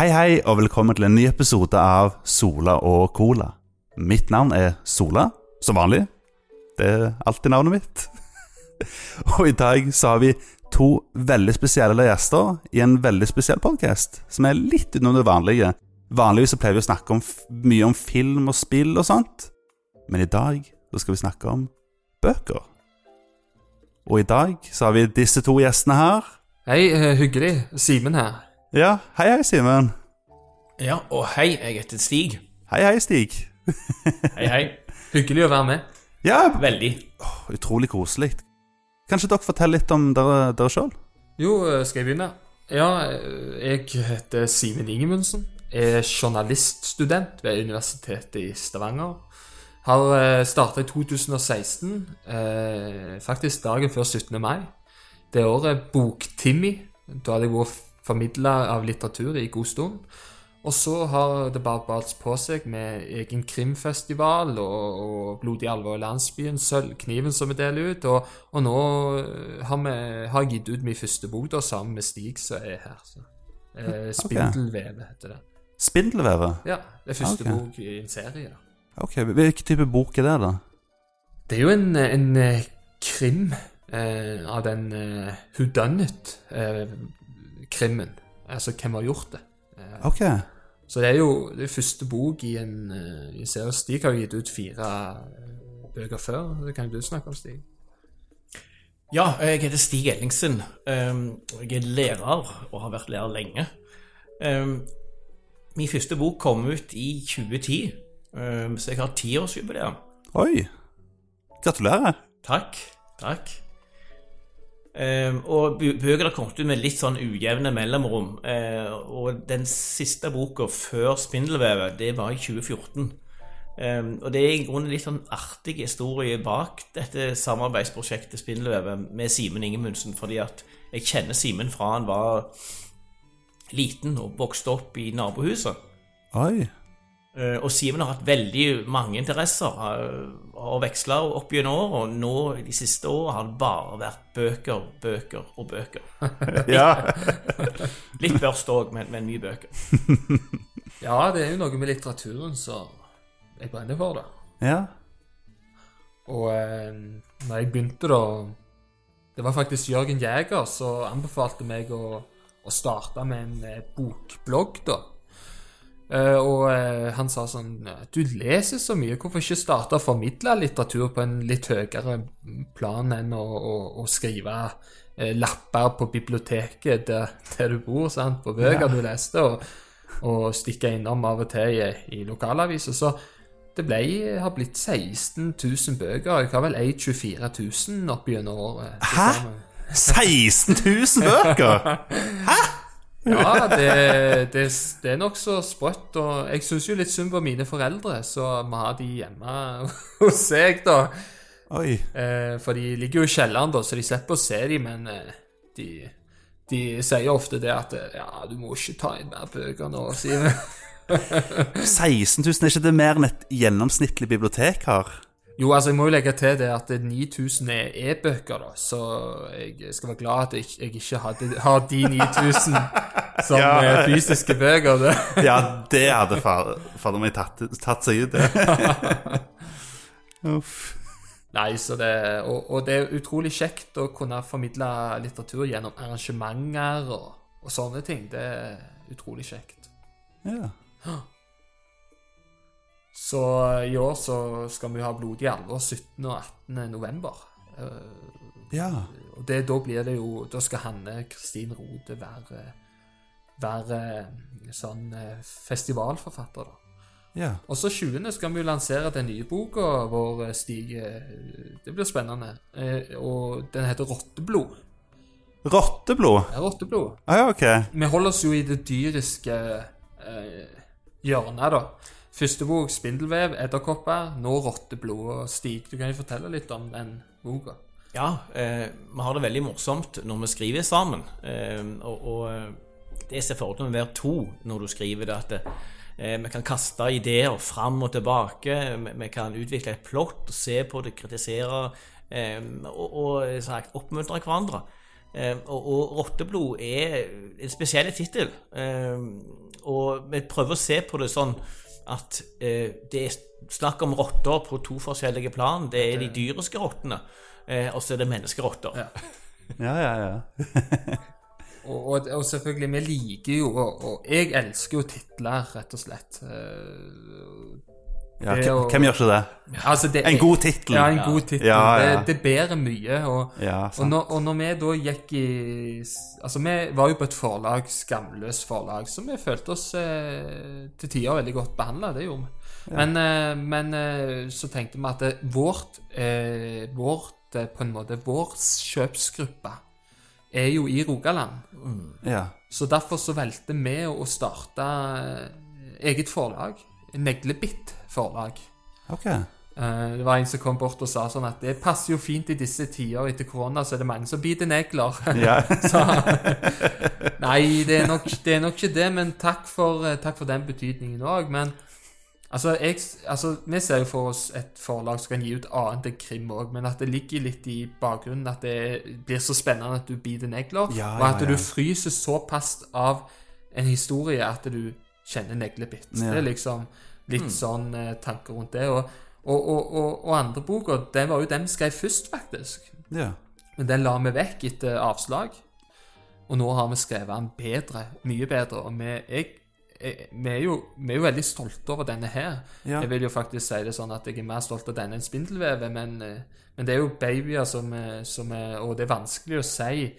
Hei, hei, og velkommen til en ny episode av Sola og Cola. Mitt navn er Sola, som vanlig. Det er alltid navnet mitt. og i dag så har vi to veldig spesielle gjester i en veldig spesiell podkast, som er litt utenom det vanlige. Vanligvis så pleier vi å snakke om, mye om film og spill og sånt, men i dag så skal vi snakke om bøker. Og i dag så har vi disse to gjestene her. Hei, eh, hyggelig. Simen her. Ja, hei, hei, Simen. Ja, og hei, jeg heter Stig. Hei, hei, Stig. Hei, hei. Hyggelig å være med. Ja, Veldig. utrolig koselig. Kanskje dere forteller litt om dere, dere sjøl? Jo, eh, skal jeg begynne? Ja, eh, jeg heter Simen Ingemundsen. Er journaliststudent ved Universitetet i Stavanger. Har starta i 2016, eh, faktisk dagen før 17. mai. Det året Boktimmi. Da hadde jeg vært formidler av litteratur i god stund. Og så har det bare balt på seg med egen krimfestival og, og Blodig alvor i landsbyen, Sølvkniven som vi deler ut. Og, og nå eh, har, vi, har jeg gitt ut min første bok da, sammen med Stig, som er her. Så. Eh, spindelveve heter det. Spindelveve? Ja, det er første okay. bok i en serie. da. Ok, Hvilken type bok er det, da? Det er jo en, en eh, krim eh, av den uh, whodunit-krimmen. altså hvem har gjort det. Eh, Ok, Så det er jo det er første bok i en, eh, i en serie. Stig har jo gitt ut fire eh, bøker før. Det kan jo du snakke om, Stig. Ja, jeg heter Stig Ellingsen. Um, Jeg er lærer og har vært lærer lenge. Um, Min første bok kom ut i 2010, um, så jeg har tiårsjubileum. Oi. Gratulerer. Takk. Takk. Um, og bø- bøker har kommet ut med litt sånn ujevne mellomrom. eh, og den siste boka før 'Spindelvevet', det var i 2014. Um, og det er i grunnen litt sånn artig historie bak dette samarbeidsprosjektet Spindelvevet med Simen Ingemundsen, fordi at jeg kjenner Simen fra han var liten og vokste opp i nabohuset. Oi. Og Simen har hatt veldig mange interesser eh, og veksla opp gjennom år, og nå i de siste årene har det bare vært bøker, bøker og bøker. Ja. Litt børst òg, men, men mye bøker. Ja, det er jo noe med litteraturen som jeg brenner for, da. ja. Og eh, når jeg begynte, da Det var faktisk Jørgen Jæger som anbefalte meg å, å starte med en eh, bokblogg, da. Eh, og eh, han sa sånn Du leser så mye, hvorfor ikke starte å formidle litteratur på en litt høyere plan enn å, å, å skrive eh, lapper på biblioteket der, der du bor, sant, på bøker du leste, og, og stikke innom av og til i, i lokalaviser. Så det ble, har blitt 16 000 bøker. Jeg har vel eid 24 000 opp gjennom året. Hæ? 16 000 bøker! Ja, det, det, det er nokså sprøtt. Og jeg syns jo litt synd på mine foreldre, så vi har de hjemme hos seg, da. Oi. Eh, for de ligger jo i kjelleren, da, så de slipper å se dem, men eh, de, de sier ofte det at eh, Ja, du må ikke ta inn mer bøker nå, sier vi. 16 000, er ikke det mer enn et gjennomsnittlig bibliotek har? Jo, altså, jeg må jo legge til det at det 9000 er e-bøker, da, så jeg skal være glad at jeg, jeg ikke hadde, har de 9000 som Ja. eh, fysiske bøker. Det. Ja, det hadde fader meg tatt, tatt seg ut, det. Uff. Nei, så det, og, og det er utrolig kjekt å kunne formidle litteratur gjennom arrangementer og, og sånne ting. Det er utrolig kjekt. Ja. Så i år så skal vi ha Blodig alvor 17. og 18. november. Eh, ja. Og det, da blir det jo Da skal Hanne Kristin Rode være, være sånn eh, festivalforfatter, da. Ja. Og så 20. skal vi jo lansere den nye boka vår, eh, Stig. eh, Det blir spennende. Eh, Og den heter Rotteblod. Rotteblod? Ja, Rotteblod. Ah, ja, ok. Vi holder oss jo i det dyriske eh, hjørnet, da. Første bok, 'Spindelvev', 'Edderkopper'. Nå 'Rotteblod'. Og Stig, du kan jo fortelle litt om den boka. Ja, eh, vi har det veldig morsomt når vi skriver sammen. Eh, og, og eh, det ser fordelen med være to når du skriver det, at eh, vi kan kaste ideer fram og tilbake. Vi, vi kan utvikle et plott, se på det, kritisere eh, og, og sagt, oppmuntre hverandre. Eh, og, og Rotteblod er en spesiell tittel. Eh, og vi prøver å se på det sånn at eh, det er snakk om rotter på to forskjellige plan. Det er de dyriske rottene, eh, og så er det menneskerotter. Ja. Ja, ja, ja. Og, og, og selvfølgelig, vi liker jo Og, og jeg elsker jo titler, rett og slett. Eh, ja er hvem, gjør ikke det? altså det En god tittel. Ja, en god tittel. Ja, ja. Det, det bærer mye. Og, og, når, og når vi da gikk i Altså, vi var jo på et forlag, skamløst forlag, så vi følte oss eh, til tider veldig godt behandla. Det gjorde vi. Men, eh, men eh, så tenkte vi at det, vårt, eh, vårt eh, På en måte vår kjøpsgruppe er jo i Rogaland. Ja. Så derfor så valgte vi å starte eh, eget forlag. Neglebitt forlag. Ok. Eh, det var en som kom bort og sa sånn at det passer jo fint i disse tider etter korona, så er det mange som biter negler. Ja. Så, nei, det er, nok, det er nok ikke det, men takk for, eh, takk for den betydningen òg. Men altså, jeg, altså, vi ser jo for oss et forlag som kan gi ut annet enn krim òg, men at det ligger litt i bakgrunnen at det blir så spennende at du biter negler, Ja, og at ja, du fryser såpass av en historie at du kjenner neglebitt. Det er liksom litt sånn eh, tanker rundt det. Og, og, og, og, andre boka, den var jo den vi skrev først, faktisk. ja. Men den la vi vekk etter avslag. Og nå har vi skrevet den bedre, mye bedre. Og vi, jeg, jeg, vi, er, jo, vi er jo veldig stolte over denne her. Ja. Jeg vil jo faktisk si det sånn at jeg er mer stolt av denne enn spindelvevet, men, eh, men det er jo babyer som, er- som er Og det er vanskelig å si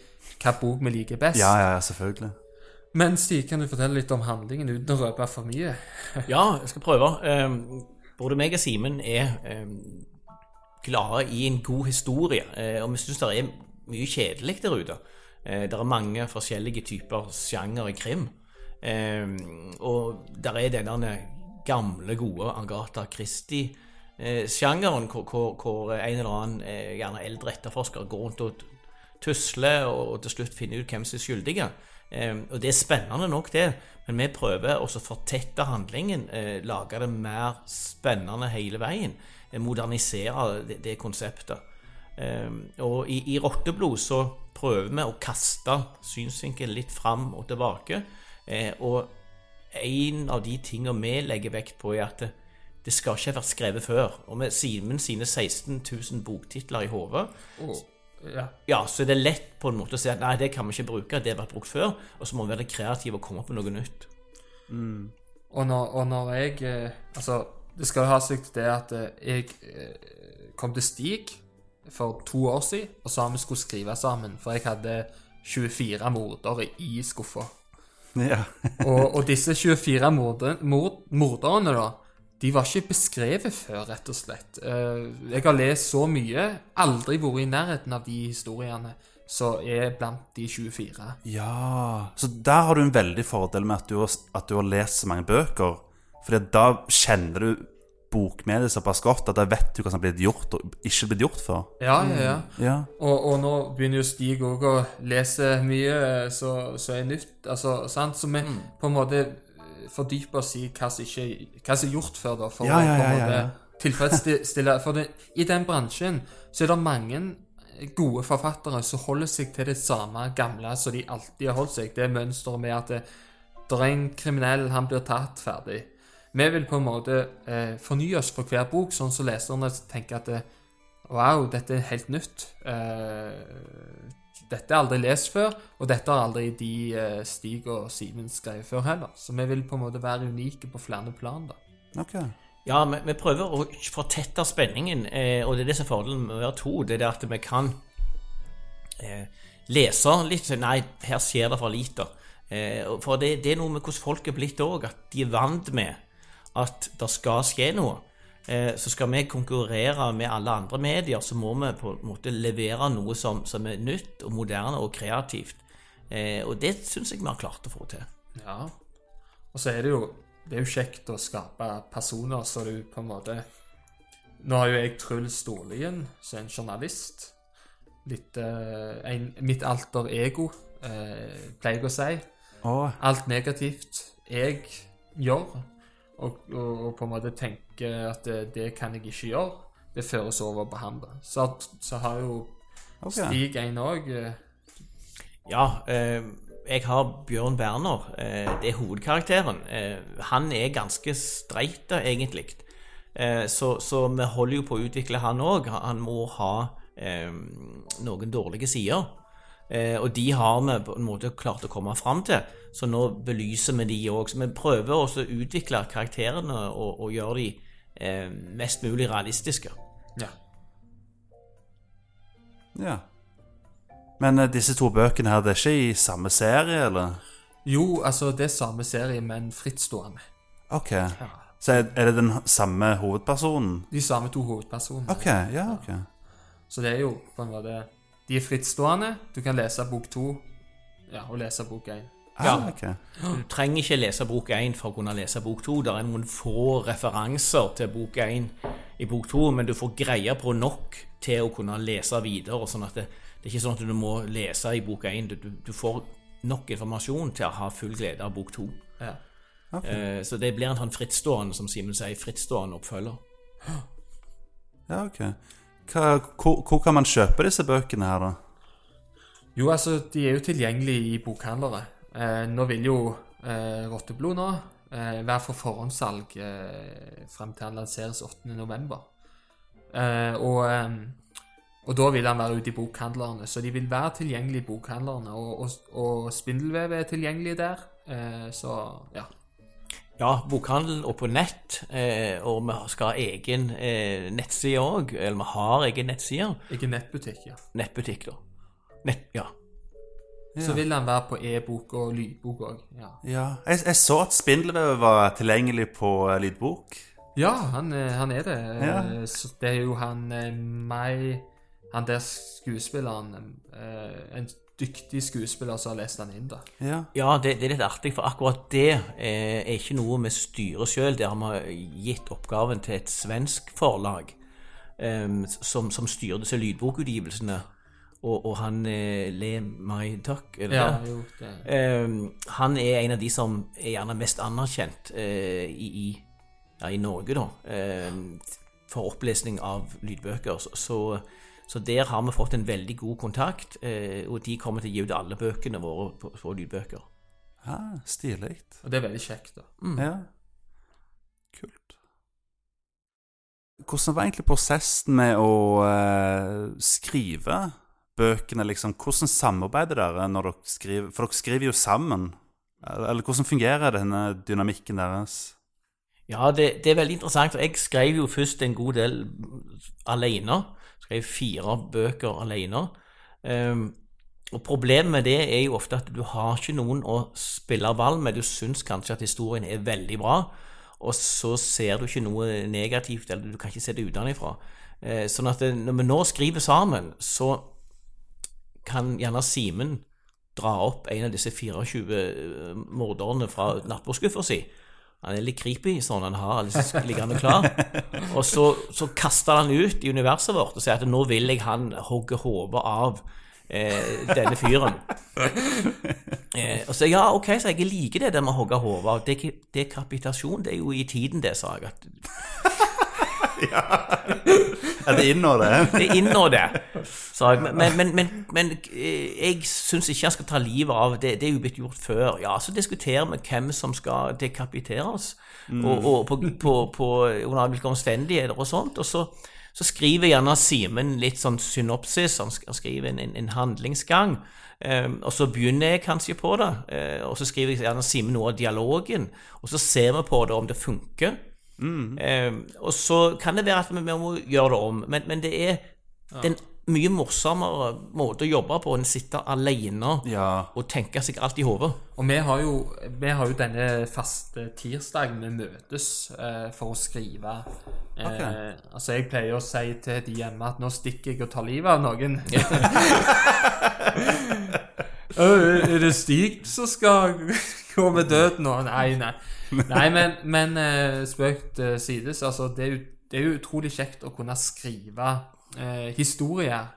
hva bok vi liker best. Ja, ja, selvfølgelig. Men Stig, kan du fortelle litt om handlingen uten å røpe for mye? Ja, jeg skal prøve. Um, både meg og Simen er um, glade i en god historie, eh, og vi syns det er mye kjedelig der ute. Eh, det er mange forskjellige typer sjanger i krim. Um, og der er denne gamle, gode Agatha Christie-sjangeren, hvor, hvor, en eller annen eh, gjerne eldre etterforsker går rundt og tusler og til slutt finner ut hvem som er skyldige. Eh, og det er spennende nok, det, men vi prøver også å fortette handlingen, eh, lage det mer spennende hele veien. Eh, modernisere det, konseptet. Eh, og i, i Rotteblod så prøver vi å kaste synsvinkelen litt fram og tilbake. Eh, og en av de tingene vi legger vekt på, er at det, det skal ikke ha vært skrevet før. Og med Simen sine 16 000 boktitler i hodet, Ja. ja, så er det lett på en måte å si at nei, det kan vi ikke bruke, det har vært brukt før. Og så må vi være kreative og komme opp med noe nytt. Og når, og når jeg eh, Altså, det skal ha seg til det at eh, jeg eh, kom til Stig for to år siden og sa vi skulle skrive sammen, for jeg hadde 24 mordere i skuffa. Ja. Og, og disse 24 morder, mord, morderne, da, de var ikke beskrevet før, rett og slett. Eh, Jeg har lest så mye, aldri vært i nærheten av de historiene som er blant de 24. ja. Så der har du en veldig fordel med at du har, at du har lest så mange bøker. For da kjenner du bokmediet såpass godt at da vet du hva som har blitt gjort og ikke blitt gjort før. Ja, ja, ja. Ja. Og, og nå begynner jo Stig òg å lese mye så som er nytt. Altså, sant? Så vi på en måte eh, fordyper oss i hva som, ikke, hva som er gjort før, da. For Ja, ja, å ja, måte tilfredsstille For det, i den bransjen så er det mange gode forfattere som holder seg til det samme gamle som de alltid har holdt seg. Det er mønsteret med at det, det er en kriminell, han blir tatt ferdig. Vi vil på en måte eh, fornye oss for hver bok, sånn som leserne tenker at det, Wow, dette er helt nytt. Eh, dette er aldri lest før, og dette har aldri de eh, Stig og Simen skrevet før heller. Så vi vil på en måte være unike på flere plan. da. Okay. Ja, vi, vi prøver å fortette spenningen, eh, og det er det som er fordelen med å være to. Det er det at vi kan eh, lese litt Nei, her skjer det for lite. Eh, for det, det er noe med hvordan folk er blitt òg, at de er vant med at det skal skje noe. Eh, så skal vi konkurrere med alle andre medier, så må vi på en måte levere noe som, som er nytt og moderne og kreativt. Eh, og det syns jeg vi har klart å få til. Ja. Og så er det jo det er jo kjekt å skape personer så du på en måte Nå har jo jeg Truls Storlien, som er en journalist. Litt eh, en, Mitt alter ego, eh, pleier jeg å si. Å, alt negativt jeg gjør, og, og, og på en måte tenker at det, det kan jeg ikke gjøre, det føres over på han. da. Så, så har jo okay. Stig en òg Ja, eh, jeg har Bjørn Berner. Eh, det er hovedkarakteren. Eh, han er ganske streit, egentlig. Eh, så, så vi holder jo på å utvikle han òg. Han må ha eh, noen dårlige sider. Eh, og de har vi på en måte klart å komme fram til, så nå belyser vi de òg. Så vi prøver også å utvikle karakterene og, og gjøre de eh, mest mulig realistiske. Ja. Ja. Men eh, disse to bøkene her, det er ikke i samme serie, eller? Jo, altså, det er samme serie, men frittstående. Ok. Ja. Så er er det den samme hovedpersonen? De samme to hovedpersonene. Ok, ja, ok. Så det er jo på en måte De er frittstående. Du kan lese bok to ja, og lese bok én. Ah, Ja. Du trenger ikke lese bok 1 for å kunne lese bok 2. Det er noen få referanser til bok 1 i bok 2, men du får greie på nok til å kunne lese videre. sånn at det, det er ikke sånn at du må lese i bok 1. Du, du, får nok informasjon til å ha full glede av bok 2. Ja. Eh, så det blir en sånn frittstående, som Simen sier, frittstående oppfølger. Ja, ok. Hva, hvor, hvor kan man kjøpe disse bøkene her, da? Jo, altså, de er jo tilgjengelige i bokhandlere. Eh, nå vil jo eh, Rotteblod nå eh, være for forhåndssalg eh, frem til han lanseres 8.11. Eh, og, og da vil han være ute i bokhandlerne. Så de vil være tilgjengelige i bokhandlerne. Og, og, og Spindelvev er tilgjengelig der. Eh, så ja. Ja, bokhandel og på nett, eh, og vi skal ha egen eh, nettside òg. Eller vi har egen nettside. Egen nettbutikk, ja. Nettbutikk, da. Nett, ja. Så vil han være på e-bok og lydbok òg. Ja. Ja, jeg, jeg så at Spindelvev var tilgjengelig på eh, lydbok. Ja, han, eh, han er det. Ja. Eh, Så det er jo han meg Han der skuespilleren En dyktig skuespiller som har lest den inn, da. Ja. Ja, det, det er litt artig, for akkurat det er ikke noe vi styrer sjøl. Der har vi gitt oppgaven til et svensk forlag um, som, som styrer disse lydbokutgivelsene. Og, og han eh, Le Mai Tuck, er det Ja, det? jo, det. Eh, han er en av de som er gjerne mest anerkjent eh, i, i, ja, i Norge, da. Eh, for opplesning av lydbøker. Så, så, så der har vi fått en veldig god kontakt, eh, og de kommer til å gi ut alle bøkene våre på, på lydbøker. ja Stilig. Og det er veldig kjekt, da. Ja. Kult. Hvordan var egentlig prosessen med å eh, skrive bøkene, liksom? Hvordan samarbeider dere når dere skriver? For dere skriver jo sammen. Eller, hvordan fungerer denne dynamikken deres? Ja, det, det er veldig interessant. for Jeg skrev jo først en god del alene. Skrev fire bøker alene. Um, og Problemet med det er jo ofte at du har ikke noen å spille ball med. Du syns kanskje at historien er veldig bra, og så ser du ikke noe negativt, eller du kan ikke se det utenfra. Eh, sånn at det, når vi nå skriver sammen, så kan gjerne Simen dra opp en av disse 24 morderne fra nattbordskuffa si. Han er litt creepy, sånn han har liksom liggende klar. Og så, så kaster han ut i universet vårt og sier at nå vil jeg han hogge hodet av eh, denne fyren. Eh, og så ja, ok, så jeg liker det der med å hogge hodet av. Det- Dekapitasjon, det er jo i tiden, det, sa jeg. At Er det inn det? det er inn det. Men, men, men, men eh, jeg syns ikke han skal ta livet av det. Det er jo blitt gjort før. Ja, så diskuterer vi hvem som skal dekapiteres, og, og på, på, på under hvilke omstendigheter og sånt. Og så, så skriver gjerne Simen litt sånn synopsis, han skriver en, en, en handlingsgang. Um, og så begynner jeg kanskje på det, uh, og så skriver jeg gjerne Simen noe av dialogen. Og så ser vi på det om det funker. Eh, og så kan det være at vi vi må gjøre det om, men, men det er ja. den en mye morsommere måte å jobbe på enn å sitte alene Ja. og tenke seg alt i hodet. Og vi har jo, vi har jo denne faste tirsdagen vi møtes eh, for å skrive. Eh, okay. Altså, jeg pleier å si til de hjemme at nå stikker jeg og tar livet av noen. «Å, er det Stig som skal gå med døden nå? Nei, nei. Nei, men, men uh, spøkt uh, sides. Altså, det, er jo, det er jo utrolig kjekt å kunne skrive uh, historier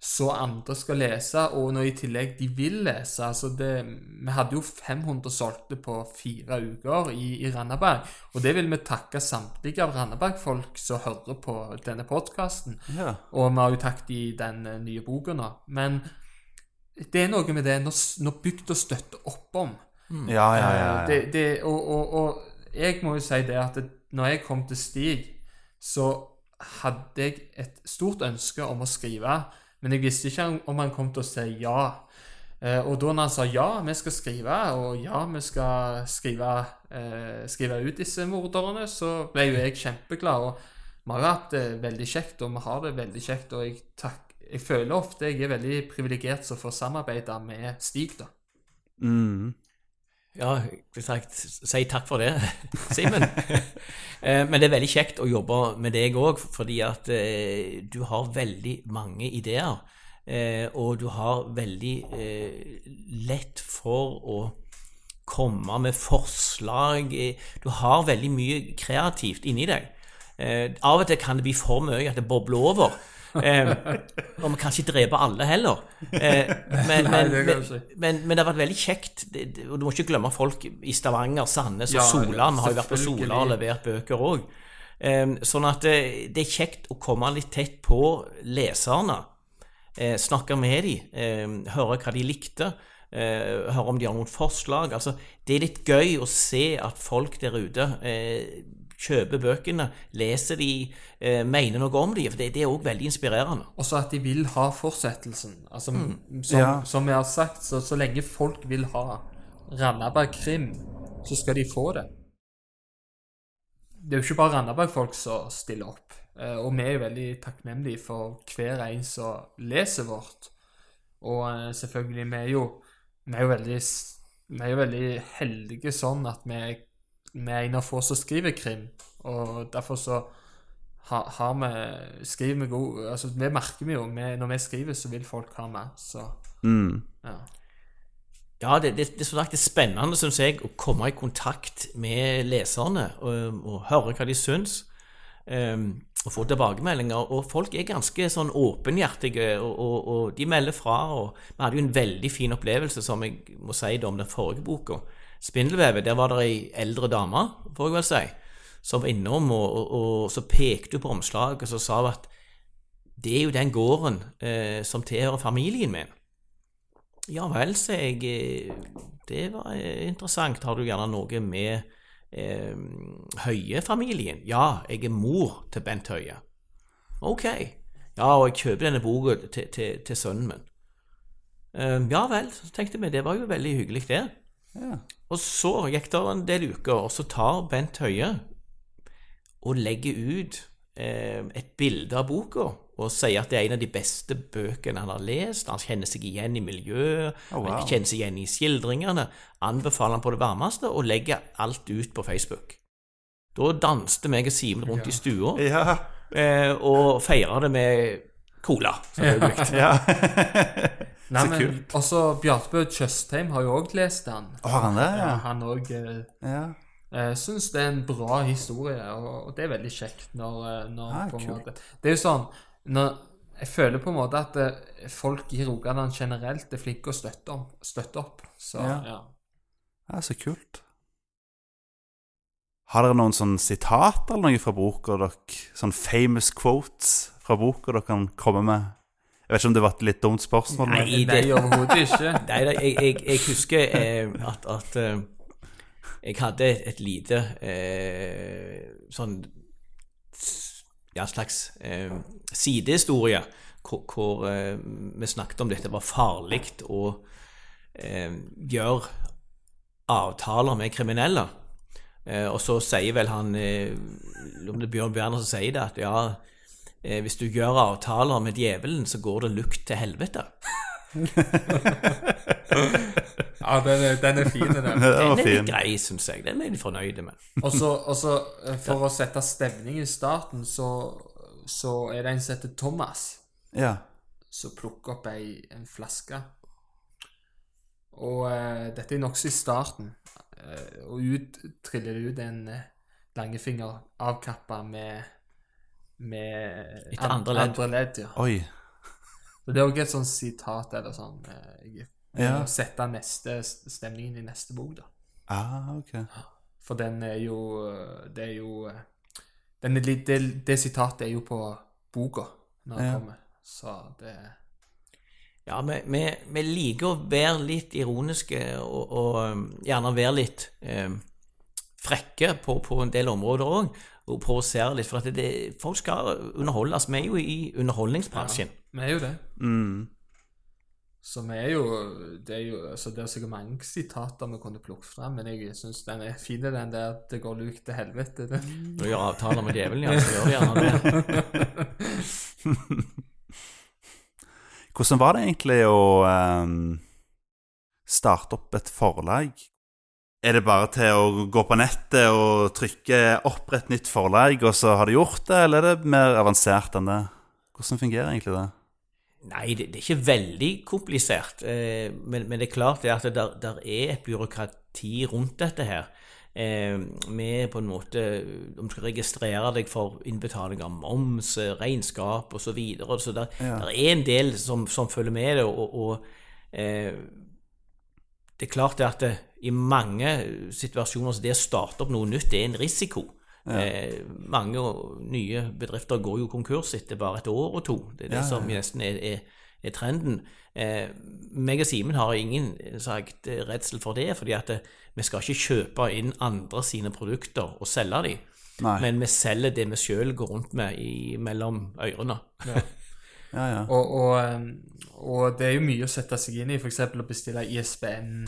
så andre skal lese, og når i tillegg de vil lese altså det, Vi hadde jo 500 solgte på fire uker i, i Randaberg, og det vil vi takke samtlige av Randaberg-folk som hører på denne podkasten. ja. Og vi har jo takket i den eh, nye boka nå. Men Det er noe med det når, når bygda støtter opp om. Ja, ja, ja. Eh, ja. Det, det, og, og, og jeg må jo si det at når jeg kom til Stig, så hadde jeg et stort ønske om å skrive, men jeg visste ikke om han kom til å si ja. Eh, og da når han sa ja, vi skal skrive, og ja, vi skal skrive, eh, skrive ut disse morderne, så ble jo jeg kjempeglad. Og vi har hatt det veldig kjekt, og vi har det veldig kjekt. Og jeg, takk, jeg føler ofte jeg er veldig privilegert som får samarbeide med Stig, da. Mm. Ja, sagt, si takk for det, Simen. Eh, Men det er veldig kjekt å jobbe med deg òg, fordi at eh, du har veldig mange ideer. eh, Og du har veldig lett for å komme med forslag. Du har veldig mye kreativt inni deg. Av og til kan det bli for mye at det bobler over. Eh, og vi kan ikke drepe alle heller. Eh, men, Nei, men, det men, men, men det har vært veldig kjekt. Og du må ikke glemme folk i Stavanger, Sandnes og Ja, Sola. Vi har jo vært på. Sola og levert bøker òg. sånn at det, det er kjekt å komme litt tett på leserne. Eh, snakke med dem, eh, høre hva de likte. Eh, høre om de har noen forslag. Altså, det er litt gøy å se at folk der ute eh, kjøper bøkene, leser de, eh, mener noe om de, for det, det er òg veldig inspirerende. Også at de vil ha fortsettelsen. Altså, som, Ja. som jeg har sagt, så, så lenge folk vil ha Randaberg krim, så skal de få det. Det er jo ikke bare Randaberg-folk som stiller opp. Eh, Og vi er jo veldig takknemlige for hver en som leser vårt. Og eh, selvfølgelig, vi er jo, vi er jo veldig vi er jo veldig heldige sånn at vi, vi er en av få som skriver krim. Og derfor så har, har vi skriver vi god Altså, vi merker vi jo vi, Når vi skriver, så vil folk ha mer. Så Mm. ja. Ja, det, det, det, er sagt, det er spennende, syns jeg, å komme i kontakt med leserne og, og høre hva de syns. Um, og få tilbakemeldinger. Og folk er ganske sånn åpenhjertige, og, og, og de melder fra. og Vi hadde jo en veldig fin opplevelse, som jeg må si det om den forrige boka. 'Spindelvevet'. Der var det ei eldre dame, får jeg vel si, som var innom, og, og, og så pekte hun på omslaget og så sa hun at det er jo den gården eh, som tilhører familien min. Ja vel, sa jeg. eh, Det var eh, interessant. Har du gjerne noe med eh, Høie-familien? Ja, jeg er mor til Bent Høie. Ok. Ja, og jeg kjøper denne boka til, til, til sønnen min. Eh, ja vel, så tenkte vi, det var jo veldig hyggelig, det. Ja. Og så gikk det en del uker, og så tar Bent Høie og legger ut eh, et bilde av boka og sier at det er en av de beste bøkene han har lest. Han kjenner seg igjen i miljøet, Oh, wow. han kjenner seg igjen i skildringene. Anbefaler han på det varmeste og legger alt ut på Facebook. Da danste meg og Simen rundt i stua Ja. eh, og feira det med cola. selvfølgelig. ja. Nei, Så men kult. også Bjartbø Tjøstheim har jo òg lest den. Har han det? Ja, Ja. han òg eh, ja. Jeg syns det er en bra historie, og, og det er veldig kjekt når, eh, når Ah, på en måte Det er jo sånn når, Jeg føler på en måte at eh, folk i Rogaland generelt er flinke å støtte, om, støtte opp. Så Ja. ja. ja, så kult. Har dere noen sånn sitat eller noe fra boka dere Sånn famous quotes fra boka dere kan komme med? Jeg vet ikke om det var et litt dumt spørsmål. Nei, Nei, Nei, det- overhodet ikke. Nei, jeg, jeg, jeg husker eh, at, at eh, jeg hadde et, et lite eh, sånn ja, slags eh, sidehistorie hvor, hvor eh, vi snakket om dette var farlig å eh, gjøre avtaler med kriminelle. Eh, og så sier vel han eh, Om det er Bjørn Berner som sier det, at ja, eh, hvis du gjør avtaler med djevelen, så går det lukt til helvete. Ja, den er, den er fin, den. Det Den er litt grei, syns jeg. Den er vi fornøyde med. Og så, eh, for å sette stemning i starten, så, så er det en som heter Thomas, Ja. som plukker opp ei, en flaske. Og uh, dette er nokså i starten. Uh, og ut triller det ut en uh, langefinger avkappa med med Etter andre ledd. Andre ledd ja. Oi. Så det er òg et sånt sitat eller sånn eh, jeg, Ja. Sette neste stemningen i neste bok, da. Ah, ok. For den er jo Det er jo den er litt, det, det sitatet er jo på boka når den Ja. kommer. Så det Ja, vi, vi, vi liker å være litt ironiske og, og um, gjerne være litt eh, frekke på, på en del områder òg. Og provosere litt. For at det, det, folk skal underholdes. Vi er jo i underholdningsbransjen. Vi er jo det. Mm. Så vi er jo Det er jo altså det er sikkert mange sitater vi kunne plukket frem, men jeg syns den er fin, den der 'det går luk til helvete'. Det. Du gjør avtaler med djevelen, ja, så gjør du gjerne det. Hvordan var det egentlig å um, starte opp et forlag? Er det bare til å gå på nettet og trykke 'opprett nytt forlag', og så har du gjort det, eller er det mer avansert enn det? Hvordan fungerer egentlig det? Nei, det, det er ikke veldig komplisert. Eh, men, men det er klart det at det der, der er et byråkrati rundt dette her. Eh, med på en måte Om du skal registrere deg for innbetaling av moms, eh, regnskap osv. Så, videre, så der, Ja. der er en del som, som følger med det. Og, og eh, det er klart det at det, i mange situasjoner så det å starte opp noe nytt, det er en risiko. Eh, mange nye bedrifter går jo konkurs etter bare et år og to. Det er det Ja, ja, som nesten er, er, er trenden. Eh, meg og Simen har ingen sagt, eh, redsel for det, fordi at eh, vi skal ikke kjøpe inn andre sine produkter og selge dem. Nei. Men vi selger det vi sjøl går rundt med i, mellom ørene. Ja, ja. Og, og, og det er jo mye å sette seg inn i, f.eks. å bestille ISBN,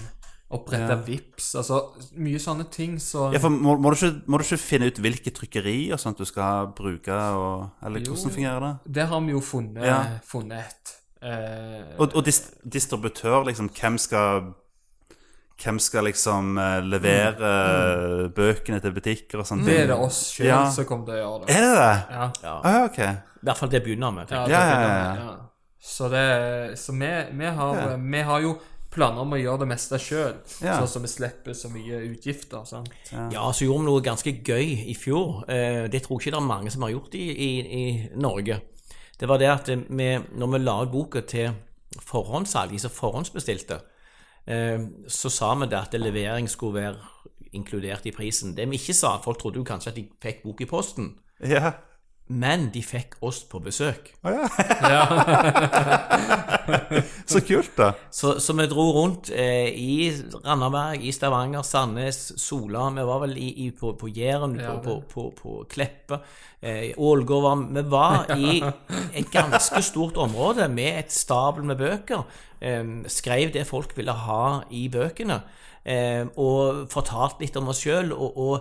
opprette Ja. VIPs, altså mye sånne ting så Ja, for må, må, du ikke, må du ikke finne ut hvilke trykkeri og sånt du skal bruke, og, eller Jo, hvordan fungerer det? Det har vi jo funnet, Ja. funnet et. Eh, Og, og dis distributør, liksom, hvem skal Hvem skal liksom levere levere mm. bøkene til butikker og sånt? det er det oss sjøl Ja. som kommer til å gjøre det. Er det det? Ja. Ja. Ah, ok. I hvert fall det begynner vi med. Ja, det Ja, ja, ja, ja. Så, det, så vi, vi, har, Ja. vi har jo planer om å gjøre det meste sjøl, Ja. sånn som vi slipper så mye utgifter. Sant? Ja, så gjorde vi noe ganske gøy i fjor. Eh, det tror jeg ikke det er mange som har gjort i, i, i Norge. Det var det at vi, når vi la ut boka til forhåndssalg, de som forhåndsbestilte, eh, så sa vi det at levering skulle være inkludert i prisen. Det vi ikke sa, folk trodde jo kanskje at de fikk bok i posten, Ja. Men de fikk oss på besøk. Å ja. Så kult, da. Så, så vi dro rundt eh, i Randaberg, i Stavanger, Sandnes, Sola. Vi var vel i, i, på, på Jæren, Ja, på, på, på, på Kleppe. Eh, Ålgård var Vi var i et ganske stort område med et stabel med bøker. Eh, skrev det folk ville ha i bøkene. Eh, og fortalte litt om oss sjøl, og, og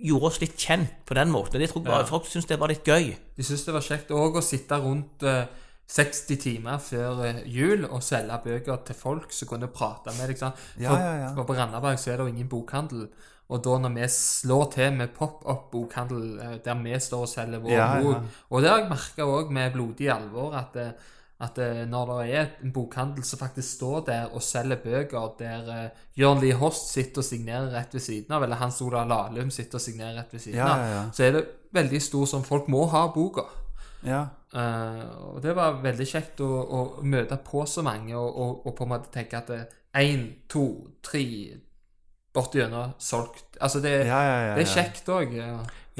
gjorde oss litt kjent på den måten. Det tror bare, Ja. Folk syntes det var litt gøy. De syntes det var kjekt òg å sitte rundt eh, 60 timer før eh, jul og selge bøker til folk som kunne prate med deg. sant? Ja, For, ja, ja. for på Randaberg så er det jo ingen bokhandel. Og da når vi slår til med pop-up-bokhandel eh, der vi står og selger vår Ja, ja. bok Og det har jeg merka òg med blodig alvor, at, eh, at eh, når det er en bokhandel som faktisk står der og selger bøker, der eh, Jørn Lie Horst sitter og signerer rett ved siden av, eller Hans Ola Lahlum sitter og signerer rett ved siden Ja, av, ja, så er det veldig stor som folk må ha boka. Ja. Uh, og det var veldig kjekt å, å møte på så mange og, og, og på en måte tenke at én, to, tre gjennom solgt. Altså, det, Ja, ja, ja, det er kjekt òg.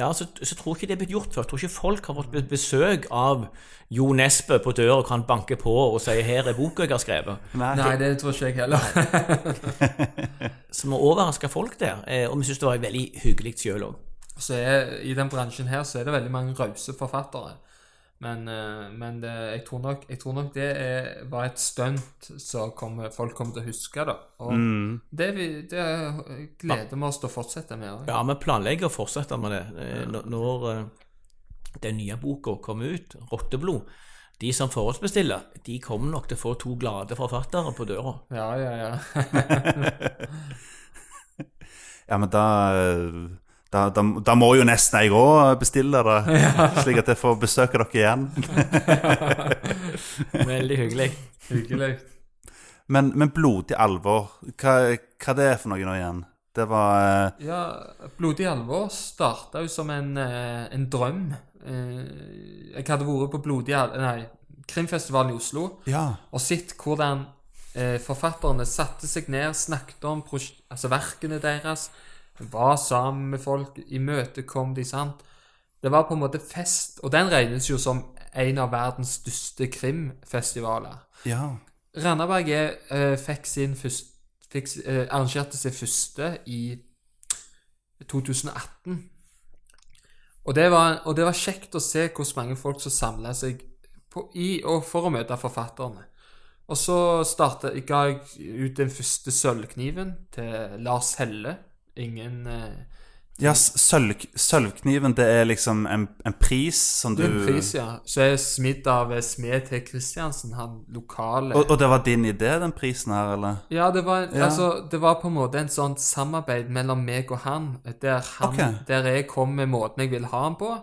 Ja, så, så tror jeg ikke det er blitt gjort før. Jeg tror ikke folk har fått besøk av Jo Nesbø på døra og kan banke på og si 'her er boka jeg har skrevet'. Nei. Nei, det tror ikke jeg heller. Så vi overraska folk der, eh, og vi syns det var veldig hyggelig sjøl òg. I den bransjen her så er det veldig mange rause forfattere. Men, eh, men det, jeg, tror nok, jeg tror nok det er, var et stunt som kommer- folk kommer til å huske. da. Og Mm. det, vi, det gleder vi oss til å fortsette med. også. Ja, vi planlegger å fortsette med det eh, når- når eh, den nye boka kommer ut, 'Rotteblod'. De som forhåndsbestiller, de kommer nok til å få to glade forfattere på døra. Ja, ja, ja. Ja, men da, da, da, da må jo nesten jeg òg bestille det, slik at jeg får besøke dere igjen. Veldig hyggelig. Hyggelig. Men, men blodig alvor, hva, hva det er for noe nå igjen? Det var uh... Ja, Blodig alvor starta jo som en, uh, en drøm. Uh, Jeg hadde vært på Blodig alvor Nei, Krimfestivalen i Oslo Ja. og sett hvordan eh, forfatterne satte seg ned, snakket om altså verkene deres, var sammen med folk, imøtekom de, sant. Det var på en måte fest, og den regnes jo som en av verdens største krimfestivaler. ja. Randaberg eh, fikk sin første fikk, eh, arrangerte sin første i 2018. Og det, var, og det var kjekt å se hvor mange folk som samla seg på, i og for å møte forfatterne. Og så startet, ga jeg ut den første sølvkniven til Lars Helle. Ingen eh, Ja, sølv, Sølvkniven, det er liksom en, en pris som du en pris, ja. Så er smidd av smed til Kristiansen, han lokale og, og det var din idé, den prisen her, eller? Ja, det var, Ja. altså, det var på en måte en sånn samarbeid mellom meg og han, der, han, okay. der jeg kom med måten jeg ville ha han på,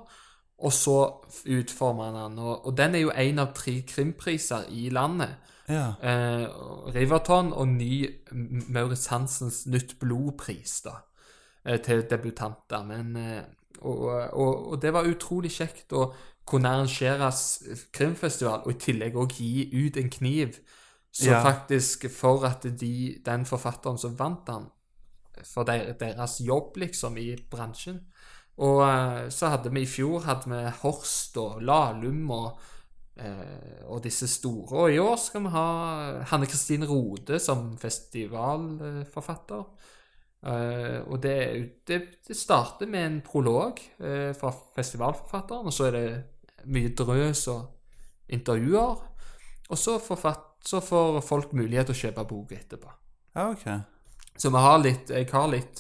og så utformer han den. Og, og den er jo en av tre krimpriser i landet. Ja. Eh, Riverton og ny Maurits Hansens Nytt blod-pris, da, eh, til debutanter. Men, eh, og, og, og det var utrolig kjekt å kunne arrangeres krimfestival, og i tillegg òg gi ut en kniv. Så Ja. faktisk for at de, den forfatteren som vant den, for der, deres jobb, liksom, i bransjen. Og eh, så hadde vi i fjor hadde vi Horst og Lahlum og og disse store. Og i år skal vi ha Hanne Kristin Rode som festivalforfatter. Eh, og det, det, det starter med en prolog eh, fra festivalforfatteren, og så er det mye drøs og intervjuer. Og så, forfatt, så får folk mulighet til å kjøpe bok etterpå. ja, ok. Så har litt, jeg har litt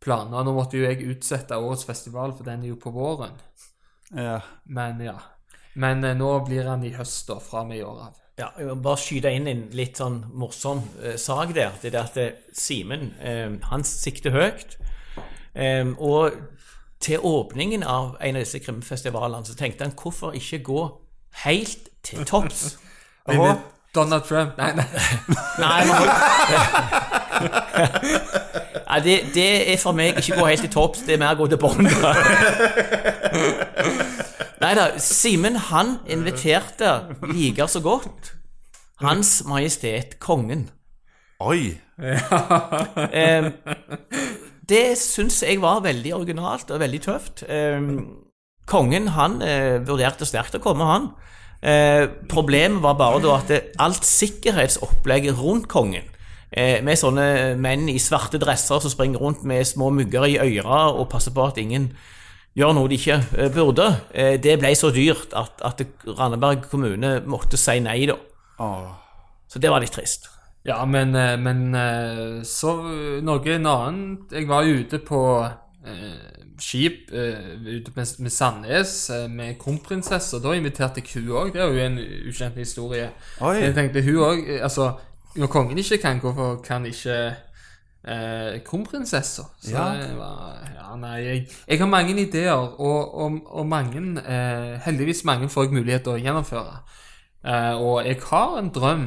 planer. Nå måtte jo jeg utsette årets festival, for den er jo på våren. Ja. Men ja. Men eh, nå blir han i høst, da, fra og med i år av. Ja, jeg må bare skyte inn en litt sånn morsom eh, sak der. Det er det at eh, Simen, eh, han sikter høyt. Eh, og til åpningen av en av disse krimfestivalene så tenkte han hvorfor ikke gå helt til topps? Donald Trump Nei, nei. Nei, må... ja, det, det er for meg ikke gå helt til topps, det er mer gå til bånn. Nei da, Simen han inviterte liker så godt Hans Majestet Kongen. Oi! Eh, det syns jeg var veldig originalt og veldig tøft. Eh, kongen han eh, vurderte sterkt å komme, han. Eh, problemet var bare da at det, alt sikkerhetsopplegget rundt kongen, eh, med sånne menn i svarte dresser som springer rundt med små mugger i øra og passer på at ingen gjør noe de ikke eh, burde, eh, det ble så dyrt at, at Randaberg kommune måtte si nei, da. Oh. Så det var litt trist. Ja, men, eh, men så noe annet Jeg var ute på eh, skip eh, ute med, med Sandnes med kronprinsesse, og da inviterte jeg hun òg. Det er jo en ukjent historie. Oi. Jeg tenkte hun òg Altså, når kongen ikke kan, hvorfor kan ikke eh, kronprinsessa? Så Ja. det var Ja, nei, jeg, jeg har mange ideer, og, og, og mange eh, Heldigvis mange får jeg mulighet til å gjennomføre. Eh, og jeg har en drøm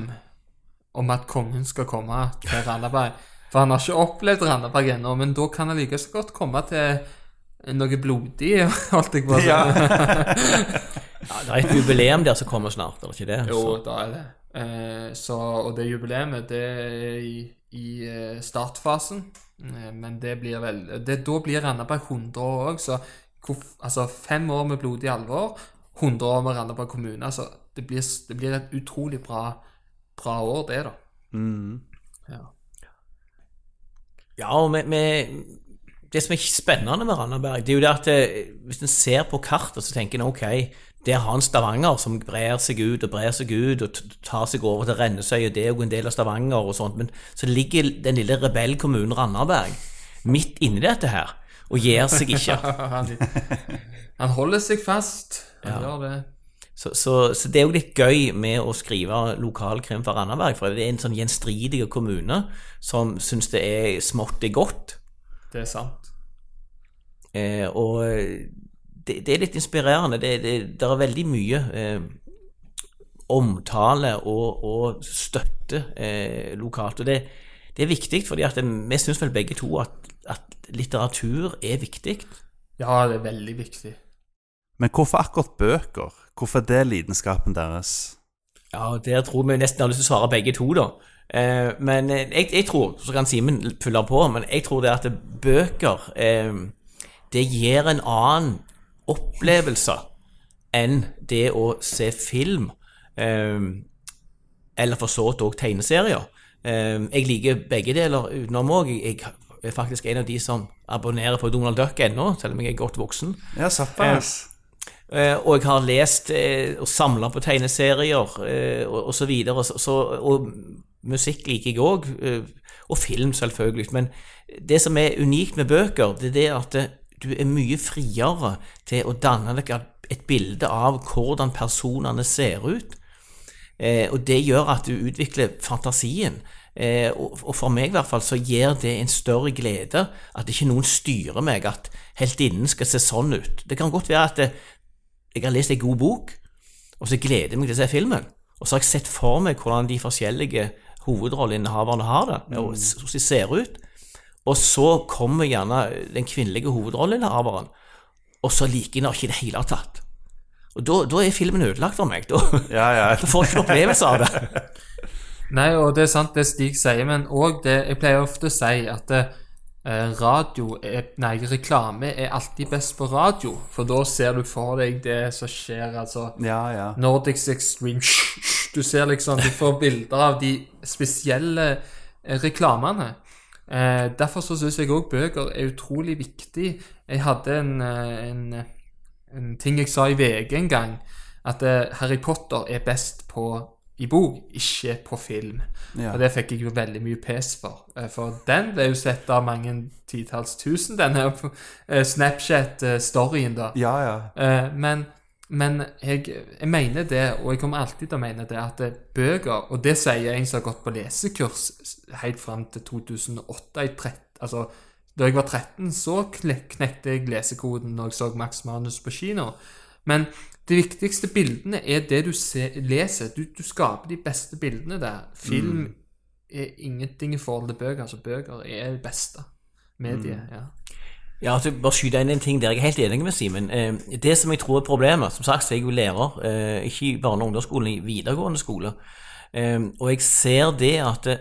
om at kongen skal komme til Randaberg. For han har ikke opplevd Randaberg ennå, men da kan han like så godt komme til noe blodig, holdt jeg på å si. Ja, det er et jubileum der som kommer snart, er det ikke det? Jo, da er det. Eh, så, og det jubileet, det er i, i eh, startfasen. Eh, men det blir vel det, Da blir Randaberg 100 år òg, så hvor, altså fem år med blodig alvor, 100 år med Randaberg kommune. Altså, det blir, det blir et utrolig bra, bra år, det, da. Mm. Ja. Ja, og med, med Det som er spennende med Randaberg, det er jo det at det, hvis en ser på kartet, så tenker en ok, der har en Stavanger som brer seg ut og brer seg ut og tar seg over til Rennesøy, og det er jo en del av Stavanger og sånt, men så ligger den lille rebellkommunen Randaberg midt inni dette her og gir seg ikke. han holder seg fast. Han Ja. gjør det. Så, så, så det er jo litt gøy med å skrive lokalkrim for Randaberg, for det er en sånn gjenstridig kommune som syns det er smått er godt. Det er sant. Eh, og det, det er litt inspirerende. Det, det, det er veldig mye eh, omtale og, og støtte eh, lokalt. Og det, det er viktig, fordi vi syns vel begge to at, at litteratur er viktig. Ja, det er veldig viktig. Men hvorfor akkurat bøker? Hvorfor er det lidenskapen deres? Ja, Der tror vi nesten har lyst til å svare begge to, da. Eh, men eh, jeg, jeg tror, så kan Simen fylle på, men jeg tror det at bøker eh, det gir en annen opplevelse enn det å se film. Eh, eller for så vidt òg tegneserier. Eh, jeg liker begge deler utenom òg. Jeg er faktisk en av de som abonnerer på Donald Duck ennå, selv om jeg er godt voksen. Ja, såpass. Eh, og jeg har lest eh, og samla på tegneserier eh, og, så videre. Så, så, og musikk liker jeg òg. Og film, selvfølgelig. Men det som er unikt med bøker, det er det at du er mye friere til å danne deg et bilde av hvordan personene ser ut. Eh, og det gjør at du utvikler fantasien. Eh, og, og for meg i hvert fall så gir det en større glede at ikke noen styrer meg, at heltinnen skal se sånn ut. Det kan godt være at det, jeg har lest en god bok, og så gleder jeg meg til å se filmen. Og så har jeg sett for meg hvordan de forskjellige hovedrolleinnehaverne har det, og hvordan de ser ut. Og så kommer gjerne den kvinnelige hovedrolleinnehaveren, og så liker jeg henne ikke i det hele tatt. Og da, da er filmen ødelagt for meg. Da, Ja, ja. da får jeg ikke opplevelse av det. Nei, og det er sant det Stig sier, men òg det Jeg pleier ofte å si at eh, radio er, Nei, reklame er alltid best på radio, for da ser du for deg det som skjer, altså Ja, ja. Nordics Extreme Du ser liksom Du får bilder av de spesielle eh, reklamene. Eh, derfor så syns jeg òg bøker er utrolig viktig. Jeg hadde en, eh, en, en ting jeg sa i VG en gang, at eh, Harry Potter er best på i bok, ikke på film. Ja. Og det fikk jeg jo veldig mye pes for. Eh, For den ble jo sett av mange titalls tusen, denne eh, Snapchat-storyen, da. Ja, ja. Eh, Men, men jeg, jeg mener det, og jeg kommer alltid til å mene det, at eh, bøker Og det sier en som har gått på lesekurs helt fram til 2008. I 13, altså, da jeg var 13, så knekte jeg lesekoden når jeg så Max Manus på kino. Men de viktigste bildene er det du se, leser. Du, du skaper de beste bildene der. Film er ingenting i forhold til bøker. Altså, bøker er det beste mediet. ja. Ja, altså, bare skyte inn en ting der. Jeg er helt enig med Simen. Eh, det som jeg tror er problemet Som sagt så er jeg jo lærer, ikke ikke i barne- og ungdomsskolen, i videregående skole. Eh, og jeg ser det at eh,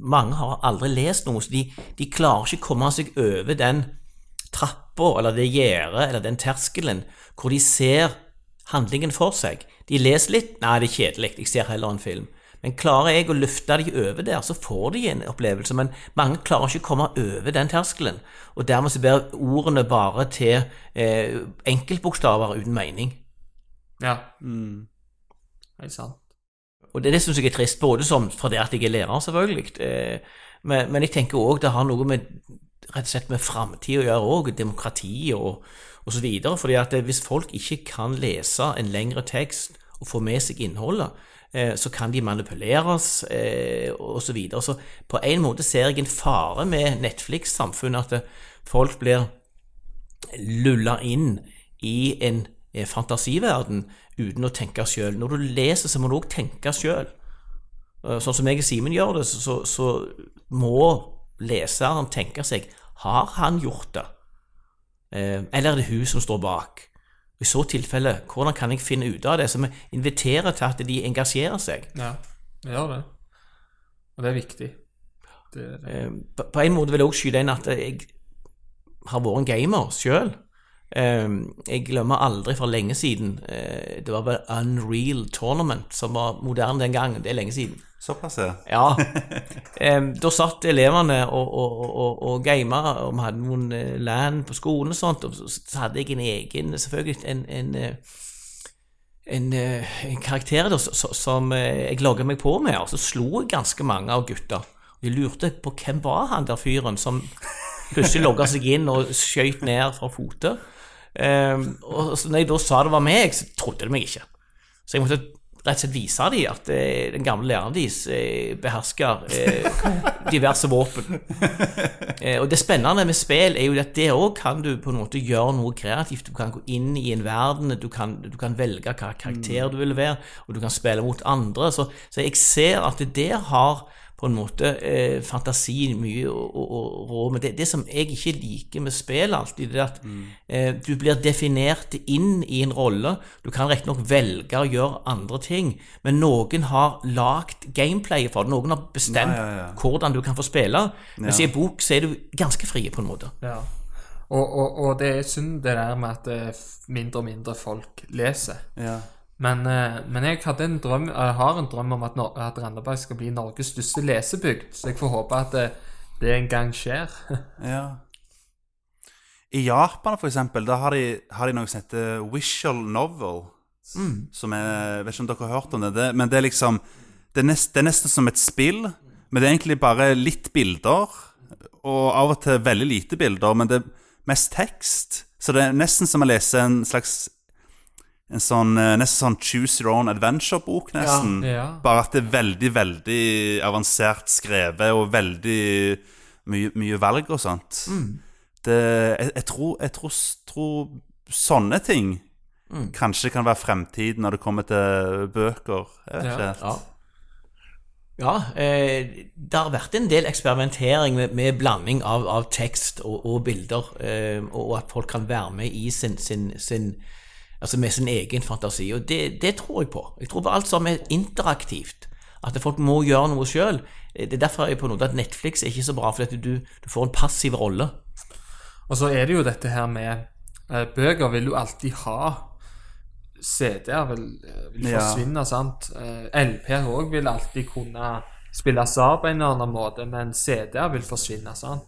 mange har aldri lest noe, så de, de klarer ikke å komme seg over den trappa eller det gjerdet eller den terskelen hvor de ser handlingen for seg. De leser litt Nei, det er kjedelig, jeg ser heller en film. Men klarer jeg å løfte de over der, så får de en opplevelse. Men mange klarer ikke å komme over den terskelen. Og dermed så blir ordene bare til eh, enkeltbokstaver uten mening. ja. Helt sant. Og det, det syns jeg er trist, både som fordi at jeg er lærer, selvfølgelig. Eh, men, men jeg tenker òg det har noe med rett og slett med framtid å gjøre òg, demokrati og, osv. så videre. Fordi at eh, hvis folk ikke kan lese en lengre tekst og få med seg innholdet, så kan de manipuleres eh, og så videre. Så på en måte ser jeg en fare med Netflix-samfunnet, at eh, folk blir lulla inn i en eh, fantasiverden uten å tenke sjøl. Når du leser, så må du òg tenke sjøl. Sånn som jeg og Simen gjør det, så, så må leseren tenke seg Har han gjort det? Eh, Eller er det hun som står bak? I så tilfelle, hvordan kan jeg finne ut av det? Så vi inviterer til at de engasjerer seg. Ja, vi gjør det. Og det er viktig. Det, er det. Eh, På på en måte vil jeg også skyte inn at jeg har vært en gamer sjøl. Jeg glemmer aldri for lenge siden eh, Det var bare Unreal Tournament som var moderne den gangen. Det er lenge siden. Såpass, ja. Ja. Em, da satt elevene og, og, og, og gama, og vi hadde noen eh, land på skolen og sånt, og så hadde jeg en egen, selvfølgelig, en, en, eh, en, en karakter da, som jeg logga meg på med, og så slo jeg ganske mange av gutta. Jeg lurte på hvem var han der fyren som plutselig logget seg inn og skjøt ned fra fotet. Em, og så når jeg da sa det var meg, så trodde de meg ikke. Så jeg måtte rett og slett vise dem at eh, den gamle læreren deres eh, behersker eh, diverse våpen. Eh, og det spennende med spill er jo at det òg kan du på en måte gjøre noe kreativt. Du kan gå inn i en verden, du kan, du kan velge hva karakter du vil være, og du kan spille mot andre. Så, så jeg ser at det der har på en måte eh, fantasi mye og, rå med. Det, det som jeg ikke liker med spill alltid, det er at eh, du blir definert inn i en rolle. Du kan riktignok velge å gjøre andre ting, men noen har lagd gameplayet for det. Noen har bestemt Ja, ja, ja. hvordan du kan få spille. Mens i en bok så er du ganske fri, på en måte. Ja. Og, og, og det er synd det der med at eh, mindre og mindre folk leser. ja. Men, eh, men jeg en drøm, jeg har en drøm om at, Nor at Randaberg skal bli Norges største lesebygd, så jeg får håpe at det, det en gang skjer. Ja. I Japan, for eksempel, da har de, har de noe som heter visual novel. Som er, jeg vet ikke om dere har hørt om det, det men det er liksom det er, nest, det er nesten som et spill, men det er egentlig bare litt bilder. Og av og til veldig lite bilder, men det er mest tekst. Så det er nesten som å lese en slags En sånn, eh, nesten sånn Choose Your Own Adventure-bok, nesten. Ja. Bare at det er veldig, veldig avansert skrevet, og veldig mye, mye valg og sånt. Det, jeg, jeg, tror, jeg tror, tror sånne ting kanskje kan være fremtiden når det kommer til bøker. Jeg vet Ja. ikke helt. Ja. Ja, eh, det har vært en del eksperimentering med, med blanding av, av tekst og, og bilder, eh, og at folk kan være med i sin, sin, sin Altså med sin egen fantasi. Og det, det tror jeg på. Jeg tror på alt som er interaktivt. At folk må gjøre noe sjøl. Det er derfor jeg på noe at Netflix er ikke så bra, fordi du, du får en passiv rolle. Og så er det jo dette her med eh, Bøker vil jo alltid ha CD-er vil, vil, forsvinne, Ja. sant. Eh, LP-er òg vil alltid kunne spilles av på en eller annen måte, men CD-er vil forsvinne, sant.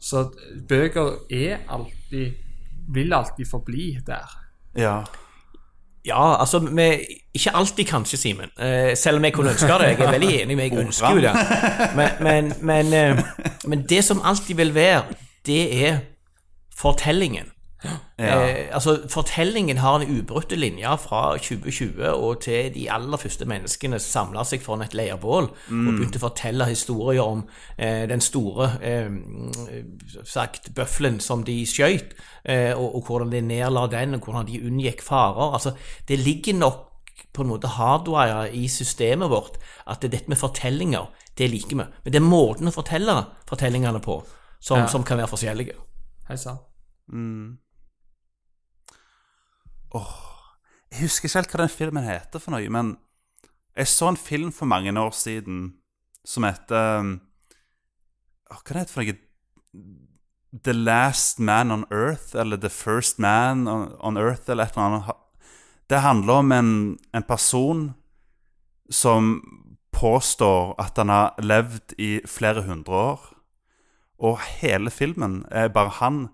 Så bøker er alltid Vil alltid forbli der. Ja. Ja, altså vi, Ikke alltid, kanskje, Simen. Eh, selv om jeg kunne ønske det. Jeg er veldig enig, med jeg ønsker jo det. Men, men, men, eh, men det som alltid vil være, det er fortellingen. Ja. Eh, altså, Fortellingen har en ubrutte linje fra 2020 og til de aller første menneskene samla seg foran et leirbål og begynte å fortelle historier om eh, den store eh, sagt, bøffelen som de skjøt, eh, og, og hvordan de nedla den, og hvordan de unngikk farer. Altså, det ligger nok på en måte hardwire i systemet vårt at det, dette med fortellinger, det liker vi. Men det er måten å fortelle fortellingene på som, Ja. som kan være forskjellige. Hei sann. Jeg husker ikke helt hva den filmen heter for noe, men jeg så en film for mange år siden som heter hva heter det for noe? The Last Man on Earth, eller The First Man on Earth, eller et eller annet. Det handler om en, en person som påstår at han har levd i flere hundre år. Og hele filmen er bare han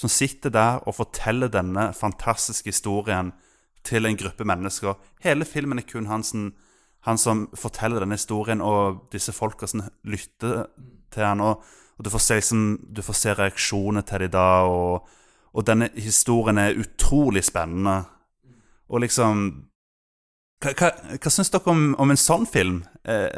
som sitter der og forteller denne fantastiske historien til en gruppe mennesker. Hele filmen er kun han som, han som forteller denne historien, og disse folka som lytter til han. Og, og du, får se, liksom, du får se reaksjoner til dem da, og, og denne historien er utrolig spennende. Og liksom Hva, hva, hva syns dere om, om en sånn film? Eh,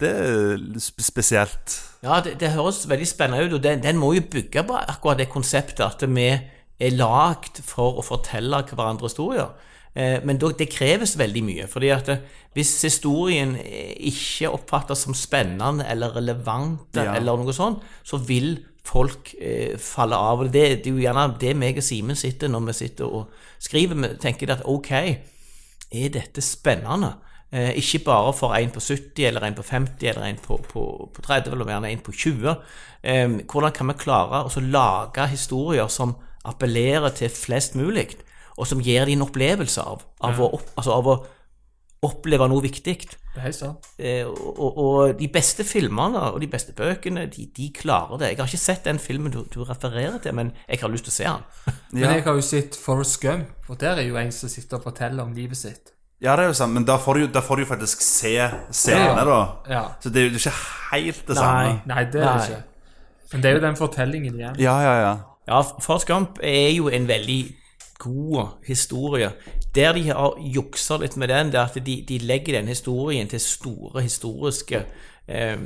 det er spesielt. Ja, det, det høres veldig spennende ut, og den, den må jo bygge på akkurat det konseptet at vi er lagd for å fortelle hverandre historier. Eh, men det kreves veldig mye. fordi at eh, hvis historien eh, ikke oppfattes som spennende eller relevante, Ja. eller noe sånt, så vil folk eh, falle av. Og det, det er jo gjerne det meg og Simen sitter når vi sitter og skriver. Vi tenker at ok, er dette spennende? Eh, ikke bare for en på 70, eller en på 50, eller en på, på, på 30, eller gjerne en på 20. Eh, hvordan kan vi klare å lage historier som appellerer til flest mulig, og som gir dem en opplevelse av, av, å, opp, altså av å oppleve noe viktig? Det er sant. Eh, og, og, og de beste filmene og de beste bøkene, de, de klarer det. Jeg har ikke sett den filmen du, du refererer til, men jeg har lyst til å se den. Men jeg har jo sett Forrest Gump, og der er jo en som sitter og forteller om livet sitt. Ja, det er jo sant, men da får du, da får du jo faktisk se scenene, da. Ja. Så det er jo ikke helt det samme. Nei, det er det Nei. ikke. Men det er jo den fortellingen igjen. Ja, ja, ja. Ja, Forrest Gump er jo en veldig god historie. Der de har juksa litt med den, det er at de, de legger den historien til store historiske eh,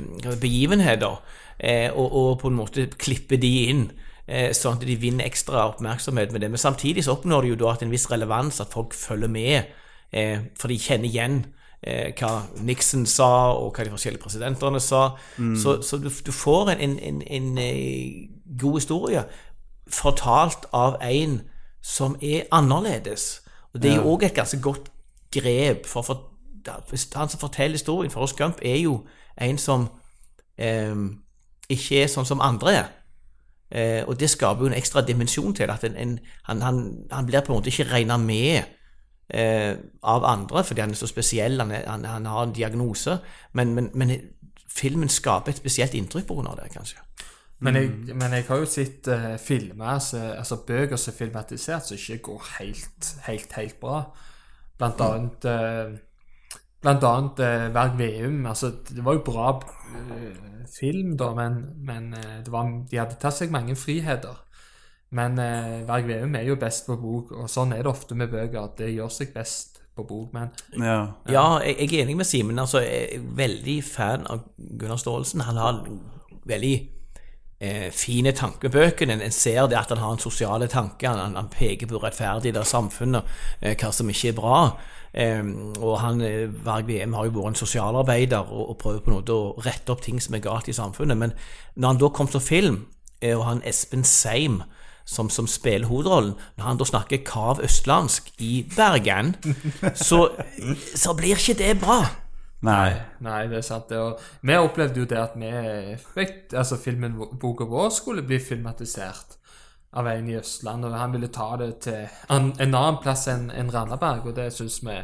begivenheter, eh, og, og på en måte klipper de inn. eh, Sånn at de vinner ekstra oppmerksomhet med det. Men samtidig så oppnår de jo da at en viss relevans, at folk følger med. Eh, For de kjenner igjen eh, hva Nixon sa, og hva de forskjellige presidentene sa. Så, så du, du får en, en, en, en eh, god historie fortalt av en som er annerledes. Og det er jo òg et ganske godt grep. For, for han som forteller historien, for oss, Gump, er jo en som eh, ikke er sånn som andre er. Eh, og det skaper jo en ekstra dimensjon til at han, han, han blir på en måte ikke regna med eh, av andre fordi han er så spesiell, han, er, han, han har en diagnose. Men, men, men filmen skaper et spesielt inntrykk på grunn av det, kanskje. Men jeg, men jeg har jo sett uh, filmer, altså, altså bøker som er filmatisert, som ikke går helt, helt, helt bra. Blant annet uh, Blant annet uh, Verg Veum. Altså, det var jo bra uh, film, da, men, men uh, var, de hadde tatt seg mange friheter. Men eh, Verg Veum er jo best på bok, og sånn er det ofte med bøker. at Det gjør seg best på bok, men Ja. Ja, jeg, jeg er enig med Simen. Altså, jeg er veldig fan av Gunnar Staalesen. Han har veldig eh, fine tanker med bøkene. En ser det at han har en sosiale tanke. Han, han peker på urettferdighet av samfunnet, eh, hva som ikke er bra. Eh, og han, eh, Varg VM har jo vært en sosialarbeider og, og prøver på en måte å rette opp ting som er galt i samfunnet. Men når han da kom til film, eh, og han Espen Seim som, som spiller hovedrollen, når han da snakker kav østlandsk i Bergen, så, så blir ikke det bra. Nei. Nei, det er sant. det. Og vi opplevde jo det at vi fikk Altså, filmen boka vår skulle bli filmatisert av en i Østland, og han ville ta det til en, en annen plass enn en Randaberg, og det syns vi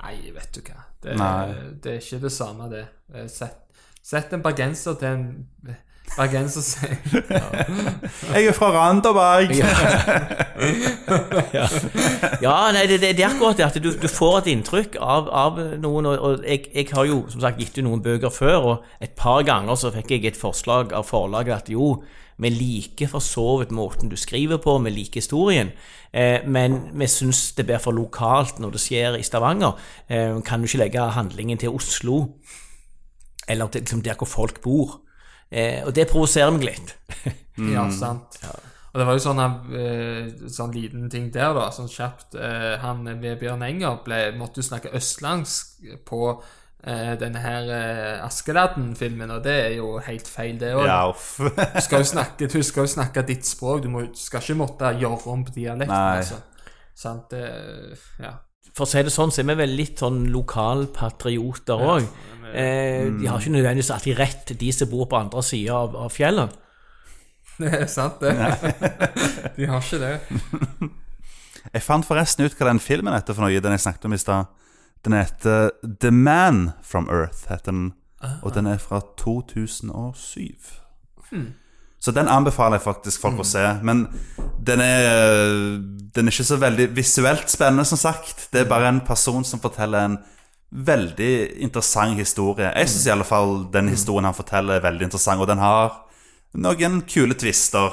Nei, vet du hva. Det, det er ikke det samme, det. Eh, Sett, sett en bergenser til en bergenser sier Jeg er fra Randaberg! Ja, nei, det, det, det er akkurat det at du, du får et inntrykk av, av noen, og, og jeg, jeg har jo som sagt gitt ut noen bøker før, og et par ganger så fikk jeg et forslag av forlaget at jo, vi liker for så vidt måten du skriver på, vi liker historien, eh, men vi syns det blir for lokalt når det skjer i Stavanger. Eh, kan du ikke legge handlingen til Oslo, eller til liksom, der hvor folk bor? Eh, og det provoserer meg litt. Ja, sant. Og det var jo sånn, eh, sånn liten ting der, da, sånn kjapt. Eh, han Vebjørn Enger ble, måtte jo snakke østlandsk på eh, denne her eh, Askeladden-filmen, og det er jo helt feil, det òg. Ja. Du skal jo snakke, du skal jo snakke ditt språk, du må, skal ikke måtte gjøre om på dialekten. Altså. Sant, det, ja. For å si det sånn, så er vi vel litt sånn lokalpatrioter òg. Eh, de har ikke nødvendigvis alltid rett, de som bor på andre sida av, av fjellet. Det er sant, det. De har ikke det. Jeg fant forresten ut hva den filmen heter for noe, den jeg snakket om i stad. Den heter The Man from Earth, heter den. Og den er fra 2007. Så den anbefaler jeg faktisk folk å se. Men den er, den er ikke så veldig visuelt spennende, som sagt. Det er bare en person som forteller en veldig interessant historie. Jeg syns i alle fall den historien han forteller, er veldig interessant, og den har noen kule twister.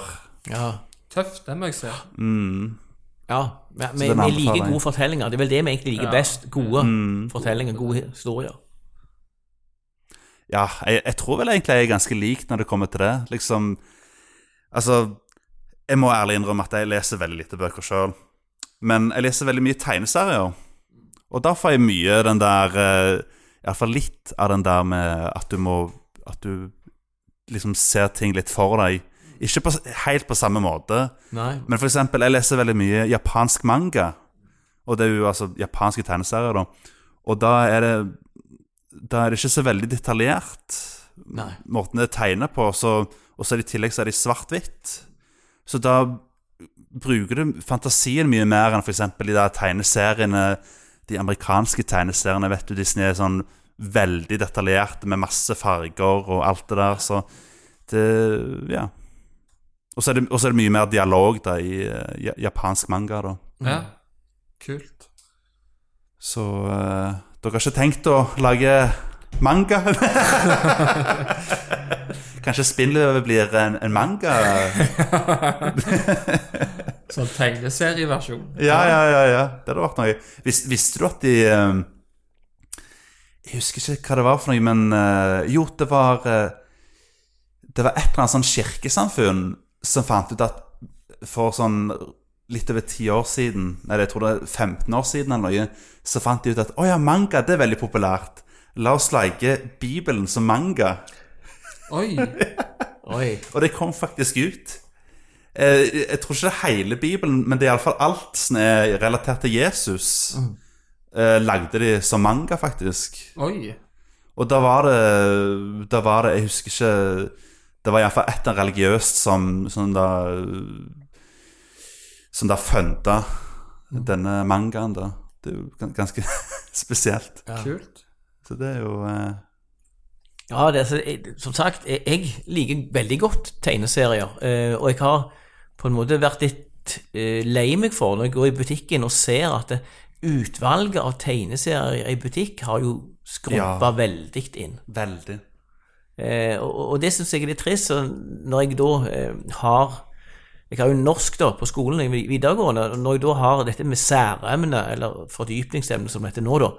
Ja. Tøff, den må jeg si. ja. Vi, vi, vi liker gode fortellinger. Det er vel det vi egentlig liker Ja. best. Gode fortellinger, gode historier. Ja, jeg, jeg tror vel egentlig jeg er ganske lik når det kommer til det. Liksom Altså, jeg må ærlig innrømme at jeg leser veldig lite bøker sjøl. Men jeg leser veldig mye tegneserier. Og da får jeg mye den der eh, Iallfall litt av den der med at du må At du liksom ser ting litt for deg. Ikke på, helt på samme måte. Nei. Men for eksempel, jeg leser veldig mye japansk manga. Og det er jo altså japanske tegneserier, da. Og da er det Da er det ikke så veldig detaljert, Nei. måten det er tegna på. Så, og så er det i tillegg så er de svart-hvitt. Så da bruker du fantasien mye mer enn f.eks. de der tegneseriene De amerikanske tegneseriene, vet du, Disney er sånn veldig detaljerte med masse farger og alt det der, så det Ja. Og så er, det- og så er det mye mer dialog da i uh, japansk manga, da. Ja. Kult. Så uh, dere har ikke tenkt å lage manga? Kanskje Spindløve blir en, en manga? Sånn tegneserieversjon. Ja, ja, ja, ja. Det hadde vært noe. Vis, visste du at de um, Jeg husker ikke hva det var for noe, men uh, jo, det var uh, Det var et eller annet sånn kirkesamfunn som fant ut at for sånn litt over ti år siden, nei, jeg tror det er 15 år siden eller noe, så fant de ut at å ja, manga, det er veldig populært. La oss lage Bibelen som manga. Oi! Oi. Og det kom faktisk ut. Eh, Jeg tror ikke det er hele Bibelen, men det er iallfall alt som er relatert til Jesus. eh, Lagde de som manga, faktisk. Oi. Og da var det Da var det Jeg husker ikke Det var iallfall et religiøst som, som da Som da funda denne mangaen, da. Det er jo ganske spesielt. Kult. Så det er jo eh, Ja, det, er jeg, som sagt, jeg, jeg liker veldig godt tegneserier. Eh, og jeg har på en måte vært litt eh, lei meg for når jeg går i butikken og ser at det, utvalget av tegneserier i butikk har jo skrumpa Ja. veldig inn. veldig. Eh, og, og det syns jeg er litt trist. Når jeg da eh, har Jeg har jo norsk da på skolen i videregående. og Når jeg da har dette med særemne, eller fordypningsemne som det heter nå, da,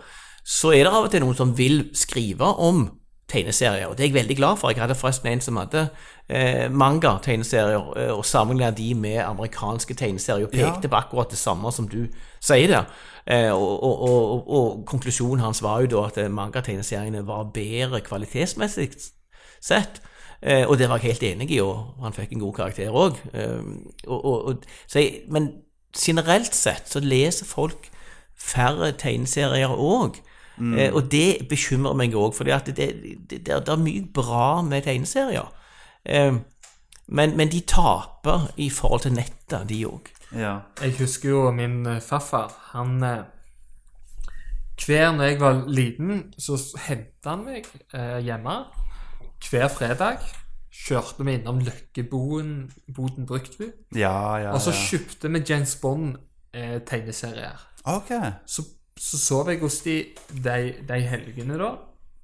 så er det av og til noen som vil skrive om tegneserier. Og det er jeg veldig glad for. Jeg hadde forresten en som hadde eh, manga-tegneserier, eh, og sammenligna de med amerikanske tegneserier, og pekte Ja. på akkurat det samme som du sier der. Eh, og, og, og, og, konklusjonen hans var jo da at eh, manga-tegneseriene var bedre kvalitetsmessig sett. Eh, og det var jeg helt enig i, og han fikk en god karakter òg. Eh, men generelt sett så leser folk færre tegneserier òg. Eh, og det bekymrer meg òg, for det, det, det, det er mye bra med tegneserier. Eh, men, men de taper i forhold til nettet, de òg. Ja. Jeg husker jo min eh, farfar. Han eh, Hver når jeg var liten, så henta han meg eh, hjemme hver fredag. Kjørte vi innom Løkkeboden Boden Bruktbu. Ja, ja, Og så ja. kjøpte vi James Bond-tegneserier. Ok. så, så sov jeg hos de, de de helgene da,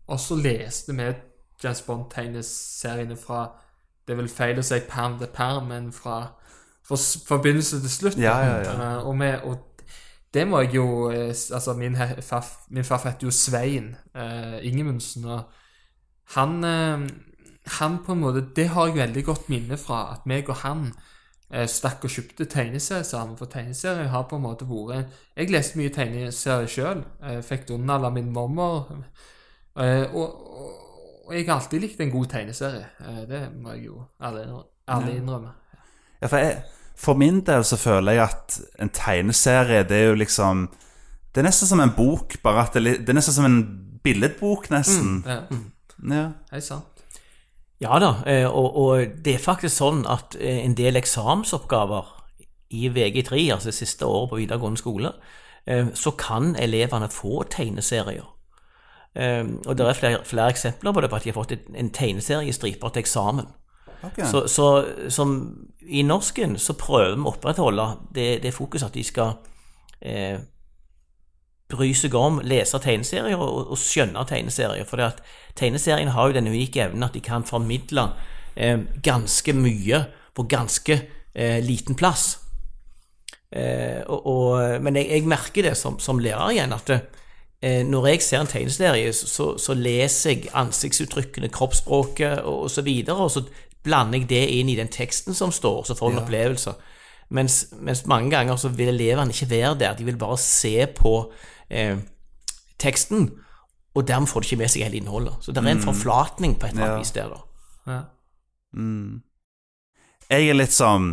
og så leste vi James Bond-tegneseriene fra Det er vel feil å si perm til perm, men fra, fra fra begynnelse til slutt. Ja, ja, ja. Eh, og, med, og det må jeg jo eh, Altså, min, farf, min far heter jo Svein uh, Ingemundsen, og han eh, Han på en måte Det har jeg veldig godt minne fra, at meg og han eh, stakk og kjøpte tegneserier sammen. For tegneserier har på en måte vært Jeg leste mye tegneserier sjøl. Fikk Donald av min mormor. Eh, og, og, og jeg har alltid likt en god tegneserie. Eh, det må jeg jo ærlig innrømme. Ja, for, jeg, for min del så føler jeg at en tegneserie, det er jo liksom Det er nesten som en bok, bare at det, det er nesten som en billedbok, nesten. Ja, Ja. helt sant. Ja da, eh, og, og det er faktisk sånn at eh, en del eksamensoppgaver i VG3, altså det siste året på videregående skole, eh, så kan elevene få tegneserier. Og det er flere, flere eksempler på det, på at de har fått en- en tegneseriestriper til eksamen. Okay. Så, så som i norsken så prøver vi å opprettholde det, det fokuset at de skal eh, bry seg om, lese tegneserier og, og skjønne tegneserier. For det tegneseriene har jo den unike evnen at de kan formidle eh, ganske mye på ganske eh, liten plass. Eh, og, og, men jeg, jeg merker det som, som lærer igjen, at eh, når jeg ser en tegneserie, så, så leser jeg ansiktsuttrykkene, kroppsspråket og, og så videre, og så blander jeg det inn i den teksten som står, så får jeg en opplevelse. Mens, mens mange ganger så vil elevene ikke være der, de vil bare se på eh, teksten, og dermed får de ikke med seg hele innholdet. Så det er en forflatning på et eller annet vis der, da. Ja. Mm. Jeg er litt sånn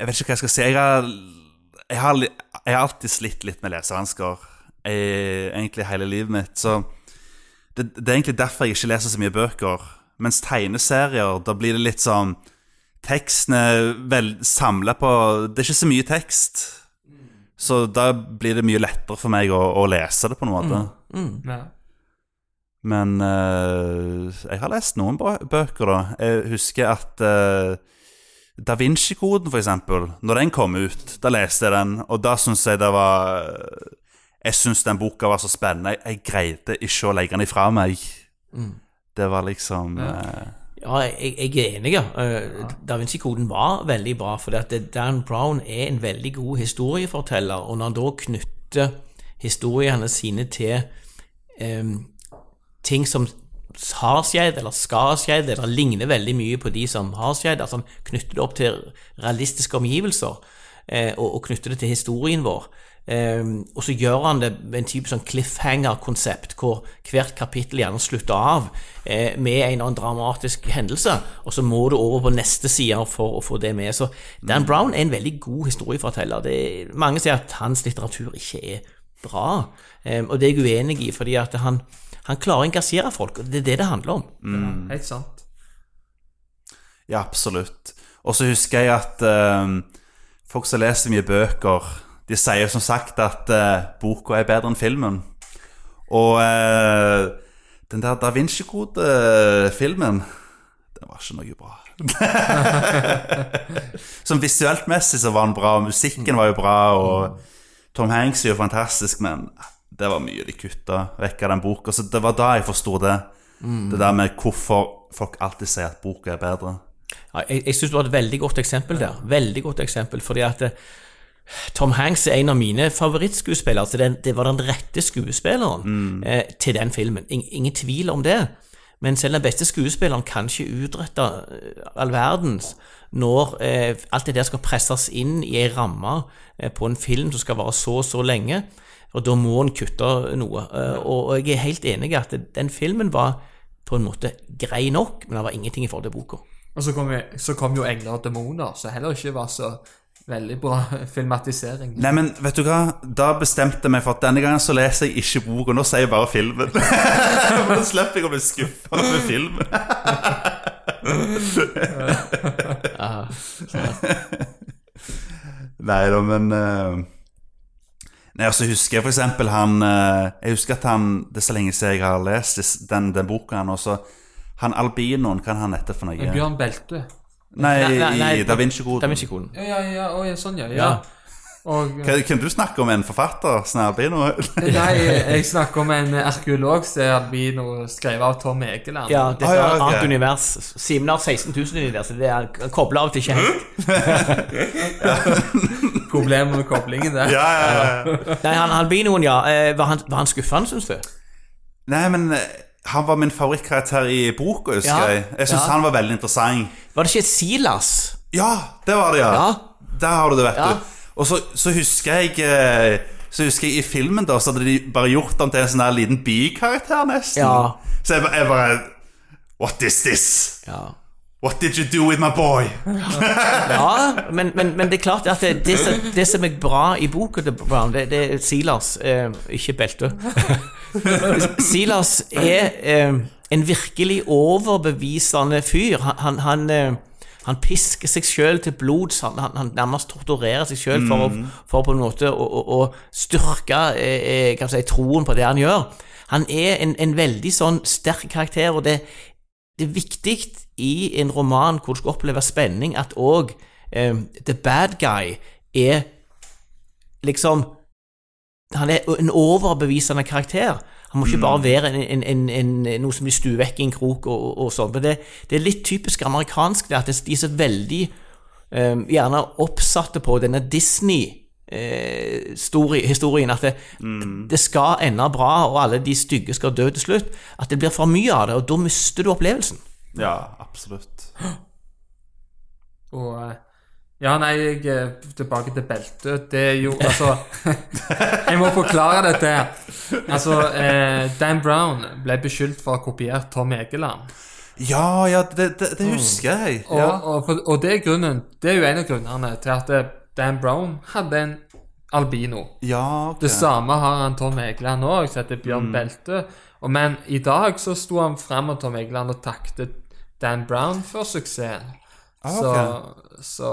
Jeg vet ikke hva jeg skal si. Jeg har, jeg har, jeg har alltid slitt litt med lesevansker. Egentlig hele livet mitt. Så det, det er egentlig derfor jeg ikke leser så mye bøker. Mens tegneserier, da blir det litt sånn Teksten er vel samla på Det er ikke så mye tekst. Så da blir det mye lettere for meg å, å lese det, på en måte. Ja. Men uh, jeg har lest noen bøker, da. Jeg husker at uh, Da Vinci-koden, for eksempel, når den kom ut, da leste jeg den, og da syns jeg det var Jeg syns den boka var så spennende. Jeg, jeg greide ikke å legge den ifra meg. Det var liksom eh, Ja, jeg, jeg er enig. ja. Eh, Da Vinci-koden var veldig bra, for Dan Brown er en veldig god historieforteller. Og når han da knytter historiene sine til em, ting som har skjedd, eller skal ha skjedd, eller ligner veldig mye på de som har skjedd, altså han knytter det opp til realistiske omgivelser, eh, og, og knytter det til historien vår. Ehm, og så gjør han det med en type sånn cliffhanger-konsept, hvor hvert kapittel gjerne slutter av eh, med en eller annen dramatisk hendelse, og så må du over på neste side for å få det med. Så Dan Brown er en veldig god historieforteller. Det, er- mange sier at hans litteratur ikke er bra, Ehm, og det er jeg uenig i, fordi at han, han klarer å engasjere folk, og det er det det handler om. Mm. Helt sant. Ja, absolutt. Og så husker jeg at eh, folk som leser mye bøker, de sier som sagt at uh, boka er bedre enn filmen. Og eh, den der Da Vinci-kode-filmen, den var ikke noe bra. Som visuelt messig så var den bra, og musikken var jo bra, og Tom Hanks er jo fantastisk, men det var mye de kutta vekk av den boka. Så det var da jeg forsto det. Det der med hvorfor folk alltid sier at boka er bedre. Ja, jeg jeg syns du har et veldig godt eksempel der. Veldig godt eksempel, fordi at eh, Tom Hanks er en av mine favorittskuespillere. Altså det, det var den rette skuespilleren eh, til den filmen. In, ingen tvil om det. Men selv den beste skuespilleren kan ikke utrette eh, all verdens når eh, alt det der skal presses inn i ei ramme eh, på en film som skal vare så og så lenge. Og da må en kutte noe. Eh, og, og jeg er helt enig i at den filmen var på en måte grei nok, men det var ingenting i forhold til boka. Og så kom, jo- så kom jo 'Engler og demoner', som heller ikke var så veldig bra filmatisering. Nei, men vet du hva? Da bestemte jeg meg for at denne gangen så leser jeg ikke boka, nå sier jeg bare filmen. nå da slipper jeg å bli skuffa over filmen. Nei da, men eh, Nei, altså husker jeg for eksempel han eh, Jeg husker at han Det er så lenge siden jeg har lest den, den boka, han også. Han albinoen, hva er han heter for noe? Bjørn Belte. Nei, Nei, nei, i Da Vinci-koden. Da Vinci-koden. Ja, ja, ja, å, ja, sånn, ja. ja. Ja. Og Kan du snakke om en forfatter som er albino? Nei, jeg snakker om en arkeolog som er albino, skrevet av Tom Egeland. Ja, dette Ah, ja, er et ok. annet univers. Simen har 16 000 inni så det er kobla av til ikke helt. Problemet med koblingen der. ja, ja, ja. Nei, han albinoen, ja. eh, Var han, var han skuffende, syns du? Nei, men han var min favorittkarakter i boka, husker Ja, jeg. Jeg syns ja. han var veldig interessant. Var det ikke Silas? Ja, det var det, ja. Ja. Der har du det, vet du. Og så, så husker jeg eh, Så husker jeg i filmen da Så hadde de bare gjort ham til en sånn der liten bikarakter, nesten. Ja. Så jeg, jeg bare What is this? Ja. What did you do with my boy? Ja, men, men, men det er klart at det, det, som, det som er bra i boka til Brown, det, det er Silas, eh, ikke beltet. Silas er eh, en virkelig overbevisende fyr. Han, han, eh, han pisker seg sjøl til blods. Han, han, han nærmest torturerer seg sjøl for, mm. for på en måte å, å, å styrke eh, eh, kan si, troen på det han gjør. Han er en, en veldig sånn sterk karakter, og det, det er viktig i en roman hvor du skal oppleve spenning, at òg eh, the bad guy er liksom Han er en overbevisende karakter. Han må ikke bare være en, en, en, en, noe som blir stuet vekk i en krok og, og, og sånn. Men det, det er litt typisk amerikansk det at de er så veldig eh, gjerne oppsatte på denne Disney eh, story, historien at det, det skal ende bra, og alle de stygge skal dø til slutt. At det blir for mye av det, og da mister du opplevelsen. Ja, absolutt. Og eh, Ja, nei, jeg eh, Tilbake til beltet. Det er jo Altså Jeg må forklare dette. Altså, eh, Dan Brown ble beskyldt for å ha kopiert Tom Egeland. Ja, ja, det, det, det husker jeg. Ja. og, og, og det er grunnen Det er jo en av grunnene til at eh, Dan Brown hadde en albino. Ja, ok. Det samme har han Tom Egeland òg, som heter Bjørn Belte. Og, men i dag så sto han fram og Tom Egeland og takket Dan Brown for suksessen. Ah, så, så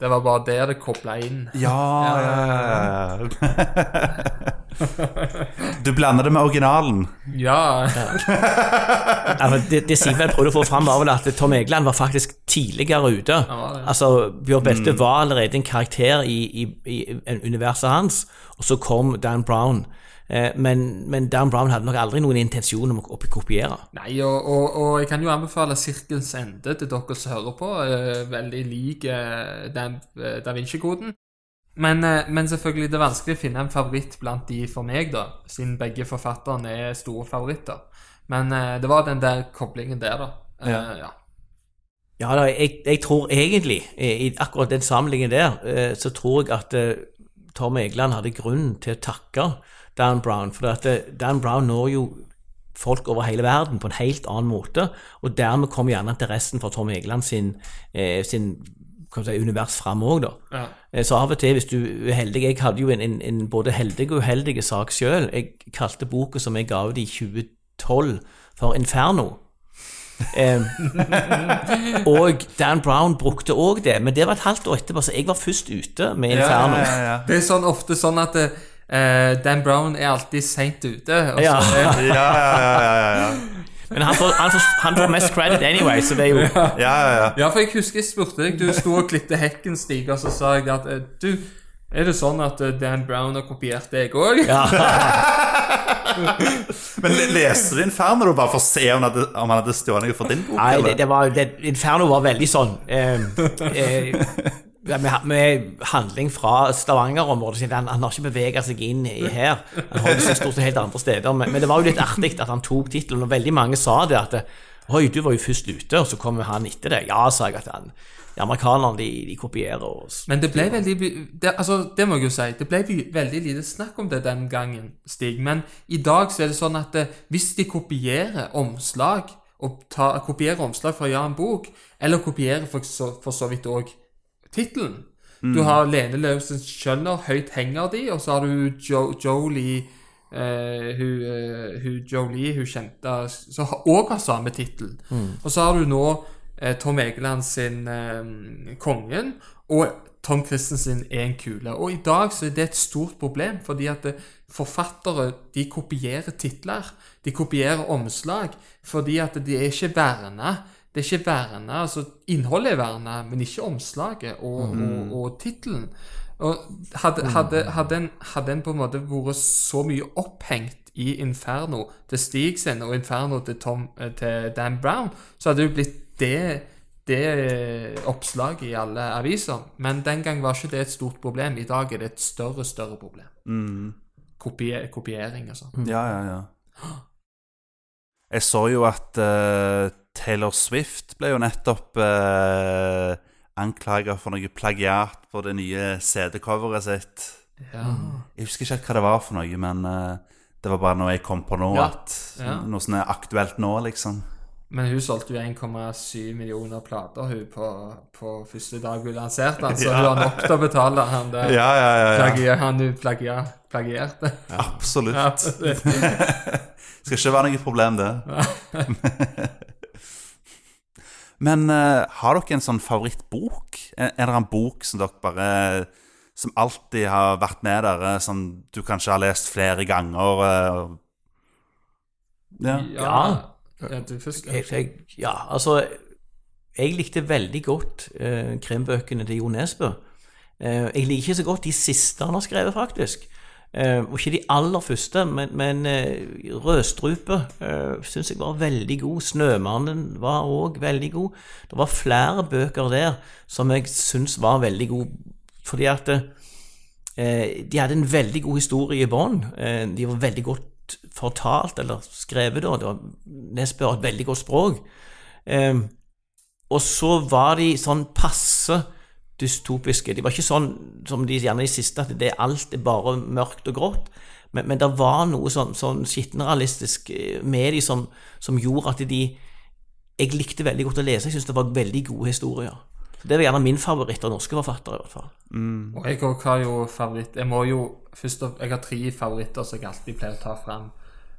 det var bare der det kobla inn. Ja, ja, ja, ja. Du blander det med originalen. Ja. Altså, det, det Sivert prøvde å få fram, var vel at Tom Egeland var faktisk tidligere ute. Ja, ja. Altså, Bjørn Belte var allerede en karakter i, i, i universet hans, og så kom Dan Brown. Eh, men, men Dan Brown hadde nok aldri noen intensjon om å, kopiere. Nei, og, og, og jeg kan jo anbefale 'Sirkels ende til dere som hører på. Eh, veldig lik eh, Dan, Da Vinci-koden. Men, men selvfølgelig det er vanskelig å finne en favoritt blant de for meg, da. Siden begge forfatterne er store favoritter. Men det var den der koblingen der, da. Ja. ja. Ja, da, jeg, jeg tror egentlig, i akkurat den sammenligningen der, så tror jeg at Tom Egeland hadde grunn til å takke Dan Brown, for at eh, Dan Brown når jo folk over hele verden på en helt annen måte, og dermed kom gjerne interessen for Tom Egeland sin, eh, sin si, univers fram òg, da. Ja. Eh, Så av og til, hvis du er uheldig Jeg hadde jo en, en, en både heldig og uheldig sak sjøl. Jeg kalte boka som jeg ga ut i 2012, for Inferno. Eh, og Dan Brown brukte òg det, men det var et halvt år etterpå, så jeg var først ute med Inferno. Ja, ja, ja. Det er sånn, ofte sånn at eh, Dan Brown er alltid seint ute. Og så Ja. Ja, ja, ja, ja, ja. Men han får, han, får, han får mest credit anyway, så det er jo ja, ja, ja. Ja, for jeg husker jeg spurte deg Du sto og klippte hekken, Stig, og så sa jeg at eh, Du, er det sånn at eh, Dan Brown har kopiert deg òg? ja. Men le- leste du Inferno bare for å se om, han hadde, om han hadde stjålet for din bok? Nei, eller? det, det var, det, Inferno var veldig sånn eh, eh, med, med handling fra Stavanger-området. Han, han har ikke beveget seg inn i her. Han holder seg stort sett helt andre steder. Men, men det var jo litt artig at han tok tittelen, og veldig mange sa det at Oi, du var jo først ute, og så kommer han etter deg. Ja, sa jeg at han de Amerikanerne de, de kopierer oss. Men det ble veldig det, altså, det må jeg jo si. Det ble veldig lite snakk om det den gangen, Stig. Men i dag så er det sånn at hvis de kopierer omslag, og ta, kopierer omslag fra Ja, en bok, eller kopierer for så, for så vidt òg tittelen Du har Lene Lausens skjønner, høyt henger de, og så har du jo, Jolie Uh, hun, uh, hun Jolie, hun kjente, som òg har samme tittel. Og så har du nå uh, Tom Egeland sin Kongen og Tom Christensen sin En kule. Og i dag så er det et stort problem, fordi at forfattere de kopierer titler. De kopierer omslag, fordi at de er ikke verna. Det er ikke verna, altså Innholdet er verna, men ikke omslaget og, og, og tittelen. Hadde, hadde, hadde, en, hadde en på en måte vært så mye opphengt i Inferno til Stig sin og Inferno til, Tom, eh, til Dan Brown, så hadde det jo blitt det, det oppslaget i alle aviser. Men den gang var ikke det et stort problem. I dag er det et større, større problem. Kopie, kopiering og sånn. Ja, ja, ja. Jeg så jo at uh, Taylor Swift ble jo nettopp uh, anklaga for noe plagiat på det nye CD-coveret sitt. Ja. Jeg husker ikke helt hva det var for noe, men uh, det var bare noe jeg kom på nå. Ja. At, Ja. Noe som er aktuelt nå, liksom. Men hun solgte jo 1,7 millioner plater hun på, på første dag hun lanserte den, så Ja. hun har nok til å betale han der Ja, ja, ja. ja. plagier, han hun plagier, plagierte. Absolutt. Det- Skal ikke være noe problem, det. Men uh, har dere en sånn favorittbok? Er, det en bok som dere bare Som alltid har vært med dere, som du kanskje har lest flere ganger? Uh, ja. ja. Jeg, jeg, ja, altså Jeg likte veldig godt eh, krimbøkene til Jo Nesbø. Eh, jeg liker ikke så godt de siste han har skrevet, faktisk. Eh, og ikke de aller første, men, men eh, Rødstrupe eh, syns jeg var veldig god. 'Snømannen' var òg veldig god. Det var flere bøker der som jeg syns var veldig gode, fordi at eh, de hadde en veldig god historie i bånn. Eh, de var veldig godt fortalt, eller skrevet, da. Det var Nesbø et veldig godt språk. Eh, og så var de sånn passe dystopiske. De var ikke sånn som de gjerne de siste, at det alt er bare mørkt og grått. Men, men det var noe sånn, sånn skittenrealistisk eh, med de som, som gjorde at de Jeg likte veldig godt å lese. Jeg syns det var veldig gode historier. Det er gjerne min favoritt av norske forfattere, i hvert fall. Og jeg òg har jo favoritt Jeg må jo først og Jeg har tre favoritter som jeg alltid pleier å ta fram.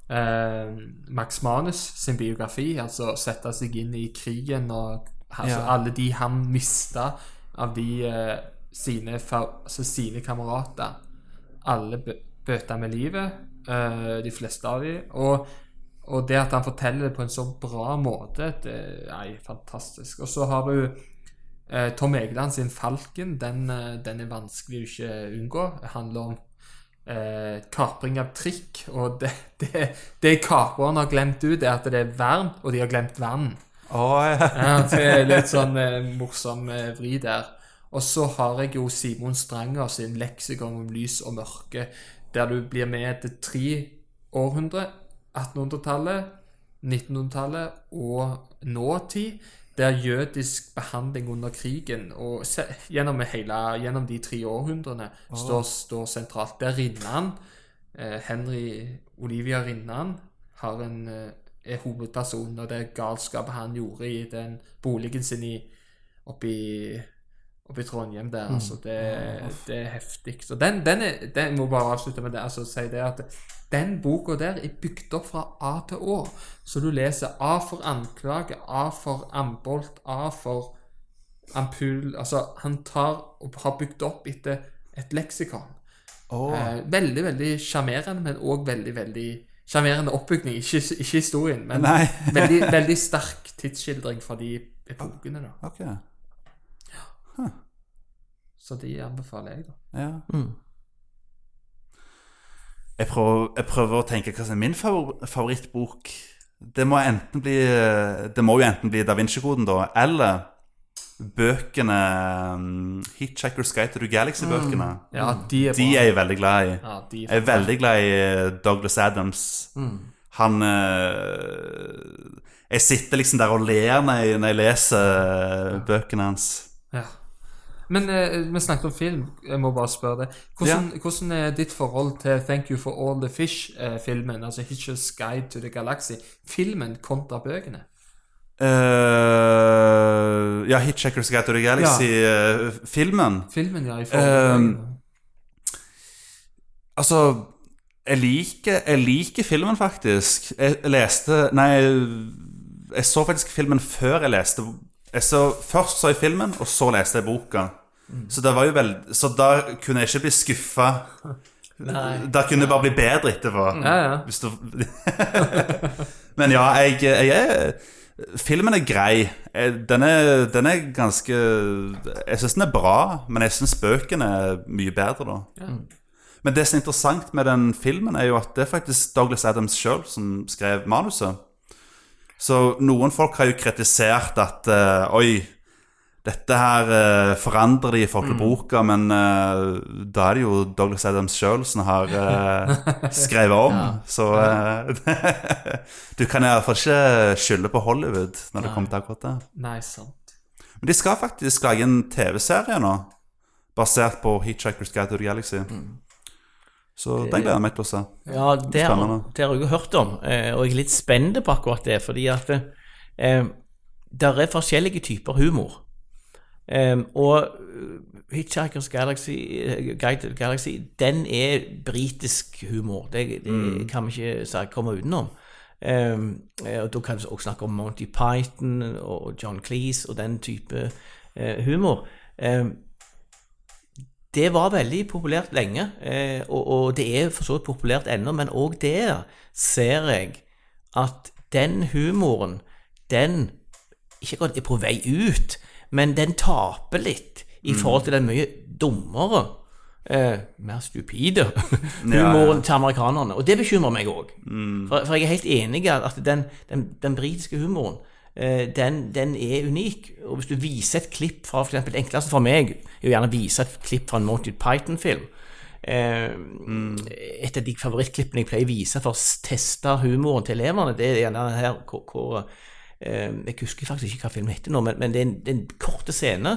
Eh, Max Manus sin biografi, altså sette seg inn i krigen og altså, Ja. alle de han mista av de eh, sine, altså, sine kamerater. Alle bøter med livet, eh, de fleste av dem. Og, og det at han forteller det på en så bra måte, det er fantastisk. Og så har du Tom Egeland sin 'Falken' den, eh, den er vanskelig å ikke unngå. Det handler om eh, kapring av trikk. Og det, det, det kaperen har glemt ut, er at det er vern, og de har glemt vann. Oh, ja. Ja, det er litt sånn eh, morsom eh, vri der. Og så har jeg jo Simon Stranger sin 'Leksikon om lys og mørke', der du blir med til tre århundre. 1800-tallet, 1900-tallet og nåtid. Der jødisk behandling under krigen og se, gjennom, hele, gjennom de tre århundrene står, står sentralt. Der Rinnan, eh, Henry Olivia Rinnan, har en, eh, er hovedpersonen, og det galskapet han gjorde i den boligen sin i, oppe i oppe i Trondheim der. altså Det, det er heftig. Så den, den er den, må bare avslutte med det. altså si det at Den boka der er bygd opp fra A til Å. Så du leser A for anklage, A for ambolt, A for ampul Altså, han tar og har bygd opp etter et leksikon. Oh. Eh, veldig, veldig sjarmerende, men òg veldig, veldig sjarmerende oppbygning. Ikke, ikke historien, men veldig, veldig sterk tidsskildring fra de epokene. da. Ok. Så de anbefaler jeg, da. Ja. Mm. Jeg prøver, jeg prøver å tenke hva som er min favor favorittbok. Det må enten bli Det må jo enten bli Da Vinci-koden, da, eller bøkene um, Hitchhiker's Guide to the Galaxy-bøkene. Ja, de. De er jeg veldig glad i. ja, er Jeg er veldig glad i eh, Douglas Adams. Han eh, Jeg sitter liksom der og ler når jeg, når jeg leser eh, bøkene hans. Ja. Men eh, vi snakket om film. Jeg må bare spørre deg. Hvordan, hvordan er ditt forhold til Thank You for All the Fish-filmen? altså Hitchers Guide to the Galaxy. Filmen kontra bøkene? Uh, ja, Hitchhiker's Guide to the Galaxy-filmen. Filmen, ja, i forhold Um. Altså, jeg liker, jeg liker filmen, faktisk. Jeg leste Nei, jeg så faktisk filmen før jeg leste jeg så, Først så jeg filmen, og så leste jeg boka. Så, det var jo vel, så da kunne jeg ikke bli skuffa. Da kunne det bare bli bedre etterpå. Ja, ja. Du Men ja, jeg, jeg er Filmen er grei. Den er, den er ganske Jeg syns den er bra, men jeg syns bøkene er mye bedre, da. Men det som er interessant med den filmen, er jo at det er faktisk Douglas Adams sjøl som skrev manuset. Så noen folk har jo kritisert at uh, Oi, dette her eh, forandrer de i forhold til boka, men uh, da er det jo Douglas Adams sjøl som har uh, skrevet om. Så uh, du kan iallfall ikke skylde på Hollywood når det kommer til akkurat det. Nei, sant. Men de skal faktisk lage en TV-serie nå, basert på Hitchhiker's Guide to the Galaxy. Så den gleder jeg meg til å se. Ja, det har, det har jeg jo hørt om, og jeg er litt spent på akkurat det, fordi at der er forskjellige typer humor. Eh, og Hitchhiker's Galaxy, eh, Guide Galaxy, den er britisk humor. Det, det kan vi ikke komme utenom. Um, og da kan vi også snakke om Monty Python og John Cleese og den type uh, humor. Um, det var veldig populært lenge, uh, og, og det er for så vidt populært ennå, men òg der ser jeg at den humoren, den ikke akkurat er på vei ut, men den taper litt i forhold til den mye dummere, eh, mer stupide humoren til amerikanerne. Og det bekymrer meg òg. For, for jeg er helt enig i at den, den, den britiske humoren eh, den, den er unik. Og hvis du viser et klipp fra Det enkleste for meg er jo gjerne å vise et klipp fra en Monty Python-film. Eh, Et av de favorittklippene jeg pleier å vise for å teste humoren til elevene, det er gjerne her hvor, hvor Jeg husker faktisk ikke hva filmen heter nå, men, men det er en, det er en korte scene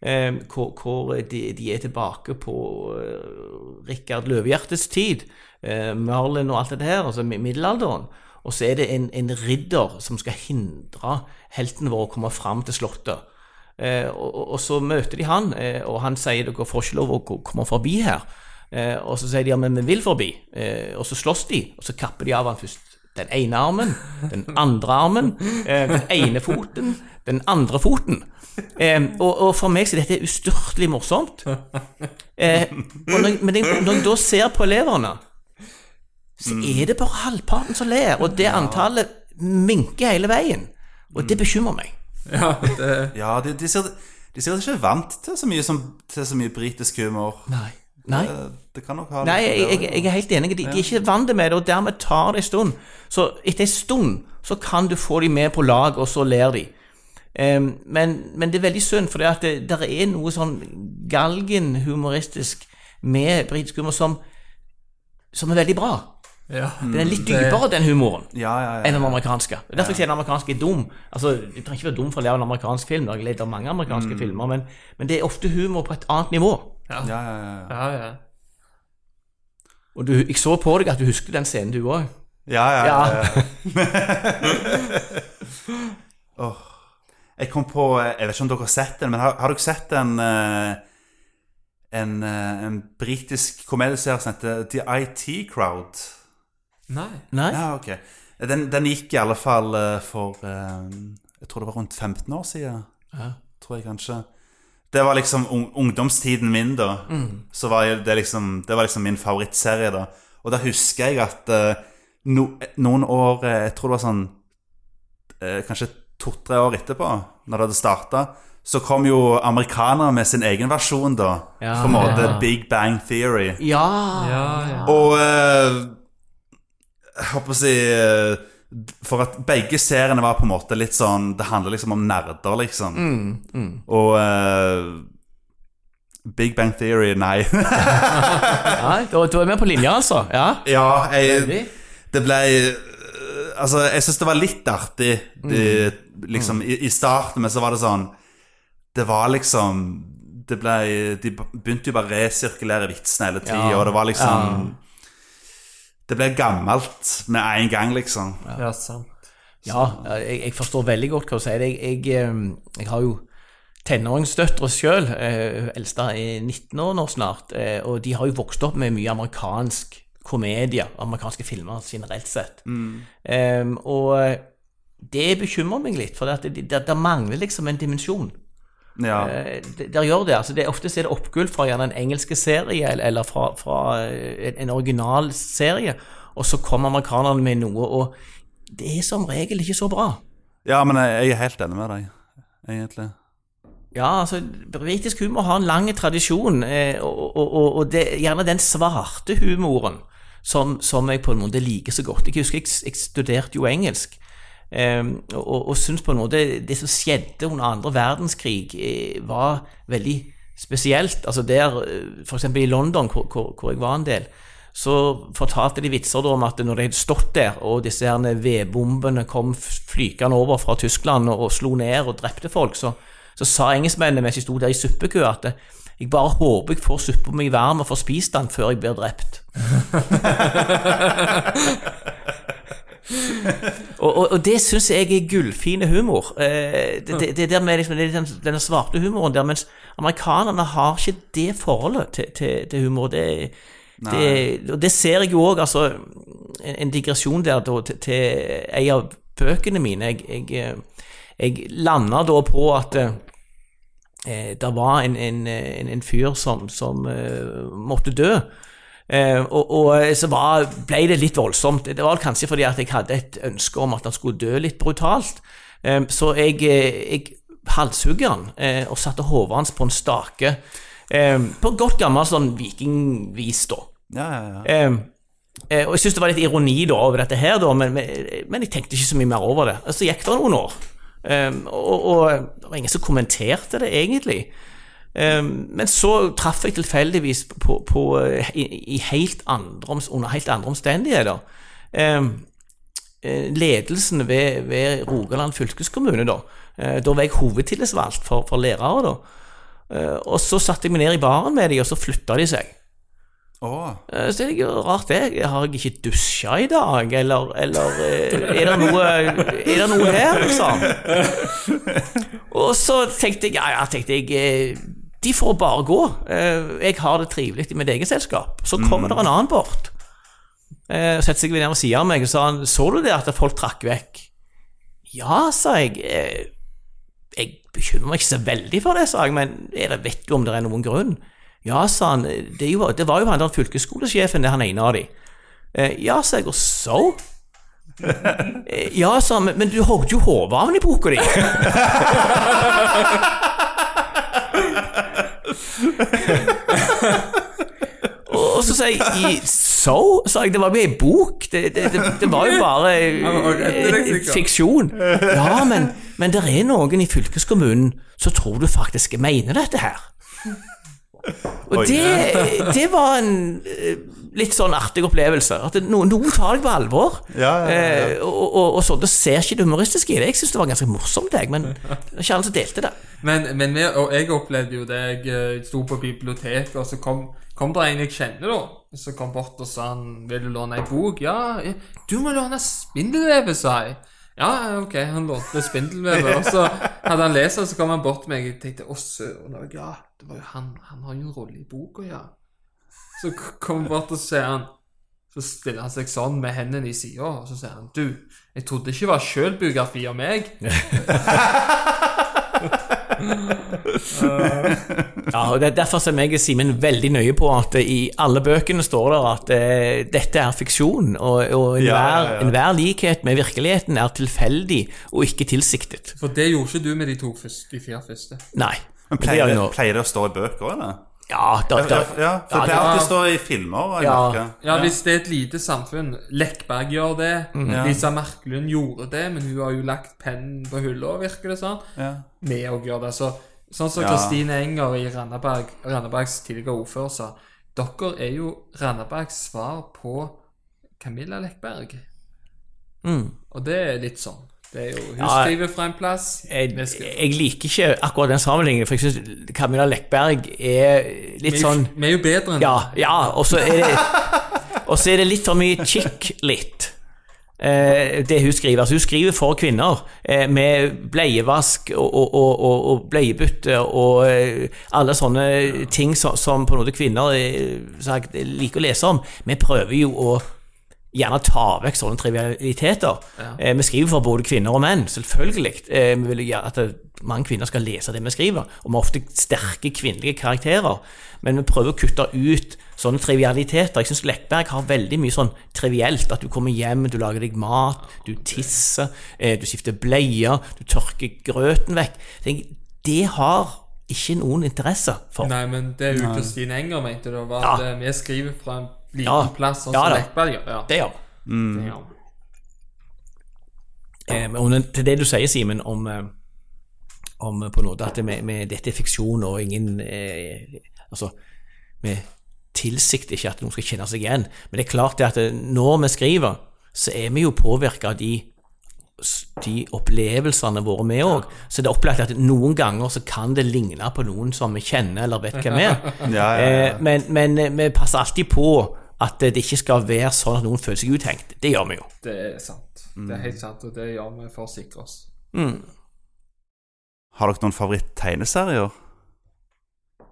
eh, hvor, hvor de, de er tilbake på uh, Rikard Løvehjertes tid, eh, Merlin og alt det her, altså middelalderen. Og så er det en, en ridder som skal hindre helten vår å komme fram til slottet. Eh, og, og- så møter de han, eh, og han sier dere får ikke lov å komme forbi her. Eh, og så sier de ja, men vi vil forbi. Eh, og så slåss de, og så kapper de av han først den ene armen, den andre armen, eh, den ene foten, den andre foten. Eh, og, og for meg så er dette ustyrtelig morsomt. Eh, og når, men når jeg da ser på eleverne, så er det bare halvparten som ler, og det antallet minker hele veien. Og det bekymrer meg. Ja, det, Ja, de, de, ser, de ser, ikke vant til så mye, som, til så mye britisk humor. Nei. Nei. Det kan nok ha Nei, jeg, jeg, jeg er helt enig. De, de er ikke vant med det, og dermed tar det en stund. Så etter en stund så kan du få dem med på lag, og så ler de. Um, men, men det er veldig synd, for det, det er noe sånn galgenhumoristisk med britisk humor som, som er veldig bra. ja. Den er litt dypere, den humoren, Ja, ja, enn ja. den amerikanske. Derfor er Derfor jeg den amerikanske er dum. Altså, Du trenger ikke være dum for å lære en amerikansk film. Jeg av mange amerikanske filmer, men, men det er ofte humor på et annet nivå. ja, ja, ja. ja, ja. Og du, jeg så på deg at du husker den scenen, du òg. ja, ja, ja, ja. oh, Jeg kom på Jeg vet ikke om dere har sett den, men har, har dere sett en eh, En, eh, en britisk komedieserie som heter The IT Crowd? Nei. Nei? Ja, ok. Den, den gikk i alle fall eh, for eh, Jeg tror det var rundt 15 år siden. Ja. Tror jeg kanskje. Det var liksom ungdomstiden min, da. Så var det liksom Det var liksom min favorittserie, da. Og da husker jeg at uh, no, noen år eh, Jeg tror det var sånn uh, Kanskje to-tre år etterpå, når det hadde starta, så kom jo amerikanere med sin egen versjon, da. Ja, på en måte ja. Big Bang Theory. Ja. Ja, ja. Og uh, Jeg håper å si For at begge seriene var på en måte litt sånn Det handler liksom om nerder, liksom. Og uh, Big Bang Theory, nei. ja du, du er med på linja, altså? Ja. ja, jeg, det ble eh, Altså, jeg syns det var litt artig det, liksom, i, i starten, men så var det sånn Det var liksom det ble, De begynte jo bare å resirkulere vitsene hele tida, Ja. og det var liksom Det ble gammelt med en gang, liksom. ja, sant. Ja, jeg, jeg forstår veldig godt hva du sier. Jeg, jeg, eh, jeg har jo tenåringsdøtre sjøl. Eldste er 19 år nå snart. eh, Og de har jo vokst opp med mye amerikansk komedie, amerikanske filmer generelt sett. Eh, og det bekymrer meg litt, for det, det, det, det mangler liksom en dimensjon. Ja. Eh, Der gjør det. altså det, Ofte er det oppgull fra gjerne en engelsk serie eller, fra, fra eh, en, en original serie, og så kommer amerikanerne med noe, og det er som regel ikke så bra. ja, men jeg, jeg er helt enig med deg, egentlig. Ja, altså, britisk humor har en lang tradisjon, eh, og, og, og, det er gjerne den svarte humoren som, som jeg på en måte liker så godt. Jeg husker jeg, jeg studerte jo engelsk, og, og syns på en måte det som skjedde under andre verdenskrig, eh, var veldig spesielt. Altså der, F.eks. for eksempel i London, hvor, hvor, hvor jeg var en del, så fortalte de vitser om at når de hadde stått der, og disse her vedbombene kom flykende over fra Tyskland og, og slo ned og drepte folk, så, så sa engelskmennene mens de sto der i suppekø at jeg bare håper jeg får suppa mi varm og får spist den før jeg blir drept. og, og, og det syns jeg er gullfine humor. Eh, det, det, det der med liksom, det er den, svarte humoren der, mens amerikanerne har ikke det forholdet til, til, til humor. Det, det, og det ser jeg jo òg, altså en, en digresjon der da, til, til ei av bøkene mine. Jeg, jeg, jeg landa da på at eh, det var en, en, en, en fyr som, som eh, måtte dø. Eh, og, og så var, ble det litt voldsomt. Det var kanskje fordi at jeg hadde et ønske om at han skulle dø litt brutalt. Eh, så jeg, eh, jeg halshugget han eh, og satte hodet hans på en stake. Eh, på godt gammel sånn vikingvis, da. Ja, ja, ja. Eh, eh, og jeg syns det var litt ironi da over dette her, da, men, men, men jeg tenkte ikke så mye mer over det. Så gikk det noen år, eh, og, og det var ingen som kommenterte det, egentlig. Eh, men så traff jeg tilfeldigvis på, på, eh, i, i helt andre, under helt andre omstendigheter. Eh, eh, ledelsen ved, ved Rogaland fylkeskommune, da. Eh, Da var jeg hovedtillitsvalgt for, for lærere, da. Og så satte jeg meg ned i baren med dem, og så flytta de seg. Oh. Så det er jo rart det. Har jeg ikke dusja i dag, eller, eller er, det noe, er det noe her, liksom? Og så tenkte jeg, ja, ja, tenkte jeg de får bare gå. Eh, Jeg har det trivelig i mitt eget selskap. Så kommer det en annen bort. Så og Setter seg ned ved siden av meg og sa han, så du det at folk trakk vekk? Ja, sa jeg. eh, Jeg bekymrer meg ikke så veldig for det, sa jeg, men er det, vet du om det er noen grunn? Ja, sa han, det, jo, det var jo han der fylkesskolesjefen, det er han ene av de. Eh, ja, sa jeg, og så? Eh, Ja, sa han, men, men du hogde jo hodet av han i boka di. Og så sa jeg i, So? sa jeg, det var jo i bok. Det, det, det, det var jo bare eh, fiksjon. Ja, men, men det er noen i fylkeskommunen som tror du faktisk mener dette her. Og det, det var en eh, litt sånn artig opplevelse. At det, noen, noen tar deg på alvor. Ja, ja, ja, ja. Eh, og, og, og så, Da ser ikke det humoristiske i det. Jeg syns det var ganske morsomt, jeg, men ikke alle som delte det. Men, men vi, og jeg opplevde jo det. Jeg eh, sto på biblioteket, og så kom, kom det en jeg kjenner, da. Så kom bort og sa han 'Vil du låne ei bok?' 'Ja, du må låne 'Spindelvevet', sa jeg. Ja, ok, han lånte spindelvevet, og så hadde han lest det, så kom han bort til meg og tenkte Å, søren, ja, det var jo han, han har jo en rolle i boka, ja. Så kommer kom han bort og sier han Så stiller han seg sånn med hendene i sida, og så sier han Du, jeg trodde ikke det var sjølbiografi av meg. Ja, og det er Derfor er jeg og Simen veldig nøye på at i alle bøkene står det at uh, dette er fiksjon, og, og enhver Ja, ja, ja. enhver likhet med virkeligheten er tilfeldig og ikke tilsiktet. For det gjorde ikke du med de to første, de fire første. Nei. Men pleier, jeg pleier det å stå i bøker òg, eller? Ja, da, da, ja, for det er alltid står i filmer. jeg Ja. Ja, hvis det er et lite samfunn Lekberg gjør det. Mm. Lisa Merkelund gjorde det, men hun har jo lagt pennen på hylla, virker det sånn. Ja. med å gjøre det. Så, sånn som Ja. Kristine Enger i Randaberg, Randabergs tidligere ordfører sa Dere er jo Randabergs svar på Camilla Lekberg. mm. Og det er litt sånn. Det er jo, hun Ja, fra en plass. jeg, jeg liker ikke akkurat den sammenligningen, for jeg syns Camilla Lekberg er litt vi, sånn vi er jo bedre enn Ja, ja, og så er er det litt for mye chick litt. Eh, det hun skriver. Altså, hun skriver for kvinner, eh, med bleievask og, og, og, og, og bleiebytte og eh, alle sånne ting som, som på en måte kvinner eh, sagt, liker å lese om. Vi prøver jo å gjerne ta vekk sånne trivialiteter. Eh, vi skriver for både kvinner og menn, selvfølgelig. Eh, vi vil gjøre gjerne at eh, mange kvinner skal lese det vi skriver, og vi har ofte sterke kvinnelige karakterer. Men vi prøver å kutte ut sånne trivialiteter. Jeg syns Lekberg har veldig mye sånn trivielt. At du kommer hjem, du lager deg mat, du tisser, eh, du skifter bleier, du tørker grøten vekk. Det, det har ikke noen interesse for. Nei, men det er jo Kristine Enger mente det var Ja. at vi skriver fra en liten Ja. plass, sånn Ja som da. Lekberg gjør. Ja. Det gjør det gjør. Eh, men til det du sier, Simen, om, eh, om på en måte at det med, med, dette er fiksjon og ingen eh, Altså, vi tilsikter ikke at noen skal kjenne seg igjen. Men det er klart det at eh, når vi skriver, så er vi jo påvirka av de de opplevelsene våre med òg. Så det er opplagt at noen ganger så kan det ligne på noen som vi kjenner eller vet hvem er. Ja, ja, ja. Eh, men, men eh, vi passer alltid på at det ikke skal være sånn at noen føler seg uthengt. Det gjør vi jo. Det er sant. Det er helt sant, og det gjør vi for å sikre oss. Har dere noen favoritt-tegneserier?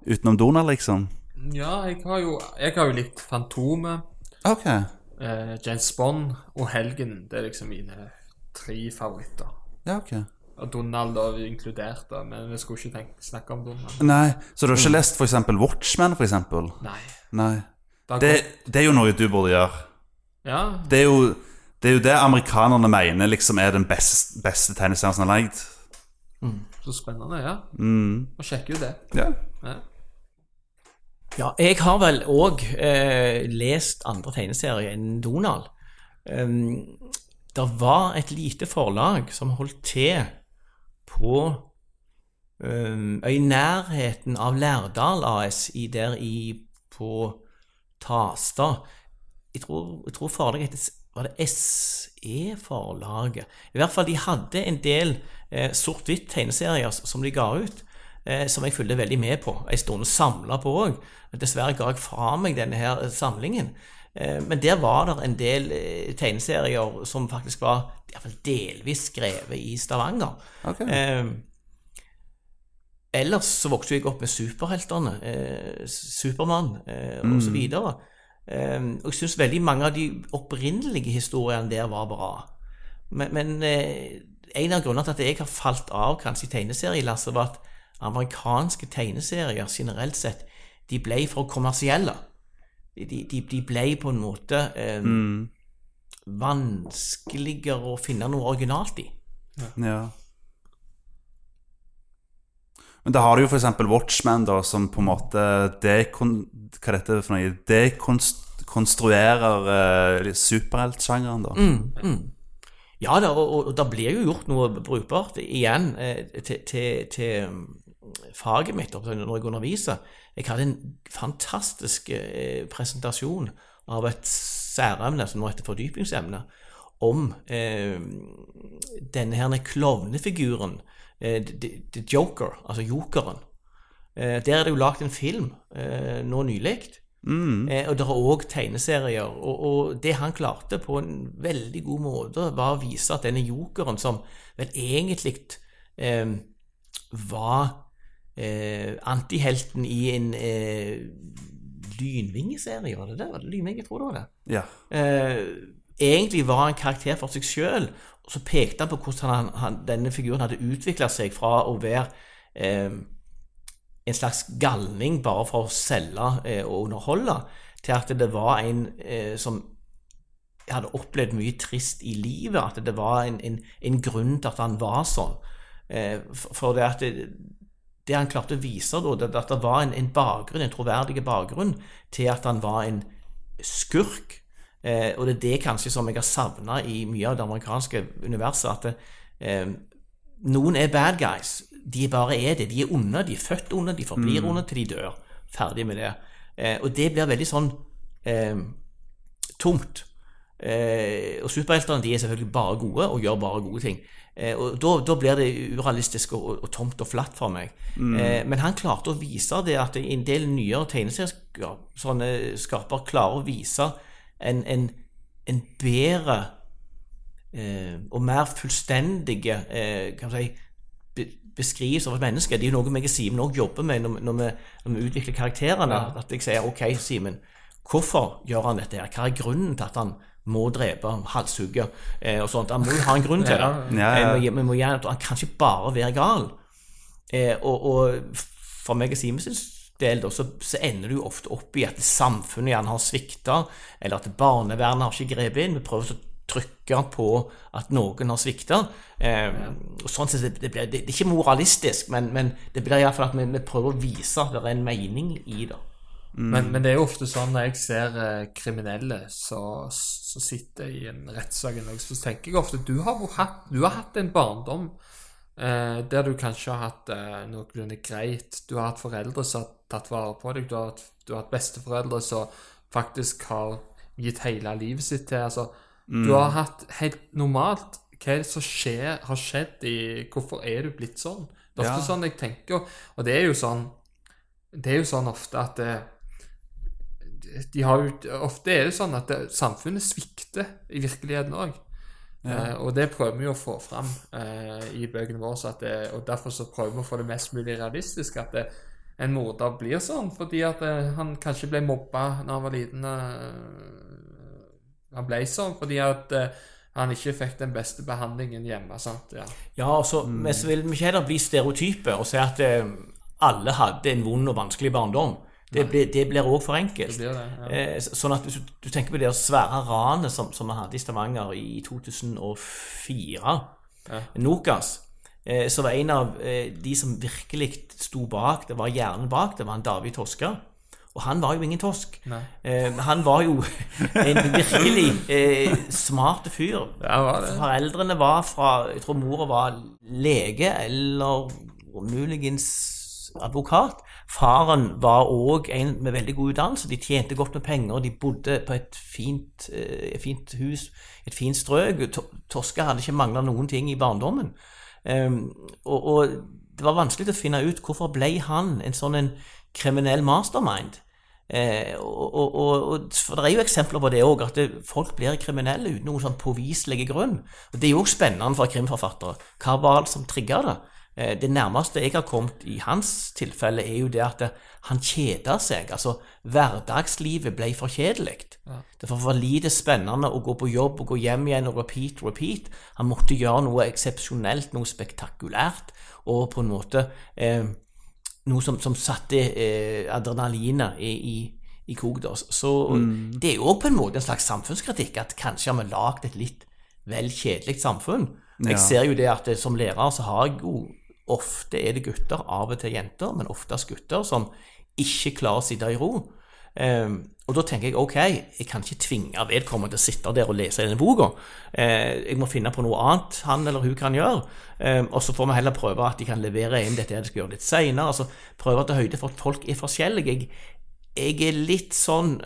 Utenom Donald, liksom? Ja, jeg har jo, jeg har jo likt Fantomet. Ok. eh, James Bond og Helgen. Det er liksom mine tre favoritter. Ja, ok. Og Donald da inkludert, da, men vi skulle ikke tenke, snakke om Donald. Nei, Så du har ikke lest eksempel Watchmen, for eksempel? Nei. Nei. Da Det, det er jo noe du burde gjøre. Ja, Det er jo det, er jo det amerikanerne mener liksom er den beste, beste tegneserien som er lagd. så spennende, ja. Mm. Og sjekke jo det. Ja. Ja. Ja, jeg har vel òg eh, lest andre tegneserier enn Donald. Um, det var et lite forlag som holdt til på um, i nærheten av Lærdal AS, i, der i på Tastad. Jeg tror, jeg tror forlaget heter Var det SE-forlaget? I hvert fall, de hadde en del eh, sort-hvitt tegneserier som de ga ut eh, som jeg fulgte veldig med på Jeg stod og samla på òg. Dessverre ga jeg fra meg denne her samlingen. Eh, men der var det en del eh, tegneserier som faktisk var i hvert fall delvis skrevet i Stavanger. Ok. Ellers så vokste jeg opp med superheltene. Eh, Supermann eh, og så videre. Eh, og jeg syns veldig mange av de opprinnelige historiene der var bra. Men, men eh, en av grunnene til at jeg har falt av kanskje i tegneserielasset, var at amerikanske tegneserier generelt sett de ble for kommersielle. De, de, de ble på en måte eh, vanskeligere å finne noe originalt i. ja. Men da har du jo for eksempel Watchmen, da, som på en måte dekon... Hva dette for noe? Dekonstruerer uh, superheltsjangeren, da. Ja da, og, og, det blir jo gjort noe brukbart igjen eh, til, til, til um, faget mitt når jeg underviser. Jeg hadde en fantastisk eh, presentasjon av et særemne som nå heter fordypningsemne, om eh, denne her klovnefiguren, eh, The, The Joker, altså jokeren. Eh, der er det jo lagd en film eh, nå nylig Eh, og det er òg tegneserier. Og, og det han klarte på en veldig god måte, var å vise at denne jokeren, som vel egentlig eh, var eh, antihelten i en eh, lynvingeserie, var det det? Var det lynvinge, jeg du det var det. Ja. Eh, egentlig var en karakter for seg sjøl, og så pekte han på hvordan han, han, denne figuren hadde utvikla seg fra å være eh, en slags galning bare for å selge eh, og underholde, til at det var en eh, som hadde opplevd mye trist i livet, at det var en, en, en grunn til at han var sånn. Eh, for det at det, det han klarte å vise, da, at det var en, en bakgrunn, en troverdig bakgrunn til at han var en skurk. Eh, og det er det kanskje som jeg har savna i mye av det amerikanske universet. At det, eh, noen er bad guys. De bare er det. De er onde. De er født onde. De forblir onde til de dør. Ferdig med det. Eh, og det blir veldig sånn eh, tomt. Eh, og superheltene de er selvfølgelig bare gode og gjør bare gode ting. Eh, og da, da blir det urealistisk og, og, tomt og flatt for meg. Eh, men han klarte å vise det at en del nyere tegneserieskapere klarer å vise en, en, en bedre eh, og mer fullstendige eh, kan man si, be, beskrivelse av et menneske. Det er jo noe jeg og Simen òg jobber med når, når, vi, når vi utvikler karakterene. At jeg sier OK, Simen, hvorfor gjør han dette? her? Hva er grunnen til at han må drepe, halshugge eh, og sånt? Han må jo ha en grunn til det. Ja, ja. Eh, vi må- vi må han kan ikke bare være gal. Eh, og, og for meg og Simen sin del da, så, så ender du jo ofte opp i at samfunnet gjerne har svikta, eller at barnevernet har ikke grepet inn. Vi prøver å trykke på at noen har svikta. Eh, sånn det, det, blir, det, det er ikke moralistisk, men, men det blir iallfall at vi, vi prøver å vise at det er en mening i det. Men, men det er jo ofte sånn når jeg ser eh, kriminelle som sitter i en rettssak, så tenker jeg ofte du har, hatt, du har hatt en barndom eh, der du kanskje har hatt eh, noenlunde greit. Du har hatt foreldre som har tatt vare på deg. Du har du har hatt besteforeldre som faktisk har gitt hele livet sitt til. Altså, Du har hatt helt normalt Hva er det som skjer, har skjedd i Hvorfor er du blitt sånn? Det er ofte Ja. sånn jeg tenker, og det er jo sånn Det er jo sånn ofte at det, de har jo, Ofte er det sånn at det, samfunnet svikter i virkeligheten òg. Eh, og det prøver vi å få fram eh, i bøkene våre. Det, og Derfor så prøver vi å få det mest mulig realistisk. At det, en morder blir sånn fordi at eh, han kanskje ble mobba når han var liten. Eh, han ble sånn fordi at eh, han ikke fikk den beste behandlingen hjemme. sant? Ja. Ja, altså, mm. Men så vil vi ikke heller bli stereotype og si at alle hadde en vond og vanskelig barndom. Det, blir- det blir òg for enkelt. Det blir det, ja. Eh, sånn at hvis du, du tenker på det svære ranet som, som vi hadde i Stavanger i 2004, Ja. Nokas, så var en av eh, de som virkelig sto bak, det var hjernen bak, det var en David Toska. Og han var jo ingen tosk. Eh, han var jo en virkelig eh, smart fyr. Ja. Foreldrene var fra Jeg tror mora var lege eller muligens advokat. Faren var òg en med veldig god utdannelse. De tjente godt med penger. De bodde på et fint, eh, et fint hus, et fint strøk. To- Toska hadde ikke mangla noen ting i barndommen. Ehm, og, og det var vanskelig å finne ut hvorfor ble han en sånn en kriminell mastermind. Eh, og, og, og, for Det er jo eksempler på det òg, at det, folk blir kriminelle uten noen sånn påviselig grunn. Og Det er jo også spennende for krimforfattere. Hva var det som trigga det? Eh, det nærmeste jeg har kommet i hans tilfelle, er jo det at det, han kjeda seg. Altså, hverdagslivet ble for kjedelig. Det var for lite spennende å gå på jobb og gå hjem igjen og repeat, repeat. Han måtte gjøre noe eksepsjonelt, noe spektakulært, og på en måte eh, noe som, som satte eh, adrenalinet i, i, i kok. Så Så det er jo på en måte en slags samfunnskritikk, at kanskje har vi lagd et litt vel kjedelig samfunn. Ja. Jeg ser jo det at som lærer så har jeg jo Ofte er det gutter, av og til jenter, men oftest gutter som ikke klarer å sitte i ro. Ehm, og da tenker jeg ok, jeg kan ikke tvinge vedkommende til å sitte der og lese denne boka. Eh, jeg må finne på noe annet han eller hun kan gjøre. Ehm, og så får vi heller prøve at de kan levere inn dette de skal gjøre litt seinere. Altså prøve å ta høyde for at folk er forskjellige. Jeg, jeg er litt sånn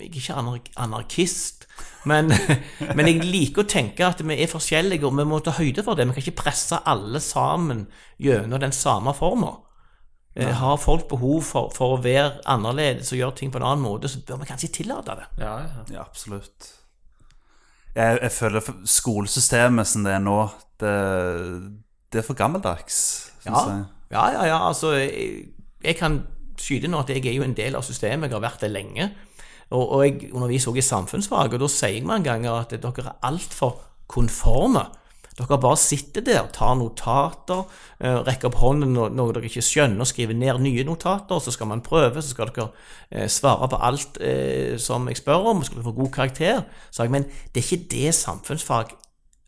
Jeg er ikke anarkist, men, men jeg liker å tenke at vi er forskjellige, og vi må ta høyde for det. Vi kan ikke presse alle sammen gjennom den samme forma. Ja. Har folk behov for, for å være annerledes og gjøre ting på en annen måte, så bør vi kanskje tillate det. Ja, ja. Ja, absolutt. Jeg, jeg føler skolesystemet som det er nå, det, det er for gammeldags, syns Ja, jeg. ja, ja. ja altså, jeg, jeg kan skyte nå at jeg er jo en del av systemet, jeg har vært det lenge. Og, og jeg underviser også i samfunnsfag, og da sier jeg mange ganger at dere er altfor konforme. Dere bare sitter der, tar notater, eh, rekker opp hånden når, dere ikke skjønner, skriver ned nye notater, så skal man prøve, så skal dere eh, svare på alt eh, som jeg spør om, skal dere få god karakter. Så jeg, men det er ikke det samfunnsfag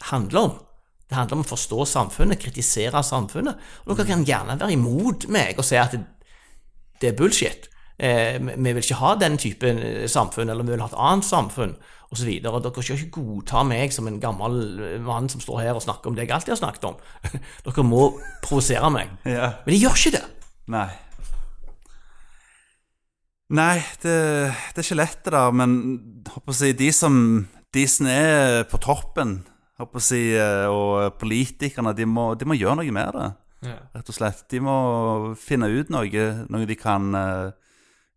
handler om. Det handler om å forstå samfunnet, kritisere samfunnet. Og dere kan gjerne være imot meg og si at det, er bullshit. Eh, vi vi vil ikke ha den typen eh, samfunn, eller vi vil ha et annet samfunn, osv. Dere skal ikke godta meg som en gammel eh, mann som står her og snakker om det jeg alltid har snakket om. Dere må provosere meg. Ja. Men de gjør ikke det. Nei. Nei, det, det er ikke lett det der, men håper å si, de som, de som er på toppen, håper å si, eh, og politikerne, de må, de må gjøre noe med det, ja. rett og slett. De må finne ut noe, noe de kan uh,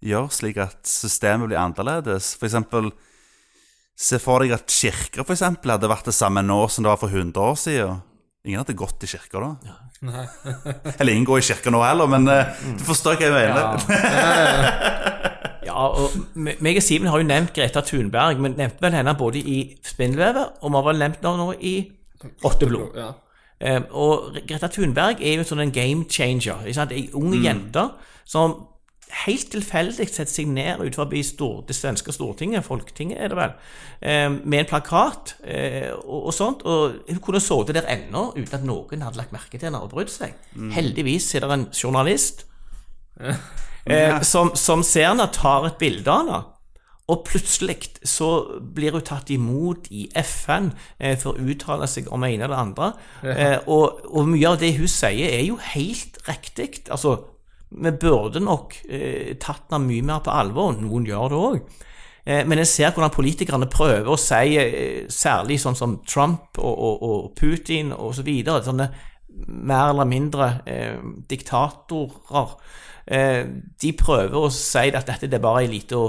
gjøre slik at systemet blir annerledes. For eksempel, se for deg at kirker for eksempel hadde vært det samme nå som det var for 100 år siden. Ingen hadde gått i kirker da. Ja. Eller ingen går i kirka nå heller, men uh, du forstår hva jeg mener. Ja, og meg og Simen har jo nevnt Greta Thunberg, men nevnte vel henne både i Spindelvevet, og vi har vel nevnt henne nå i Åtteblod. Ja. Eh, og Greta Thunberg er jo en sånn en game changer. Ikke sant? Ei ung jente som helt tilfeldig setter seg ned ut forbi stor, det svenske stortinget, Folketinget er det vel, eh, med en plakat eh, og, og sånt. Og hun kunne sittet der ennå uten at noen hadde lagt merke til henne og brydd seg. Heldigvis er det en journalist eh, som, som ser henne, tar et bilde av henne. Og plutselig så blir hun tatt imot i FN eh, for å uttale seg om det ene eller det andre. Eh, og, og mye av det hun sier, er jo helt riktig. Altså, vi burde nok eh, tatt henne mye mer på alvor. Noen gjør det òg. Eh, men jeg ser hvordan politikerne prøver å si, eh, særlig sånn som Trump og, og, og Putin og så videre, sånne mer eller mindre eh, diktatorer eh, De prøver å si at dette det er bare ei lita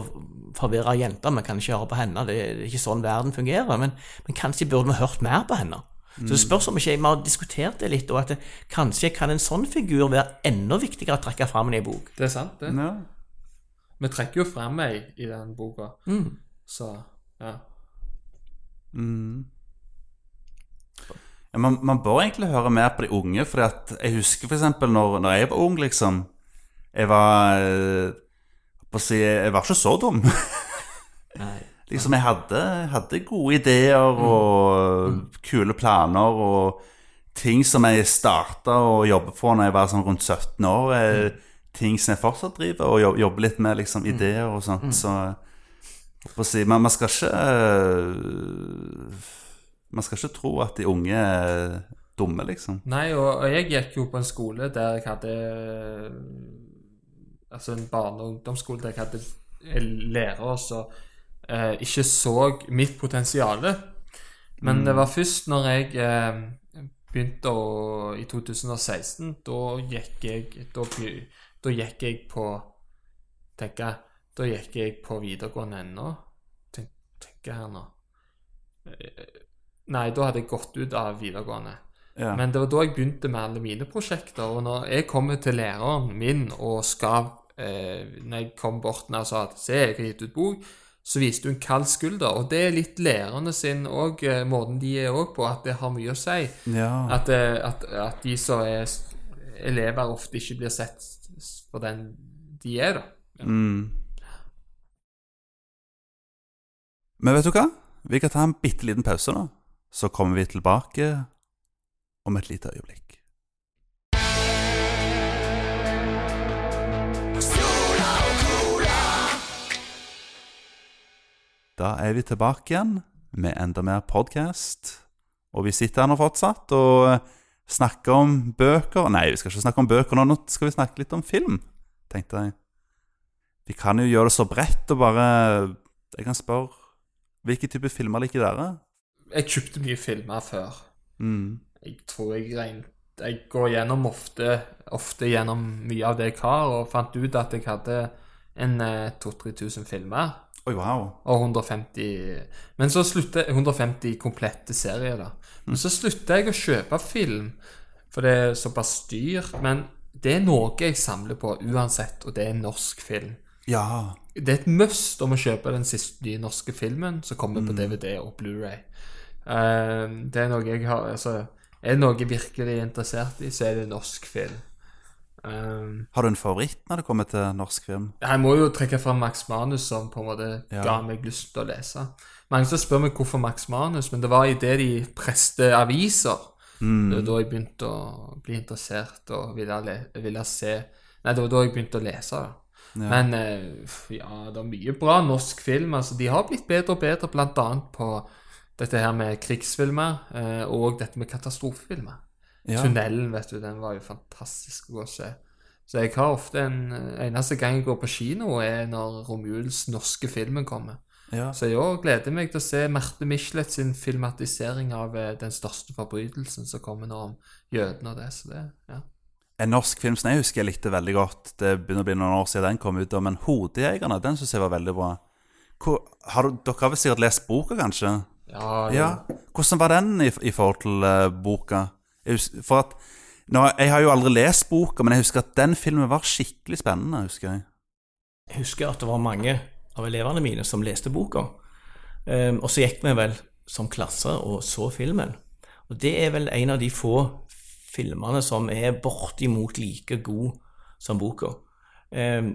forvirra jente, vi kan ikke høre på henne, det er ikke sånn verden fungerer. Men, men kanskje burde vi hørt mer på henne. Så det spørs om ikke vi har diskutert det litt, og at det, kanskje kan en sånn figur være enda viktigere å trekke fram i en bok. Det er sant, det. Ja. Vi trekker jo frem ei i den boka, Mm. så ja. Mm. Ja, man, man bør egentlig høre mer på de unge, for jeg husker eksempel når, når jeg var ung, liksom Jeg var eh, på å si, Jeg var ikke så dum. liksom, jeg hadde, hadde gode ideer og kule planer og ting som jeg starta å jobbe på når jeg var sånn rundt 17 år. Mm. Ting som jeg fortsatt driver og jobber litt med, liksom ideer og sånt. Så jeg si, men man skal ikke Man skal ikke tro at de unge er dumme, liksom. Nei, og jeg gikk jo på en skole der jeg hadde Altså en barne- og ungdomsskole der jeg hadde lærere som eh, ikke så mitt potensial. Men det var først når jeg eh, begynte å I 2016, da gikk jeg Da, da gikk jeg på Tenker jeg Da gikk jeg på videregående ennå. Tenk, tenker jeg her nå. Eh, Nei, da hadde jeg gått ut av videregående. Ja. Men det var da jeg begynte med alle mine prosjekter. Og når jeg kommer til læreren min og skal eh, Når jeg kom bort og sa at se, jeg har gitt ut bok, så viste hun kald skulder. Og det er litt lærerne sin òg, eh, måten de er òg på, at det har mye å si. ja. At, eh, at, at de som er elever, ofte ikke blir sett for den de er, da. Mm. Men vet du hva? Vi kan ta en bitte liten pause nå. Så kommer vi tilbake om et lite øyeblikk. Da er vi tilbake igjen med enda mer podkast. Og vi sitter her nå fortsatt og snakker om bøker Nei, vi skal ikke snakke om bøker nå, nå skal vi snakke litt om film, tenkte jeg. Vi kan jo gjøre det så bredt og bare Jeg kan spørre Hvilke type filmer liker dere? Jeg kjøpte mye filmer før. Mm. Jeg tror jeg regnet Jeg går gjennom ofte ofte gjennom mye av det jeg har, og fant ut at jeg hadde en eh, 2000-3000 filmer. Oi, wow. Og 150 Men så slutter 150 komplette serier, da. Men så slutta jeg å kjøpe film, for det er såpass dyrt. Men det er noe jeg samler på uansett, og det er norsk film. Ja. Det er et must om å kjøpe den siste nye norske filmen som kommer på DVD og Blu-ray. Uh, det er noe jeg har Altså, er det noe jeg virkelig er interessert i, så er det norsk film. Eh, Har du en favoritt når det kommer til norsk film? jeg må jo trekke fram Max Manus, som på en måte Ja. ga meg lyst til å lese. Mange som spør meg hvorfor Max Manus, men det var idet de preste aviser. Mm. Det var da jeg begynte å bli interessert og ville, le ville se Nei, det var da jeg begynte å lese. da. Ja. Men eh, ja, det er mye bra norsk film. altså De har blitt bedre og bedre, annet på dette her med krigsfilmer eh, og dette med katastrofefilmer. Ja. Tunnelen, vet du, den var jo fantastisk å se. Så jeg har ofte en eneste gang jeg går på kino, er når Romjuls norske filmen kommer. Ja. Så i år gleder jeg meg til å se Marte Michelet sin filmatisering av eh, Den største forbrytelsen som kommer nå om jødene og det. Så det, ja. En norsk film som jeg husker jeg likte veldig godt, det begynner å bli noen år siden den kom ut, men 'Hodejegerne' den syns jeg var veldig bra. Hvor, har du, dere har vel sikkert lest boka, kanskje? Ja, Ja. Hvordan var den i, i forhold til uh, boka? For at, nå, jeg har jo aldri lest boka, men jeg husker at den filmen var skikkelig spennende. husker Jeg Jeg husker at det var mange av elevene mine som leste boka. Um, og så gikk vi vel som klasse og så filmen. Og det er vel en av de få filmene som er bortimot like god som boka. Um,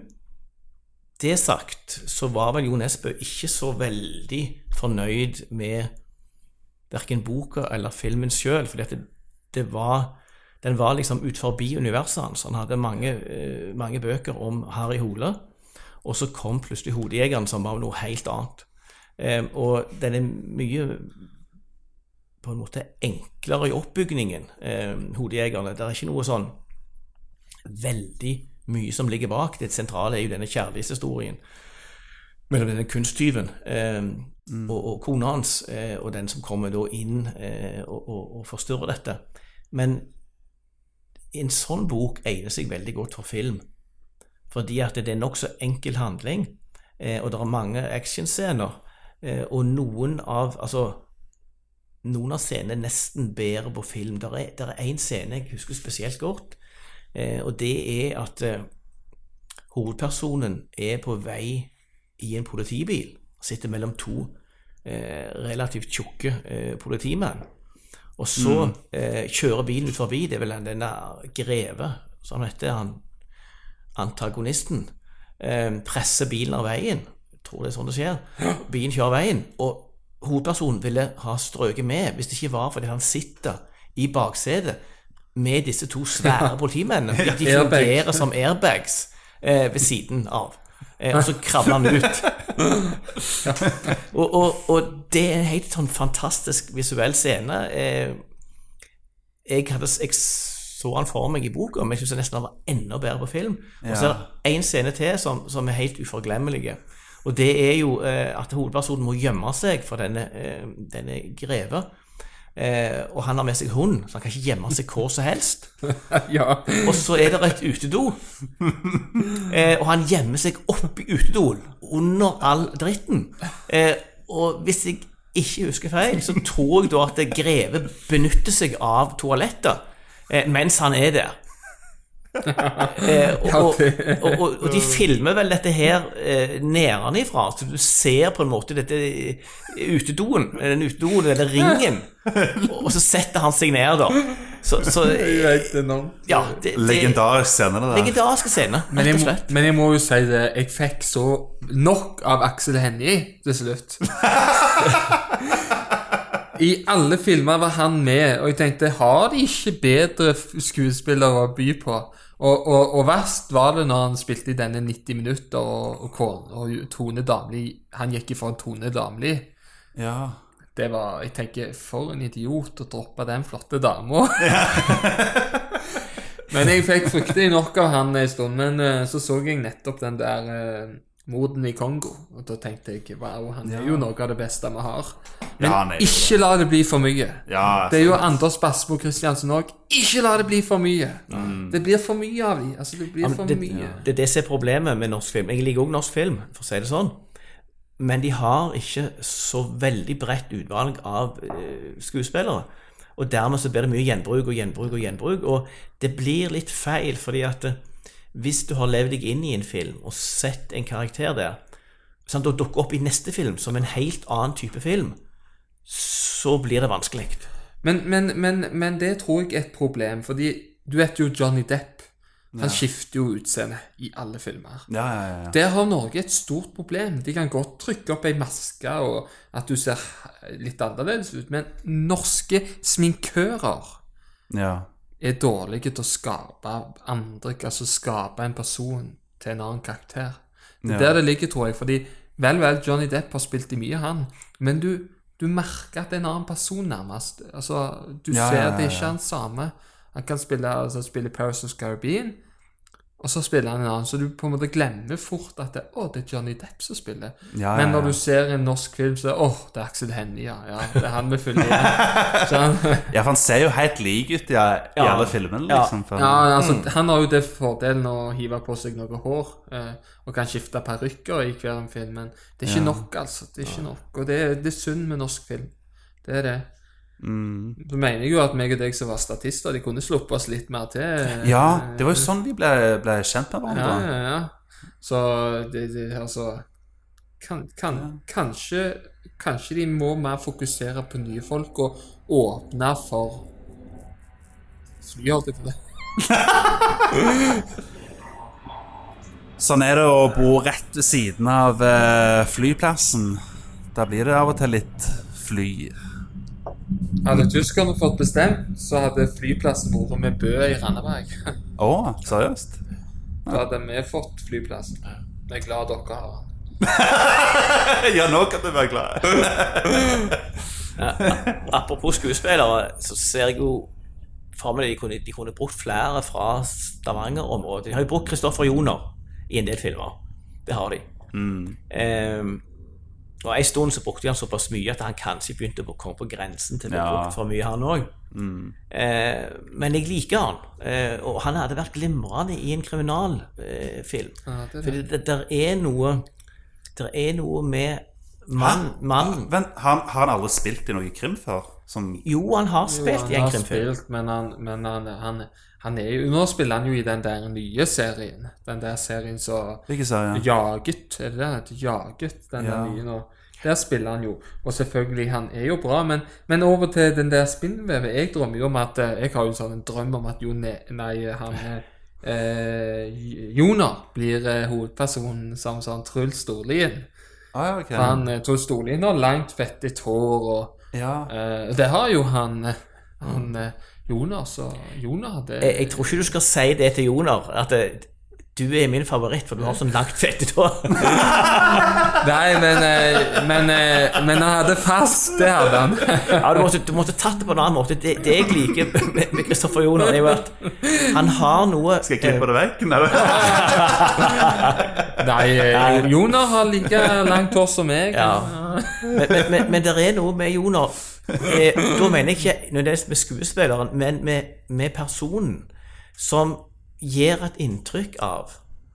det sagt så var vel Jo Nesbø ikke så veldig fornøyd med verken boka eller filmen sjøl, fordi at det, det var den var liksom ut forbi universet hans. Han hadde mange, eh, mange bøker om Harry Hole, og så kom plutselig Hodejegeren, som var noe helt annet. Og den er mye på en måte enklere i oppbygningen, Hodejegerne. Det er ikke noe sånn veldig mye som ligger bak. Det sentrale er jo denne kjærlighetshistorien mellom denne kunsttyven eh, og, og kona hans, eh, og den som kommer da inn eh, og, og, og forstyrrer dette. Men en sånn bok egner seg veldig godt for film, fordi at det er nokså enkel handling, eh, og det er mange actionscener, eh, og noen av altså noen av scenene nesten bedre på film. Der er, der er en scene jeg husker spesielt godt, eh, og det er at hovedpersonen er på vei i en politibil, sitter mellom to relativt tjukke politimenn. Og så eh, kjører bilen ut forbi, det er vel denne Greve, som heter han antagonisten, eh, presser bilen av veien. Jeg tror det er sånn det skjer. Bilen kjører veien, og hovedpersonen ville ha strøket med hvis det ikke var fordi han sitter i baksetet med disse to svære politimennene. De fungerer som airbags eh, ved siden av. Eh, og så krabber han ut. og, og, og det er en helt sånn fantastisk visuell scene. Eh, jeg, hadde, jeg så han for meg i boka, men jeg syns nesten han var enda bedre på film. Og så er det én scene til som, som er helt uforglemmelig. Og det er jo eh, at hovedpersonen må gjemme seg for denne, denne greve. Eh, og han har med seg hund, så han kan ikke gjemme seg hvor som helst. ja. Og så er det et utedo. Eh, og han gjemmer seg oppi utedoen, under all dritten. Eh, og hvis jeg ikke husker feil, så tror jeg da at Greve benytter seg av toalettet eh, mens han er der. Eh, og, og, og, og, de filmer vel dette her eh, nedenfra, så du ser på en måte dette utedoen, den utedoen, eller ringen, og så setter han seg ned, da. Så, så ja, det, det, Legendarisk scene, det der. Legendariske scene, Men jeg, må, men jeg må jo si det, jeg fikk så nok av Aksel Hennie til slutt. I alle filmer var han med, og jeg tenkte har de ikke bedre skuespillere å by på? Og, og, og verst var det når han spilte i denne 90 minutter, og, og, Tone Damli Han gikk ifra Tone Damli. Ja. Det var Jeg tenker, for en idiot å droppe den flotte dama. men jeg fikk fryktelig nok av han en stund. Men eh, så så jeg nettopp den der eh, Morden i Kongo. Og da tenkte jeg wow, han er jo noe av det beste vi har. Men Ja, er- ikke la det bli for mye. Ja, Det er jo Anders Basmo Christiansen òg. Ikke la det bli for mye! Mm. Det blir for mye av dem. Altså, det blir for det, mye. det er det som er problemet med norsk film. Jeg liker også norsk film, for å si det sånn. Men de har ikke så veldig bredt utvalg av uh, skuespillere. Og dermed så blir det mye gjenbruk og gjenbruk og gjenbruk. Og det blir litt feil, fordi at eh, hvis du har levd deg inn i en film og sett en karakter der, sant, og dukker opp i neste film som en helt annen type film, så blir det vanskelig. Men, men, men, men det tror jeg er et problem, fordi du vet jo Johnny Depp. Han skifter jo utseende i alle filmer. ja, ja, ja. Der har Norge et stort problem. De kan godt trykke opp ei maske, og at du ser litt annerledes ut, men norske sminkører ja. Er dårlige til å skape andre, altså skape en person til en annen karakter. Det er Ja. der det ligger, tror jeg. Fordi vel, vel, Johnny Depp har spilt i mye, han, men du, du merker at det er en annen person, nærmest. Altså, du Ja, ser ja, det ikke er han samme. Han kan spille, altså, spille Paris of Caribbean, og så spiller han en annen, så du på en måte glemmer fort at det, å, det er Johnny Depp som spiller. Ja, Men når du ser en norsk film, så er det, åh, det er Axel Hennie, ja. ja. Det er han vi følger igjen. Så ja, for han ser jo helt lik ut i, i alle filmene, liksom. For, Ja, altså, Han har jo det fordelen å hive på seg noe hår, eh, og kan skifte parykker i hver film, men det er ikke nok, altså. Det er ikke nok. Og det, det er synd med norsk film. Det er det. Mm. Så mener jeg jo at meg og deg som var statister, de kunne sluppet oss litt mer til. ja, det var jo sånn vi ble, ble kjent med Ja, hverandre. ja, ja. Så det, det altså kan, kan, kanskje, kanskje de må mer fokusere på nye folk og åpne for Fly, holdt jeg på det. Sånn er det å bo rett ved siden av eh, flyplassen. Da blir det av og til litt fly. Hadde tyskerne fått bestemt, så hadde flyplassen vært med Bø i Randaberg. Å, seriøst? Da hadde vi fått flyplassen. Vi er glad dere har den. ja, nå kan du være glad. Apropos skuespillere, så ser jeg jo for meg de kunne, de kunne brukt flere fra Stavanger-området. De har jo brukt Kristoffer Joner i en del filmer. Det har de. Ehm, og En stund så brukte han såpass mye at han kanskje begynte å komme på grensen til å bli Ja. brukt for mye, han òg. Eh, men jeg liker han. Eh, og han hadde vært glimrende i en kriminalfilm. Eh. Ja, det det. Fordi det, der er noe Der er noe med mann, mann Vent, har, har han aldri spilt i noe krim før? Som Jo, han har Jo, spilt i en krimfilm. spilt, men, han, men han, han, han er jo Nå spiller han jo i den der nye serien. Den der serien som. Jaget, er det det den heter? Jaget, den Ja. der nye nå. Der spiller han jo. Og selvfølgelig, han er jo bra, men, men over til den der spinnvevet. Jeg drømmer jo om at eh, Jeg har jo en sånn drøm om at jo, nei, han eh, Jonar blir eh, hovedpersonen som sånn Truls Storlien. Ah, ja, ok. For han eh, Truls Storlien har langt, fettet hår, og Ja. eh, det har jo han, eh, han eh, Joner, så Joner hadde Jeg, jeg tror ikke du skal si det til Joner, at eh, du er min favoritt, for du har sånn langt fett hår. Nei, men, eh, men, eh, men han hadde fast, det hadde han. Ja, du måtte, du måtte tatt det på en annen måte. Det, det jeg liker med med Kristoffer Joner, er jo at han har noe Skal jeg klippe det vekk? Nei. Nei, eh, Joner har like langt hår som meg. Ja. Men, men, men, men det er noe med Joner eh, Da mener jeg ikke nødvendigvis med skuespilleren, men med, med personen, som gir et inntrykk av,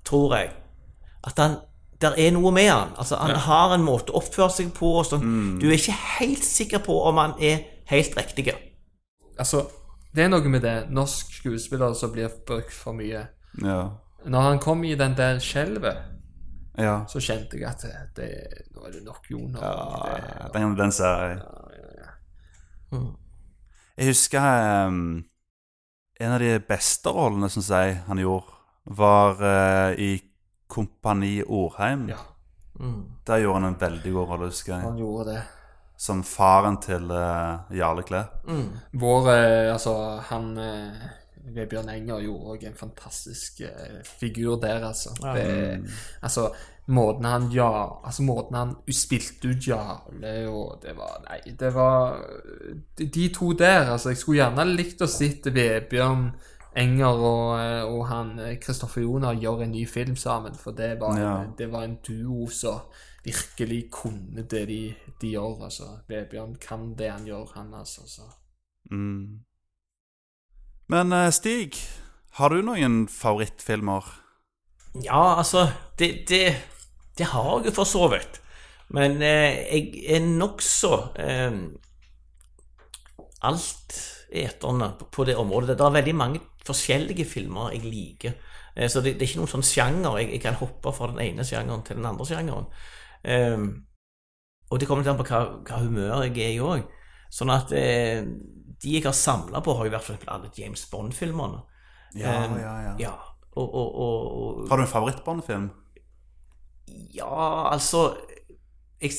tror jeg, at han der er noe med han. Altså, han har en måte å oppføre seg på. Og sånn. Du er ikke helt sikker på om han er helt riktig. Altså, det er noe med det. Norsk skuespiller som blir brukt for mye. Ja. Når han kom i den der skjelvet, ja. så kjente jeg at det, nå er det nok Joner. Det- Den, den ser jeg. Jeg husker ehm, en av de beste rollene, syns jeg, han gjorde, var uh, i Kompani Orheim. Ja, Der gjorde han en veldig god rolle, husker jeg. han gjorde det. Som faren til uh, Jarle Klepp. Vår, uh, altså, han uh, Vebjørn Enger gjorde òg en fantastisk figur der, altså. Det, altså, måten han ja, altså måten han spilte ut Jarle og Det var Nei, det var De, de to der, altså. Jeg skulle gjerne likt å sitte Vebjørn Enger og, eh, og han eh, Kristoffer Joner gjøre en ny film sammen. For det var, Ja. det var en duo som virkelig kunne det de, de gjør. altså. Vebjørn kan det han gjør, han altså. Så. Mm. Men eh, Stig, har du noen favorittfilmer? Ja, altså Det, det, det har jeg for så vidt. Men eh, jeg er nokså eh, altetende på, det området. Det er veldig mange forskjellige filmer jeg liker. Eh, så det, det er ikke noen sånn sjanger. Jeg, jeg kan hoppe fra den ene sjangeren til den andre sjangeren. Eh, og det kommer litt an på hva, hva humør jeg er i òg. Sånn at eh, de jeg har samla på, har jo vært eksempel alle James Bond-filmene. Ja, Eh, ja, ja. Ja, og, og, og Har du en favorittbarnefilm? Ja, altså jeg,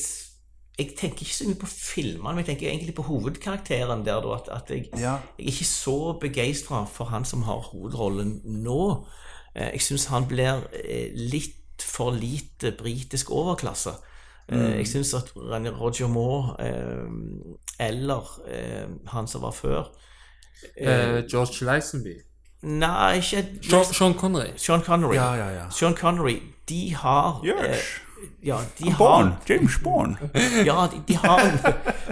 jeg tenker ikke så mye på filmene, men jeg tenker egentlig på hovedkarakteren der, da. At, at jeg, Ja. jeg er ikke så begeistra for han som har hovedrollen nå. Eh, Jeg syns han blir eh, litt for lite britisk overklasse. Mm. Jeg syns at Roger Moore eh, eller eh, han som var før Eh, George Lazenby. Nei, ikke Sean, Sean Connery. Sean Connery. Ja, ja, ja. Sean Connery, de har Yes. eh, ja, de Born. har James Bourne Ja, de, de har, en,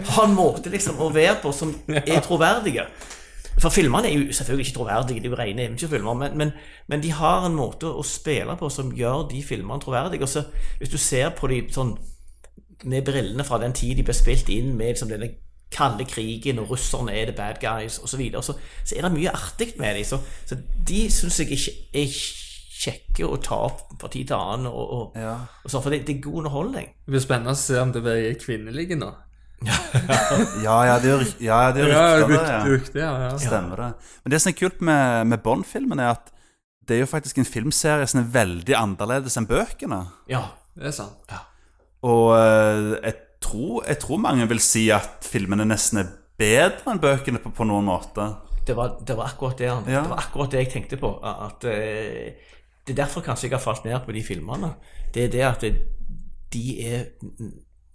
har en måte liksom å være på som er troverdige. For filmene er jo selvfølgelig ikke troverdige, det er jo rene eventyrfilmer, men, men, men de har en måte å spille på som gjør de filmene troverdige. Og så Hvis du ser på de sånn med brillene fra den tid de ble spilt inn med liksom denne kalde krigen, og russerne er the bad guys, osv., så, videre, så så er det mye artig med dem. Så, så de syns jeg ikke er kjekke å ta opp fra tid til annen, og, og, Ja. og sånn, for det, det er god underholdning. Det blir spennende å se om det blir kvinnelige nå. Ja, ja, det er ja, det er Ja, rykter, det. Ja. rykte, ja, ja. Stemmer det. Men det som er kult med, med Bond-filmen, er at det er jo faktisk en filmserie som er veldig annerledes enn bøkene. Ja, Det er sant. Og eh, jeg tror, jeg tror mange vil si at filmene nesten er bedre enn bøkene på, på noen måte. Det var, det var akkurat det Ja. Det var akkurat det jeg tenkte på. At uh, Det er derfor kanskje jeg har falt ned på de filmene. Det er det at det, de er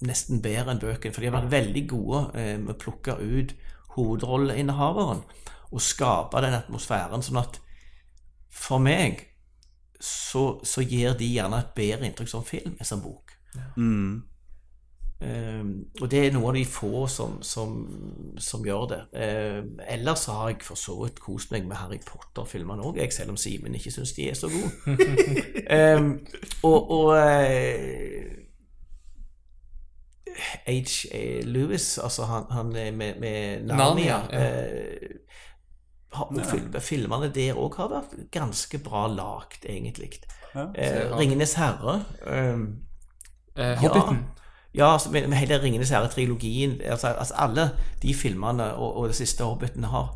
nesten bedre enn bøkene. For de har vært veldig gode uh, med å plukke ut hovedrolleinnehaveren og skape den atmosfæren. Sånn at for meg så, så gir de gjerne et bedre inntrykk som film enn som bok. Mm. Ehm, og det er noe av de få som, som, som gjør det. Ehm, ellers har jeg for så vidt kost meg med Harry Potter-filmene òg, selv om Simen ikke syns de er så gode. um, og og H. H.A. Lewis, altså han, han er med, med Narnia, Narnia, ja. eh, Filmene der òg har vært ganske bra lagd, egentlig. Ja, eh, 'Ringenes herre' ehm, Eh, Hobbiten. ja, altså, med, med hele Ringenes herre-trilogien altså, altså Alle de filmene og, og det siste Hobbiten har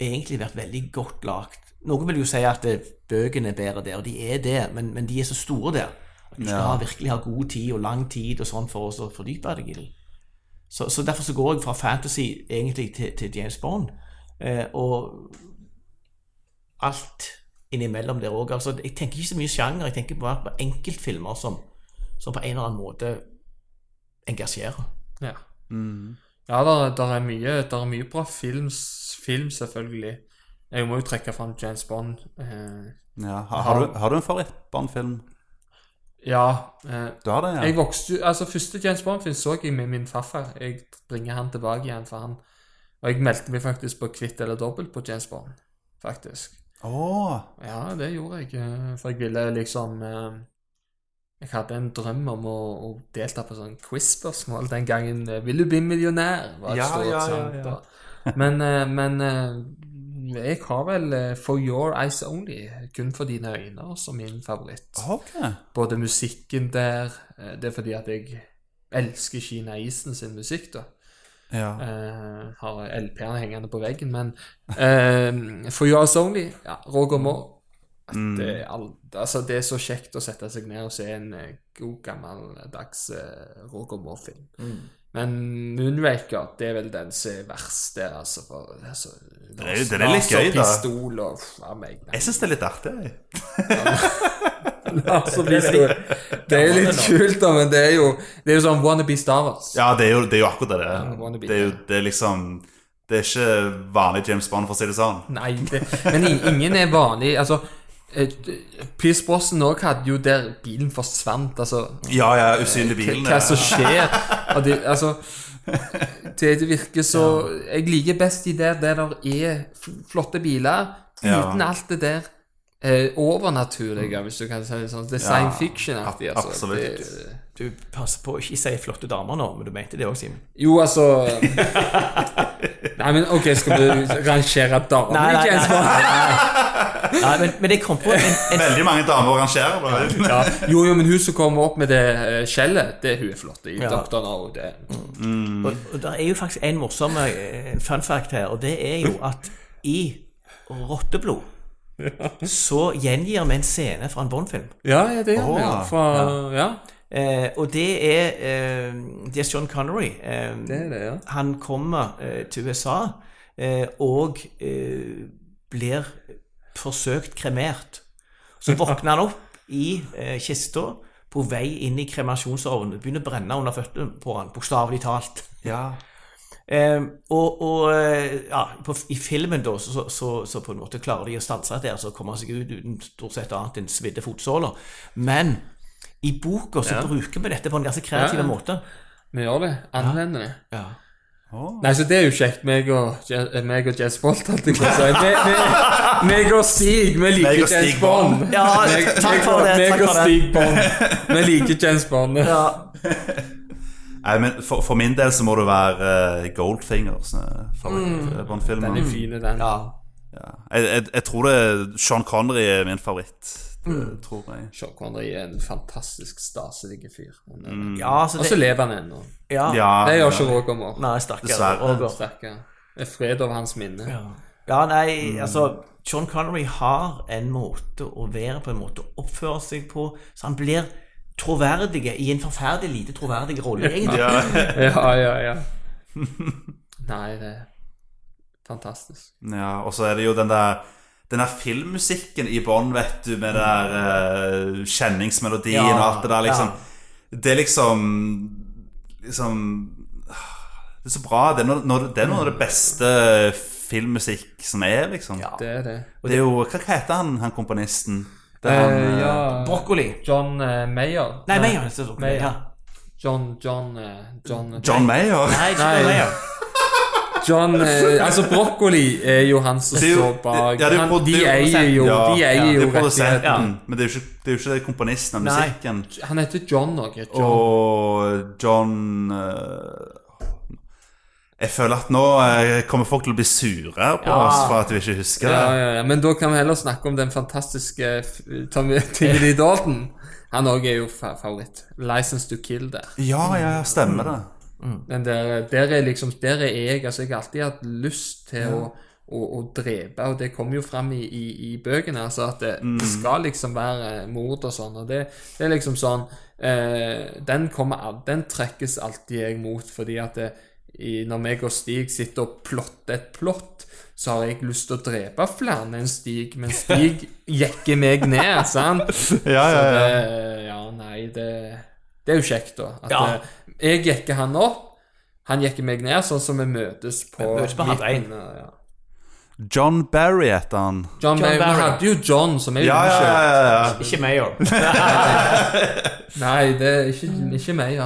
egentlig vært veldig godt lagt. Noen vil jo si at eh, bøkene er bedre der, og de er det, men, men de er så store der. At du skal Ja. ha, virkelig ha god tid og lang tid og sånn for å fordype deg i dem. Så, så derfor så går jeg fra fantasy egentlig til, til James Bond. Eh, og alt innimellom der òg. Altså, jeg tenker ikke så mye sjanger, jeg tenker bare på enkeltfilmer som, som på en eller annen måte engasjerer. Ja, Mm. ja der, der, er mye, der er mye bra film, film, selvfølgelig. Jeg må jo trekke fram James Bond. Eh, Ja. Har, har, du, har du en favoritt-Bond-film? ja. Eh, Du har det, ja? jeg vokste Altså, første James Bond-film så jeg med min farfar. Jeg bringer han tilbake igjen for han. Og jeg meldte meg faktisk på kvitt eller dobbelt på James Bond, faktisk. Oh. Ja, det gjorde jeg. eh, For jeg ville liksom eh, Jeg hadde en drøm om å, å delta på sånn quiz-spørsmål den gangen. eh, 'Vil du bli millionær?' var et Ja, stort, ja, ja, sant? ja. Og- Men, eh, men eh, jeg har vel 'For Your Eyes Only', kun for dine øyne, som min favoritt. Okay. Både musikken der Det er fordi at jeg elsker Kina Isen sin musikk, da. Ja. Uh, har LP-ene hengende på veggen, men uh, For Your Eyes Only, ja, Roger Moore at Mm. det, er all, altså, det er så kjekt å sette seg ned og se en eh, god, gammeldags uh, Roger Moore-film. Men Moonraker, det er vel den som er verst der, altså. For, altså Det er- det er litt gøy, da. Pistol og ja, meg. Jeg syns det er litt artig. jeg. Altså, er, Det er litt kult, da, men det er jo Det er jo sånn wannabe Star Wars. Ja, det er jo, det er jo akkurat det det Ja, er. wannabe, Det er jo det er liksom Det er ikke vanlig James Bond, for å si det sånn. Nei, det, men ingen er vanlig. Altså, eh, Pierce Brosnan òg hadde jo der bilen forsvant. Altså, Ja, ja, usynlig bilen. hva som skjer? Det, altså, det, det virker så Jeg liker best de der der det er flotte biler Ja. uten alt det der eh, overnaturlige, hvis du kan si det sånn. Det er science fiction-aktig. Altså. absolutt. Det, Du passer på å ikke si flotte damer nå, men du mente det òg, Simen. jo, altså Nei, men ok, skal vi rangere damer? Nei, nei, James nei? Nei, men, men jeg kom på en, en Veldig mange damer rangerer. da. Ja. Jo, jo, men hun som kommer opp med det uh, skjellet, det hun er flott i. Ja. Dr. No, det Og, og det er jo faktisk en morsom eh, fun fact her, og det er jo at i Rotteblod så gjengir vi en scene fra en Bond-film. Ja, ja, det gjør vi. Oh. Fra, ja. Eh, og det er eh, Det er John Connery. Eh, Det er det, ja. Han kommer eh, til USA eh, og eh, blir forsøkt kremert. Så våkner han opp i kista på vei inn i kremasjonsovnen. Begynner å brenne under føttene på han, bokstavelig talt. Ja. Eh, og og eh, ja, på, i filmen da, så, så, så på en måte klarer de å stanse dette, og så kommer seg ut uten stort sett annet enn svidde fotsåler. Men i boka så bruker vi dette på en ganske kreativ Ja, ja. måte. Vi gjør det. Anvender det. Ja. Nei, så det er jo kjekt. Meg og, meg og Jess Bolt, holdt jeg på å si. Me- me- Meg og Stig, vi liker James Bond. Ja, takk for det, Meg og. Stig Bond. Vi liker James Bond. Ja. Nei, men for, for min del så må det være uh, Goldfingers uh, favoritt-Bond-film. Den er fin, den. ja. Ja. Jeg, jeg, jeg tror det Sean Connery er min favoritt. Det tror jeg. Sean Connery er en fantastisk staselig fyr. Er- ja, Og så lever han ennå. Ja. Ja, Det gjør ikke Roger Moore. Nei, stakkar. Det er fred over hans minne. Ja. ja, nei, altså Sean Connery har en måte å være på, en måte å oppføre seg på, så han blir troverdig i en forferdelig lite troverdig rolle, egentlig. Ja. Ja, ja, ja. Nei, det er fantastisk. Ja, og så er det jo den der Den der filmmusikken i bånn, vet du, med den der uh, kjenningsmelodien Ja, og alt det der, liksom. ja. Det er liksom Liksom Det er så bra. Det er noe, det er noe av det beste filmmusikk som er, liksom. Ja. Det er det. Det er jo hva heter han, han komponisten? Han, eh, ja, Broccoli. John eh, Mayer. Nei, Mayer. det Mayer. Ja. John John John, John Mayer? Nei, John Nei. Mayer. John eh, Altså, Broccoli er jo han som står bak. ja, han, de eier jo, Ja, de eier jo er rettigheten. men det er jo ikke, det er jo ikke komponisten av Nei. musikken. Han heter John noe. John. Og John eh, Jeg føler at nå eh, kommer folk til å bli sure på Ja. oss for at vi ikke husker det. ja, ja. Men da kan vi heller snakke om den fantastiske Tommy Timothy Dalton. Han òg er jo favoritt. 'License to Kill' der. Ja, ja, ja, stemmer det. Men der, der er liksom Der er jeg Altså, jeg har alltid hatt lyst til å, å, å drepe, og det kommer jo fram i, i, i bøkene. Altså at det, det skal liksom være mord og sånn, og det, det er liksom sånn eh, Den kommer Den trekkes alltid jeg mot, fordi at det, i, når meg og Stig sitter og plotter et plott, så har jeg lyst til å drepe flere enn Stig, men Stig jekker meg ned, sant? Ja, ja, ja. Det, ja, nei, det, det er jo kjekt, da. At Ja. eh, jeg jekker han opp, han jekker meg ned, sånn som vi møtes på Vi møtes på midten, Ja. John Barry heter han. John, John Barry. Vi hadde jo John, som er Ja, ja, ja, ja. Ikke Mayor. Nei, det er ikke, ikke meg,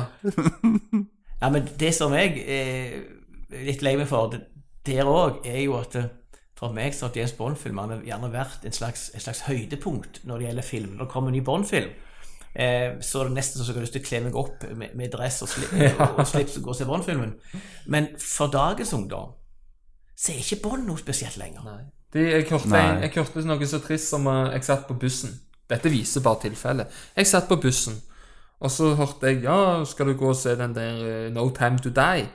ja. Men det som jeg er litt lei meg for det, der òg, er jo at eh, for meg så har James Bond-filmene gjerne vært en slags, en slags høydepunkt når det gjelder film. Når det kommer en ny Bond-film, eh, så er det nesten så jeg har lyst til å kle meg opp med, med dress og, sli, og slips og gå og se Bond-filmen. Men for dagens ungdom så er ikke Bond noe spesielt lenger. Nei. De, jeg, hørte, Nei. jeg, jeg hørte noe så trist som uh, jeg satt på bussen. Dette viser bare tilfellet. Jeg satt på bussen, og så hørte jeg Ja, skal du gå og se den der eh, No Time To Die?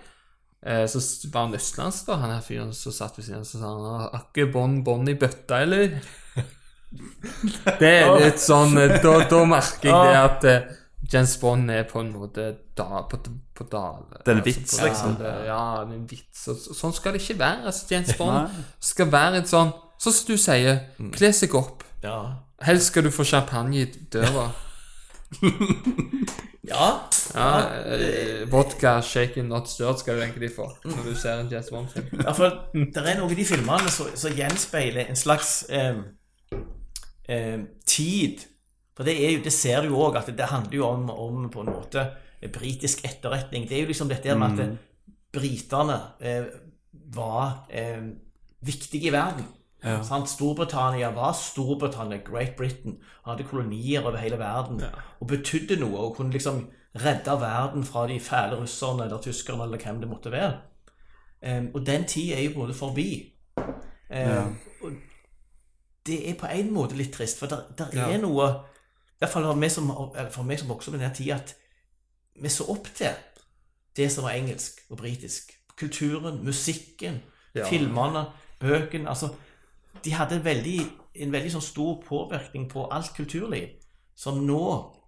Eh, så var han østlandsk, da, han her fyren som satt ved siden av, så sa han Akke Har ikke bånd bånd i bøtta, eller? det er litt sånn eh, Da, da merker jeg det at eh, James Bond er på en måte da, på, på dal. Det er en vits, altså, liksom. det- Ja, det er en vits. Og sånn skal det ikke være. Altså, James Bond skal være et sånn Sånn som du sier, kle seg opp. Ja. Helst skal du få champagne i døra. Ja. Ja, eh, vodka, shaken, not stirred skal du egentlig få når du ser en Jazz Bond-film. Ja, for det er noen i de filmene som gjenspeiler en slags eh, eh, tid. For det, er jo, det ser du jo òg, at det handler jo om, om på en måte britisk etterretning. Det er jo liksom dette med at britene eh, var eh, viktige i verden. Sant? Storbritannia var Storbritannia, Great Britain, hadde kolonier over hele verden og betydde noe og kunne liksom redde verden fra de fæle russerne eller tyskerne eller hvem det måtte være. Um, og den tid er jo både forbi. Em, og det er på en måte litt trist, for det Ja. er noe I hvert fall for meg som, for meg som vokste opp i den tida, at vi så opp til det som var engelsk og britisk. Kulturen, musikken, Ja. filmene, bøkene. altså De hadde en veldig, en veldig sånn stor påvirkning på alt kulturliv, som nå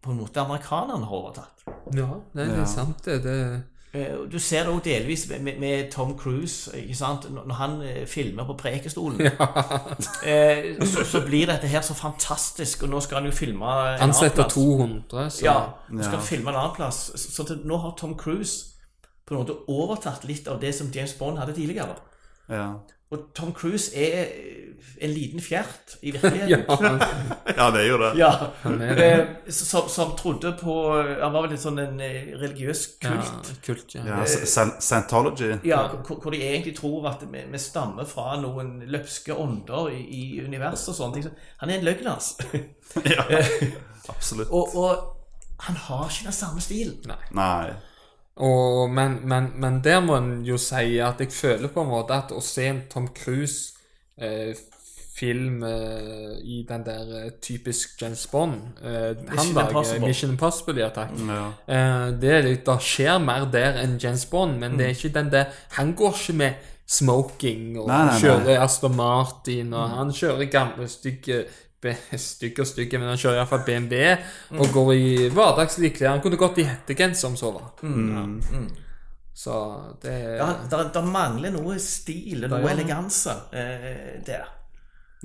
på en måte amerikanerne har overtatt. Ja, det er Ja. sant, det. det Eh, Du ser det òg delvis med, med, Tom Cruise. ikke sant? Når han eh, filmer på Prekestolen, ja. så, så blir dette her så fantastisk. Og nå skal han jo filme en Han annen setter plass. 200, så Ja, nå skal Ja. han filme en annen plass. Så, så nå har Tom Cruise på en måte overtatt litt av det som James Bond hadde tidligere. Ja. Og Tom Cruise er eh, en liten fjert i virkeligheten. ja, han, det er jo det. Ja, han er det. eh, som, som trodde på Han var vel litt sånn en religiøs kult. Ja, kult. ja. Ja, Scientology. Ja, hvor, hvor de egentlig tror at vi, vi stammer fra noen løpske ånder i, i universet og sånne ting. Han er en løgnas. Ja, absolutt. og, og han har ikke den samme stilen. Nei. Og, men, men, men der må en jo si at jeg føler på en måte at å se en Tom Cruise eh, film eh, i den der eh, typisk James Bond eh, Han lager. Mission Impossible, ja takk. Ja. Eh, det, det skjer mer der enn James Bond, men det er ikke den der Han går ikke med smoking og Nei, nei, nei. kjører Aston Martin, og han kjører gamle, stygge Stygge og stykke, men han kjører iallfall BMW og går i hverdagslige klær. Han kunne gått i hettegenser om så var. Ja. Så det Ja, der, der mangler noe stil noe ja. eleganse eh, der.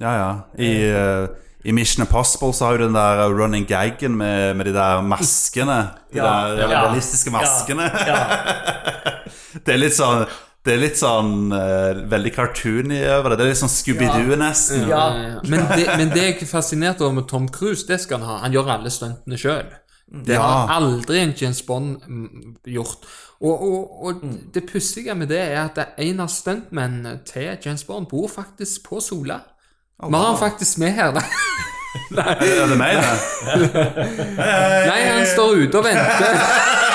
Ja, ja. I, uh, I Mission Impossible så har jo den der running gaggen med, med de der maskene. De Ja, der ja. realistiske maskene. Ja, Det er litt sånn Det er litt sånn uh, veldig cartoony over det. Det er litt sånn Scooby-Doo, nesten. Ja. Ja, Men, det, men det jeg er fascinert over med Tom Cruise, det skal han ha. Han gjør alle stuntene sjøl. Det Ja. har aldri en James Bond mm, gjort. Og, og, og det pussige med det er at en av stuntmennene til James Bond bor faktisk på Sola. Vi har han faktisk med her. Nei, Er det meg, det? Nei han står ute og venter.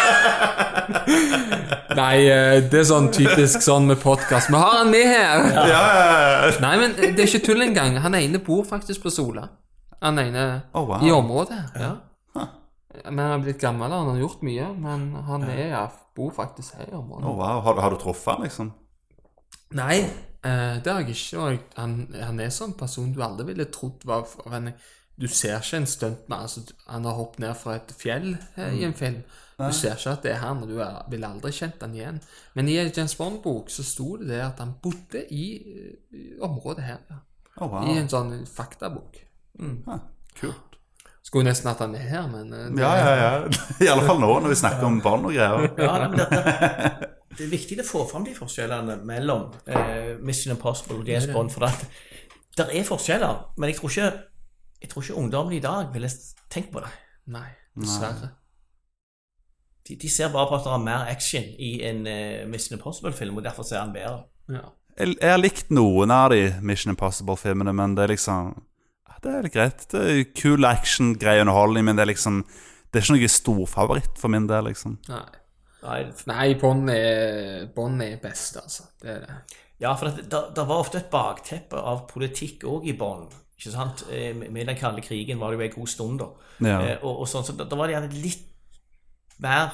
Nei, eh, det er sånn typisk sånn med podkast. Vi har han med her. Ja. Nei, men det er ikke tull engang. Han ene bor faktisk på Sola. Han ene oh, wow. i området. Ja. Men han har blitt gammel, han har gjort mye. Men han er, ja, bor faktisk her i området. Oh, wow. Har, du- har du truffet han, liksom? Nei, eh, det har jeg ikke. Han, han er sånn person du aldri ville trodd var for Du ser ikke en stuntmann. Altså, han har hoppet ned fra et fjell eh, i en film. Du ser ikke at det er han, og du er, ville aldri kjent han igjen. Men i en James Bond-bok så sto det det at han bodde i, i området her. Ja. Oh, wow. I en sånn faktabok. Ah, kult. Skulle nesten hatt han med her, men eh, det- Ja, ja, ja. I alle fall nå, når vi snakker om barn og greier. Ja, men det, det, det er viktig å få fram de forskjellene mellom eh, Mission Impossible og James Bond. For det, det er forskjeller, men jeg tror ikke, jeg tror ikke ungdommen i dag ville tenkt på det. Nei, dessverre. De, de ser bare på at det er mer action i en uh, Mission Impossible-film, og derfor ser han bedre. Ja. Jeg, jeg har likt noen av de Mission Impossible-filmene, men det er liksom Det er litt greit. Det er Kul action, grei underholdning, men det er liksom Det er ikke noe storfavoritt for min del, liksom. Nei. Nei, Bond er, Bond er best, altså. Det er det. Ja, for det, det, det var ofte et bakteppe av politikk òg i Bond. Ikke sant? Eh, Med med den kalde krigen var det jo en god stund, da. Ja. Eh, og, og sånn, så da, da var det gjerne litt mer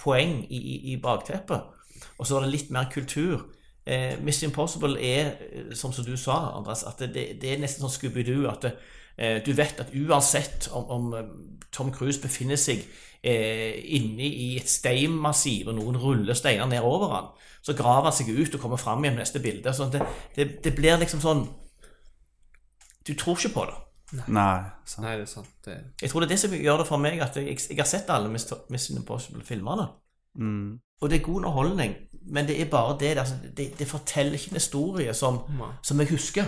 poeng i, i, i bakteppet. Og så var det litt mer kultur. Eh, Miss Impossible er, eh, som, du sa, Andreas, at det, det, er nesten sånn Scooby-Doo. At det, eh, du vet at uansett om, om eh, Tom Cruise befinner seg eh, inne i et steinmassiv, og noen ruller steiner ned over han, så graver han seg ut og kommer fram igjen neste bilde. Sånn det, det blir liksom sånn Du tror ikke på det. Nei. sant. Nei, det er sant. Det, Jeg tror det er det som gjør det for meg, at jeg, jeg har sett alle. Mission Impossible-filmene. Mm. Og det er god underholdning, men det er bare det altså, det, det forteller ikke en historie som, som jeg husker.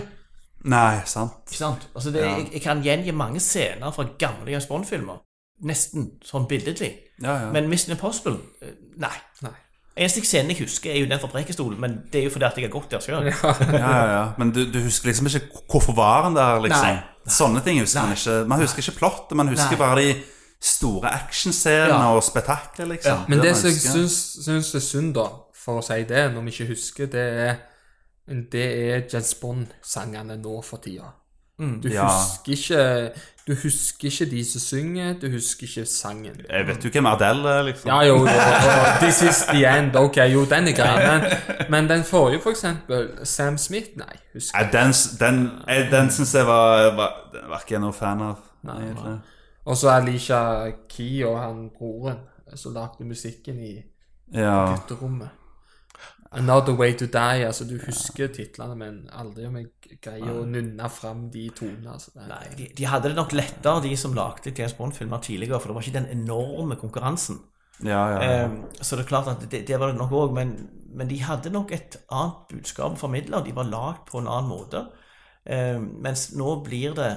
Nei, sant. Ikke sant? Altså det, Ja. jeg, jeg kan gjengi mange scener fra gamle James Bond-filmer. Nesten sånn billedlig. Ja, ja. Men Mission Impossible eh, Nei. nei. Eneste scenen jeg husker, er jo den fra Preikestolen, men det er jo fordi at jeg har gått der sjøl. Ja. ja, ja, ja. Men du, du husker liksom ikke hvorfor var han der, liksom? Nei. Sånne ting husker man ikke. Man husker ikke plottet, man husker Nei. bare de store actionscenene Ja. og spetakkelet, liksom. Men det det som jeg syns er synd, da, for å si det, når vi ikke husker, det er det er Jens Bond-sangene nå for tida. Du, Ja. husker ikke, du husker ikke de som synger, du husker ikke sangen. Jeg vet jo hvem Adele er, liksom. Ja, jo, This is the end. Ok, jo, den er grei. Men, men den forrige, for eksempel, Sam Smith, nei, husker jeg den, den, eh, den syns jeg var, var, var ikke jeg noe fan av. Nei, Og så Alicia Key og han broren som lagde musikken i Ja. gutterommet. Another Way to Die. Altså, du husker titlene, men aldri om jeg greier å nunne fram de tonene. Altså. Nei, de, de hadde det nok lettere, de som lagde James Bond-filmer tidligere, for det var ikke den enorme konkurransen. Ja, ja, ja. Um, så det er klart at det, det var det nok òg, men, men de hadde nok et annet budskap å formidle. De var lagd på en annen måte. Um, mens nå blir det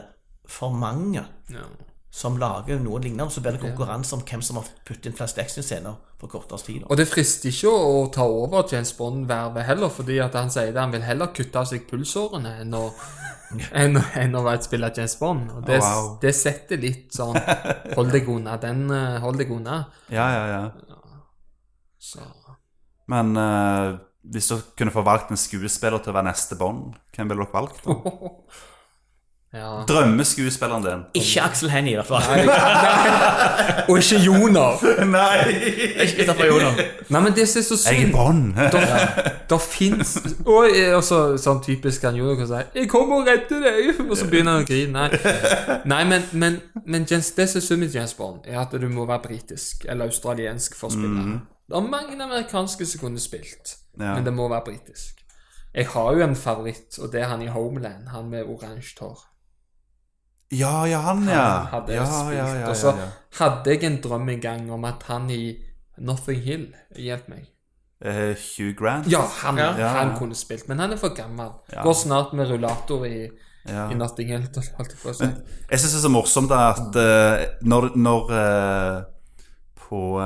for mange Ja. Som lager noe lignende, så blir det konkurranse om hvem som har puttet inn flest actionscener på kortest tid. da. Og det frister ikke å, ta over James Bond-vervet heller, fordi at han sier det, han vil heller kutte av seg pulsårene enn å, enn, enn å være- spille James Bond. Og det, Wow. det setter litt sånn Hold deg unna. Den eh, hold deg unna. ja, ja, ja. Så Men uh, hvis du kunne få valgt en skuespiller til å være neste Bond, hvem ville dere valgt? da? Ja. Drømmeskuespilleren din? Ikke Aksel Hennie, i hvert fall. Nei Og ikke Joner! Nei! Ikke Christopher Joner. Nei, men det som er så synd Jeg er Bond! Det fins Og også sånn typisk han Joner kan si 'Jeg kommer og redder deg!' Og så begynner han å grine. Nei, Nei men, men, men Jens, det som er synd med James Bond, er at du må være britisk eller australiensk for å spille. Det er mange amerikanske som kunne spilt, Ja. men det må være britisk. Jeg har jo en favoritt, og det er han i Homeland. Han med oransje hår. Ja, ja, han, ja. Han hadde ja, spilt. ja, ja, og så ja, ja. hadde jeg en drøm en gang om at han i Nothing Hill Hjelp meg. Uh, Hugh Grant? Ja, han, Ja. han Ja. kunne spilt, men han er for gammel. Ja. Går snart med rullator i, Ja. i Nothing Hill, holdt jeg på å si. Jeg syns det er så morsomt da at uh, når, når uh, På,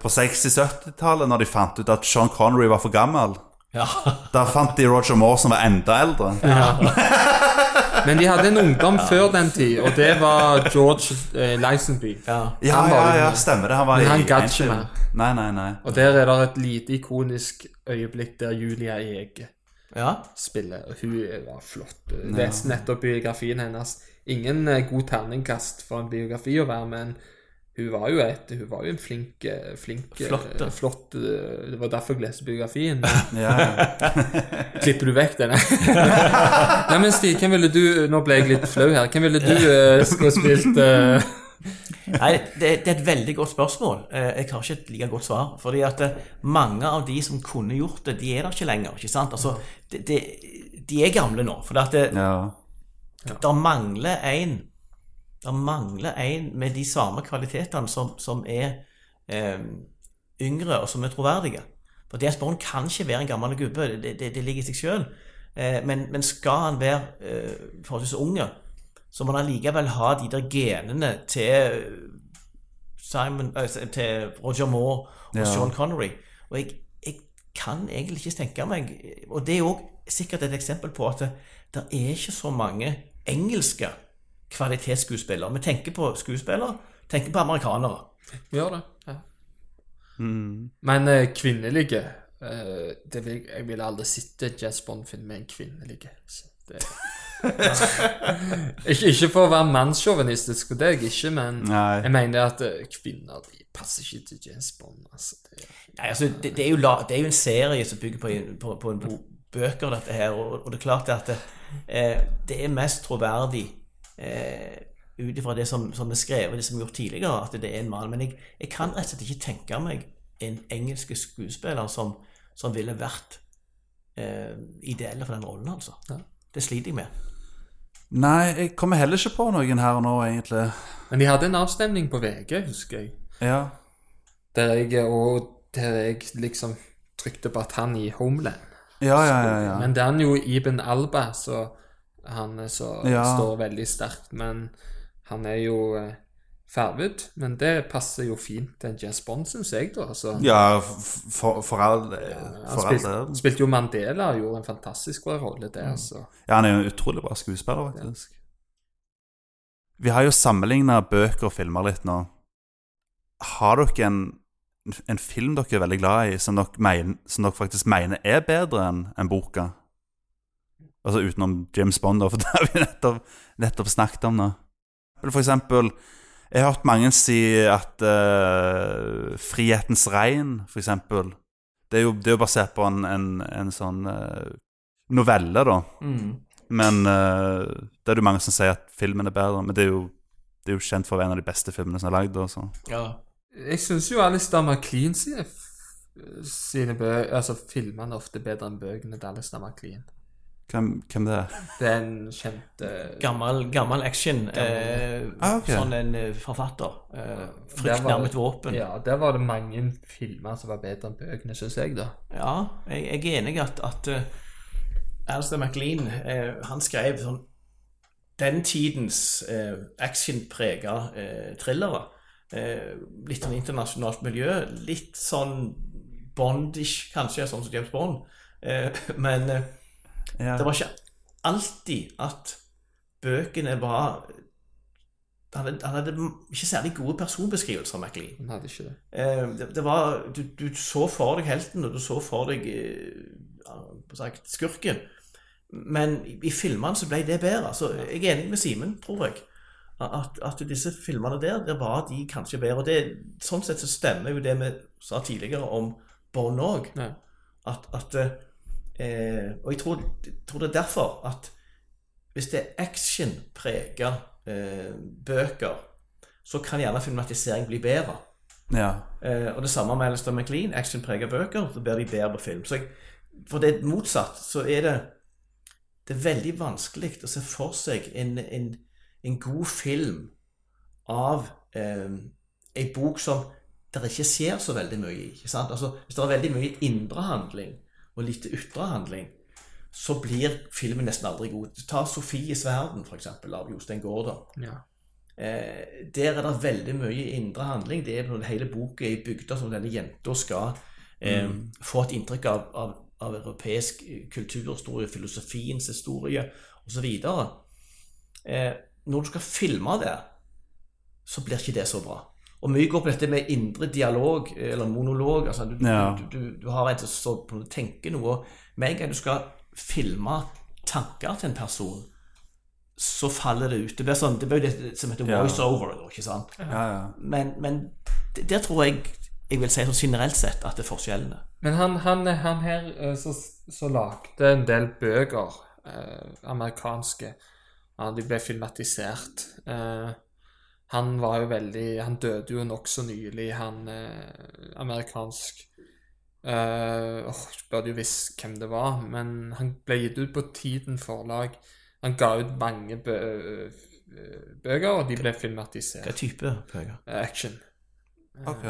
på 60-70-tallet, når de fant ut at Sean Connery var for gammel, Ja. da fant de Roger Moore som var enda eldre. Men de hadde en ungdom før den tid, og det var George eh, Licenby. ja. Ja, ja, ja, stemmer det. Han var Men han gadd ikke mer. Nei, nei, nei. Og der er det et lite ikonisk øyeblikk der Julia Ege ja. spiller. Og hun var flott. Leste nettopp biografien hennes. Ingen eh, god terningkast for en biografi å være, men hun var jo, et, hun var jo en flink, eh, flink Flotte. Flott, ja. eh, Det var derfor jeg leste biografien. Ja, ja. klipper du vekk denne? Nei, men Stig, hvem ville du Nå ble jeg litt flau her. Hvem ville du uh, skulle spilt uh... Nei, det, det er et veldig godt spørsmål. Eh, Jeg har ikke et like godt svar. Fordi at eh, mange av de som kunne gjort det, de er der ikke lenger. ikke sant? Altså, de, de, De er gamle nå. For at det, ja. der mangler en Der mangler en med de samme kvalitetene som, som er eh, yngre, og som er troverdige. For James Bond kan ikke være en gammel gubbe. Det, det, det ligger i seg sjøl. Eh, men, men skal han være eh, forholdsvis unge, så må han allikevel ha de der genene til Simon, eh, til Roger Moore og Ja. Sean Connery. Og jeg, jeg kan egentlig ikke tenke meg Og det er òg sikkert et eksempel på at det, det er ikke så mange engelske kvalitetsskuespillere. Vi tenker på skuespillere, tenker på amerikanere. Vi Gjør det. Ja. Mm. Men eh, kvinnelige eh, det vil, Jeg ville aldri sett en Jazz Bond-film med en kvinnelige. Så det, ikke, ikke for å være mannssjåvinistisk, og det er jeg ikke, men Nei. jeg mener at eh, kvinner de passer ikke til Jazz Bond. Altså, det, Nei, altså, det, det, er jo la, det er jo en serie som bygger på, en- på, på en bo, bøker, dette her. Og, og det er klart at det, eh, det er mest troverdig eh, ut ifra det som, som er skrevet, det som er gjort tidligere, at det er en mann. Men jeg, jeg kan rett og slett ikke tenke meg en engelsk skuespiller som, som ville vært eh, ideell for den rollen, altså. Ja. Det sliter jeg med. Nei, jeg kommer heller ikke på noen her og nå, egentlig. Men de hadde en avstemning på VG, husker jeg. Ja. Der jeg, og der jeg liksom trykte på at han i Homeland. Ja, ja, ja. ja. Men det er jo Iben Alba, så han er så Ja. står veldig sterkt. Men han er jo eh, farvet. Men det passer jo fint til en James Bond, syns jeg, da. Altså, ja for, for all, han Ja, han spilte, del. spilte jo Mandela og gjorde en fantastisk rolle der, så Ja, han er jo en utrolig bra skuespiller, faktisk. Vi har jo sammenligna bøker og filmer litt nå. Har dere en, en film dere er veldig glad i, som dere, mener, som dere faktisk mener er bedre enn enn boka? Altså utenom James Bond, da, for det har vi nettopp, nettopp snakket om nå. For eksempel, jeg har hørt mange si at uh, 'Frihetens regn', for eksempel Det er jo, det er jo basert på en, en, en sånn uh, novelle, da. Mm. Men uh, det er jo mange som sier at filmen er bedre. Men det er jo, det er jo kjent for å være en av de beste filmene som er lagd. Ja. Jeg syns jo Alistair McLean sine, sine bø altså filmene ofte bedre enn bøkene til Alistair MacLean. Hvem, hvem det er? Det er en kjent eh, Gammel, gammel action. Eh, Ah, okay. Sånn en eh, forfatter. Eh, Frykt nærmet våpen. Ja, der var det mange filmer som var bedre enn bøkene, syns jeg, da. Ja, jeg, jeg er enig i at, at uh, Alistair MacLean eh, han skrev sånn den tidens eh, actionprega thrillere. Eh, litt sånn internasjonalt miljø. Litt sånn Bondish, kanskje, sånn som James Bond. Eh, men Ja. det var ikke alltid at bøkene var han hadde, han hadde ikke særlig gode personbeskrivelser MacLean. Han hadde ikke det. Eh, det, det var, du, du så for deg helten, og du så for deg eh, sagt, skurken. Men i, i filmene så ble det bedre. Så jeg er enig med Simen, tror jeg. At, at disse filmene der, der var de kanskje bedre. Og det, sånn sett så stemmer jo det vi sa tidligere om Bond òg. Ja. At, at eh, Og jeg tror, jeg tror det er derfor at hvis det er actionprega eh, bøker, så kan gjerne filmatisering bli bedre. ja. Eh, og det samme med Alistair MacLean. Actionprega bøker, så blir de bedre på film. Så jeg, for det er motsatt, så er det Det er veldig vanskelig å se for seg en, en, en god film av eh, ei bok som det ikke skjer så veldig mye i. Altså, Hvis det er veldig mye indre handling og lite ytre handling, så blir filmen nesten aldri god. Ta 'Sofies verden', eksempel, av Jostein Gaarder. Ja. Eh, der er det veldig mye indre handling. Det er på hele boka er bygd som denne jenta skal eh, få et inntrykk av, av, av europeisk eh, kulturhistorie, filosofiens historie osv. Eh, når du skal filme det, så blir ikke det så bra. Og mye går på dette med indre dialog, eller monolog. altså Du, Ja. du, du, du har en som tenker noe. Med en gang du skal filme tanker til en person, så faller det ut. Det blir sånn, det blir det som heter Ja. voice-over. ikke sant? ja, ja. Men, men det- der tror jeg jeg vil si så generelt sett at det er forskjellene. Men han, han, han her eh, så, så lagde en del bøker, eh, amerikanske. Ja, de ble filmatisert. Eh, han var jo veldig Han døde jo nokså nylig, han eh, amerikansk eh, åh, Jeg burde jo visst hvem det var, men han ble gitt ut på Tiden forlag. Han ga ut mange bø eh, bøker, og de ble Hva type bøker? Action. Ok.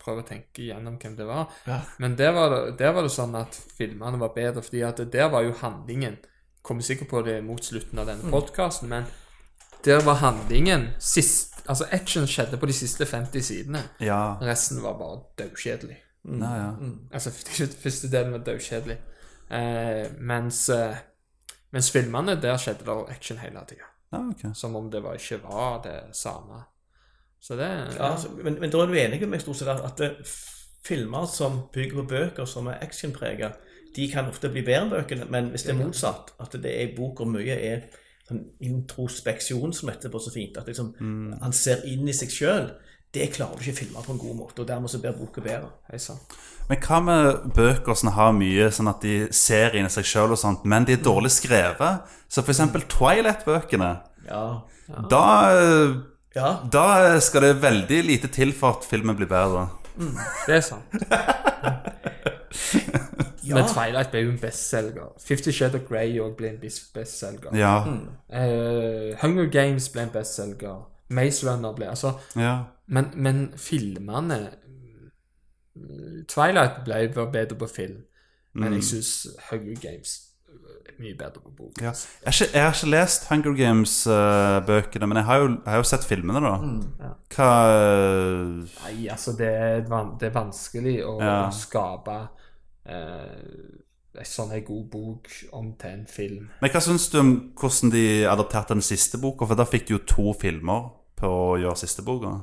prøver å tenke igjennom hvem det var. Ja. Men der var, det, der var det sånn at filmene var bedre, fordi at der var jo handlingen Kommer sikkert på det mot slutten av denne podkasten, men der var handlingen sist, Altså, action skjedde på de siste 50 sidene. ja. Resten var bare daukjedelig. ja, ja. Altså, første delen var daukjedelig. Eh, mens, eh, mens filmene, der skjedde det action hele tida. ja okay. Som om det var, ikke var det samme. Så det Ja, altså, men, men da er du enig med meg stort sett at, det- filmer som bygger på bøker som er actionprega, de kan ofte bli bedre enn bøkene. Men hvis det er motsatt, at det er i bok og mye er sånn introspeksjon, som heter på så fint, at liksom, han ser inn i seg sjøl, det klarer du ikke å filme på en god måte. Og dermed så blir boka bedre. Hei. Men hva med bøker som har mye sånn at de ser inn i seg sjøl men de er dårlig skrevet? Så for eksempel Twilight-bøkene. Ja. Da, eh, ja. da skal det veldig lite til for at filmen blir bedre. Det er sant. Men Twilight ble jo en bestselger. Fifty Shades of Grey òg ble en bestselger. Ja. Eh, Hunger Games ble en bestselger. Maze Runner ble Altså, ja. men, men filmene mm, Twilight ble var bedre på film, men jeg syns Hunger Games er mye bedre på bok. Ja. Jeg, har ikke, jeg har ikke lest Hunger Games-bøkene, men jeg har, jo, jeg har jo sett filmene, da. ja. Hva Nei, altså, det er, van- det er vanskelig å, Ja. å skape eh, en sånn en god bok om til en film. Men hva syns du om hvordan de adopterte den siste boka? For da fikk de jo to filmer på å gjøre siste boka.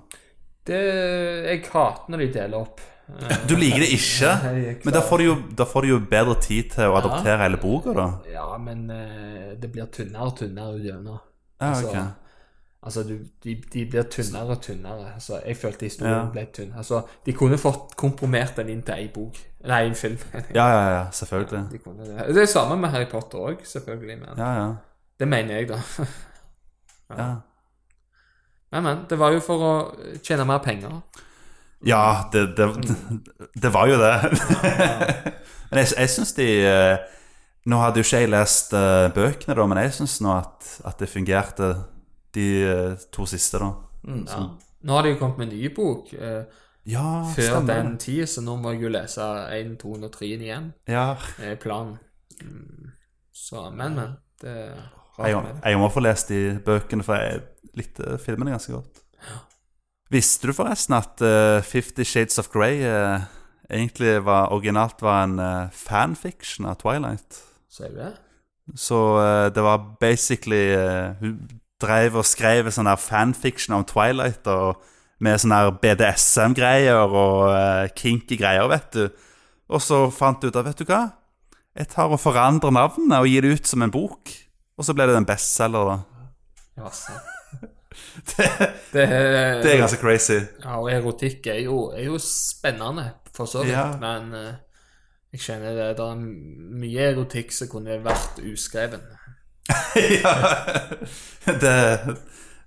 Det, jeg hater når de deler opp. Eh, Du liker det ikke, men da får, du jo, får du jo bedre tid til å adoptere hele boka, da. Ja, men eh, det blir tynnere og tynnere utgjennom. Ja, Altså, ok. Altså du, de, de blir tynnere og tynnere. Altså, jeg følte historien Ja. ble tynn. Altså, de kunne fått komprimert den inn til ei bok. Nei, en film. Ja, ja, ja, selvfølgelig. De kunne det. det er samme med Harry Potter òg, selvfølgelig. Men Ja, ja. det mener jeg, da. ja. Men, men. Det var jo for å tjene mer penger. Ja, det, det, det var jo det. Men jeg, jeg syns de eh, Nå hadde jo ikke jeg lest eh, bøkene, da, men jeg syns nå at, at det fungerte, de eh, to siste, da. Ja. Nå har de jo kommet med en ny bok eh, Ja, før stemmer. den tid, så nå må jeg jo lese 1, 2 og 3 igjen. Ja. er planen. Mm. Så, men, men. Det Jeg, det. jeg må få lest de bøkene, for jeg likte filmene ganske godt. Visste du forresten at uh, Fifty Shades of Grey uh, egentlig var, originalt var en uh, fanfiction av Twilight? Sier du det? Så eh, det var basically eh, Hun drev og skrev sånn der fanfiction om Twilight og med sånne her BDSM-greier og uh, kinky greier, vet du. Og så fant du ut at vet du hva? Jeg tar og forandrer navnet og gir det ut som en bok. Og så ble det en bestselger, da. Ja, sant. det, er, Det er ganske crazy. Ja, og erotikk er jo, er jo spennende, for så vidt. Ja. Men uh, jeg kjenner det, det er mye erotikk som kunne vært uskreven. Ja. Det,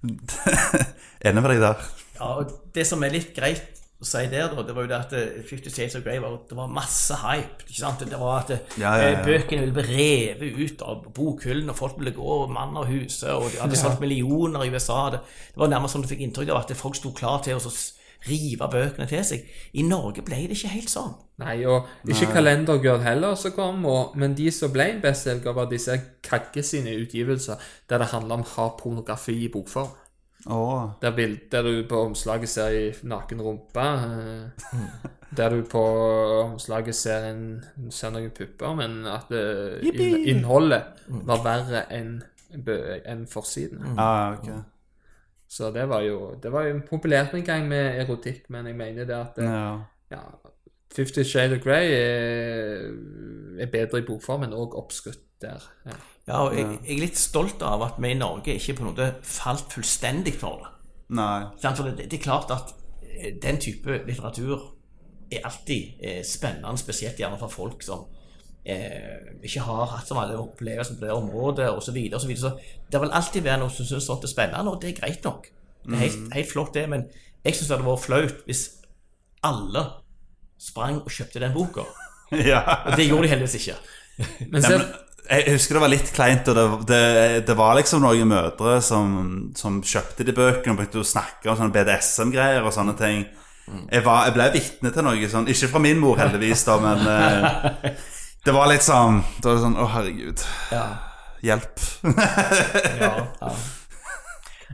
det Enig med deg der. Ja, og Det som er litt greit å si der, da, det var jo det at eh, Fifty Shades of Grey var, det var masse hype. ikke sant? Det var at eh, Ja, ja, ja. bøkene ville bli revet ut av bokhyllene, og folk ville gå mann av huset, og de hadde solgt millioner i USA. Det, det var nærmest sånn du fikk inntrykk av at folk sto klar til å rive bøkene til seg. I Norge ble det ikke helt sånn. Nei, og ikke Kalendergirl heller som kom, og, men de som ble en bestselger, var disse Kagge sine utgivelser, der det handler om hard pornografi i bokform. Åh. Der, der du på omslaget ser ei naken rumpe. eh, Der du på omslaget ser, en, ser noen pupper, men at det, inn, innholdet var verre enn enn forsiden. Ah, ok. Så det var jo Det var jo populært en gang med erotikk, men jeg mener det at eh, Ja. ja, Fifty Shade of Grey er, er bedre i bokformen og oppskrytt der. Ja. Ja, og jeg, jeg er litt stolt av at vi i Norge ikke på noe falt fullstendig for det. Nei. For det, det er klart at eh, den type litteratur er alltid eh, spennende, spesielt gjerne for folk som eh, ikke har hatt så mange opplevelser på det området osv. Så, videre, og så, videre. så det vil alltid være noe som syns sånt er spennende, og det er greit nok. Det er helt, helt flott, det, men jeg syns det hadde vært flaut hvis alle sprang og kjøpte den boka. Ja. Og det gjorde de heldigvis ikke. Men så, jeg husker det var litt kleint, og det, det, det var liksom noen mødre som, som kjøpte de bøkene og begynte å snakke om sånne BDSM-greier og sånne ting. Jeg, var, jeg ble vitne til noe sånn, ikke fra min mor heldigvis, da, men eh, det var litt sånn Da var sånn Å, herregud. Hjelp. Ja, ja.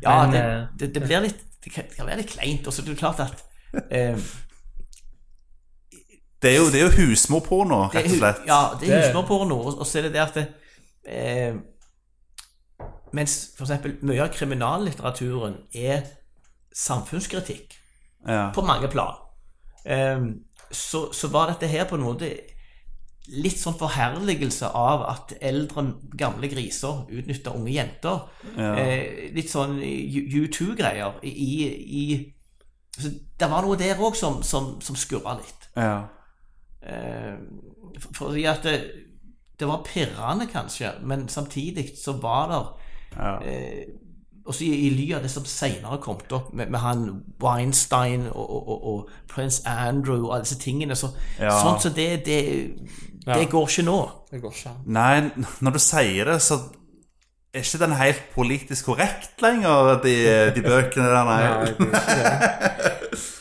ja Men, det, eh, det, det blir litt Det kan, være litt kleint. Og så er det klart at eh, Det er jo, det er jo husmorporno, rett og slett. ja, det er Det- husmorporno, og, så er det det at det, eh, Mens eksempel mye av kriminallitteraturen er samfunnskritikk Ja. på mange plan, eh, så, så var dette her på en måte litt sånn forherligelse av at eldre, gamle griser utnytter unge jenter. Eh, litt sånn U2-greier i, i, så Det var noe der òg som, som, som skurra litt. Ja. Eh, for- fordi at det, det var pirrende, kanskje, men samtidig så var det Ja. eh, også i, i ly av det som senere kom opp med, med han Weinstein og, og, og, og prins Andrew og alle disse tingene så, Ja. Sånn som det, det, det Ja. går ikke nå. Det går ikke. Nei, når du sier det, så er ikke den helt politisk korrekt lenger, de, de bøkene der, nei.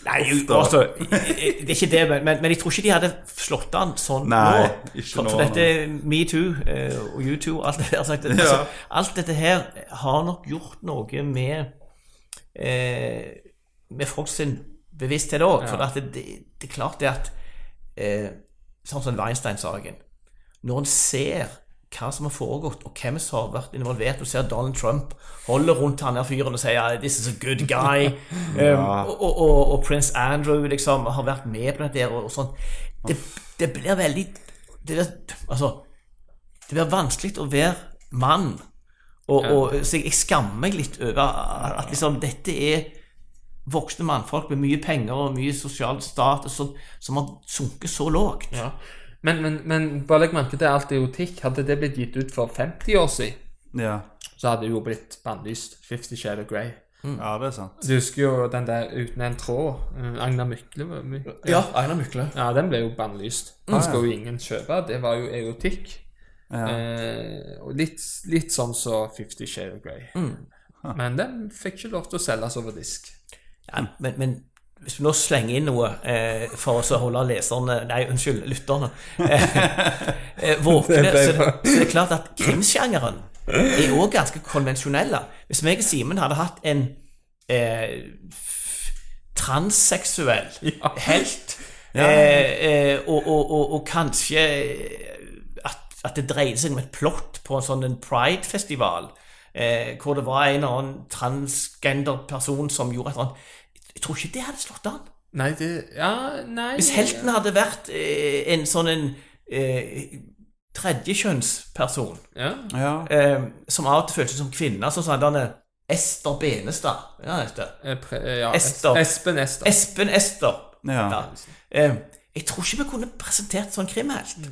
Nei. Altså, det er ikke det, men, men, jeg tror ikke de hadde slått an sånn Nei, nå. ikke nå, for dette metoo eh, og U2 alt det der sagt, altså, Alt dette her har nok gjort noe med eh, Med folks bevissthet òg. For at det, det, det er klart det at eh, Sånn som Weinstein-saken. Når en ser hva som har foregått, og hvem som har vært involvert. Du ser Donald Trump holder rundt han her fyren og sier 'This is a good guy'. um, og, og, og, og prins Andrew liksom har vært med på dette og, og sånn. Det, det blir veldig det blir, Altså, det blir vanskelig å være mann. Og, så jeg, jeg skammer meg litt over at, at liksom dette er voksne mannfolk med mye penger og mye sosial status som, som har sunket så lågt. Ja. Men, men, men bare legg merke til alt erotikk. Hadde det blitt gitt ut for 50 år siden, Ja. så hadde det jo blitt bannlyst. 'Fifty Shade of Grey'. ja, det er sant. Du husker jo den der uten en tråd. eh, Agnar Mykle. var my- Ja, Einar Mykle. Ja, den ble jo bannlyst. Den skal jo ingen kjøpe. Det var jo erotikk. Eh, og litt, litt sånn som Fifty Shade of Grey. Men den fikk ikke lov til å selges over disk. Ja, men, men hvis vi nå slenger inn noe eh, for å holde leserne Nei, unnskyld, lytterne eh, eh, våkne, så, så det er klart at krimsjangeren er òg ganske konvensjonelle. Hvis meg og Simen hadde hatt en eh, transseksuell transseksuell helt, eh, eh, og, og, og, og kanskje at, at det dreide seg om et plott på en sånn. Pride-festival, eh, hvor det var en eller annen transgender-person som gjorde et eller annet Jeg tror ikke det hadde slått an. Nei, det Ja, nei Hvis helten hadde vært eh, en sånn en eh, tredjekjønnsperson Ja. Ja. eh, som av og til føltes som kvinne, sånn som denne Ester Benestad. Ja. Eh, eh, ja Ester. Espen Ester. Espen Ester. ja. Ja. Eh, jeg tror ikke vi kunne presentert sånn krimhelt.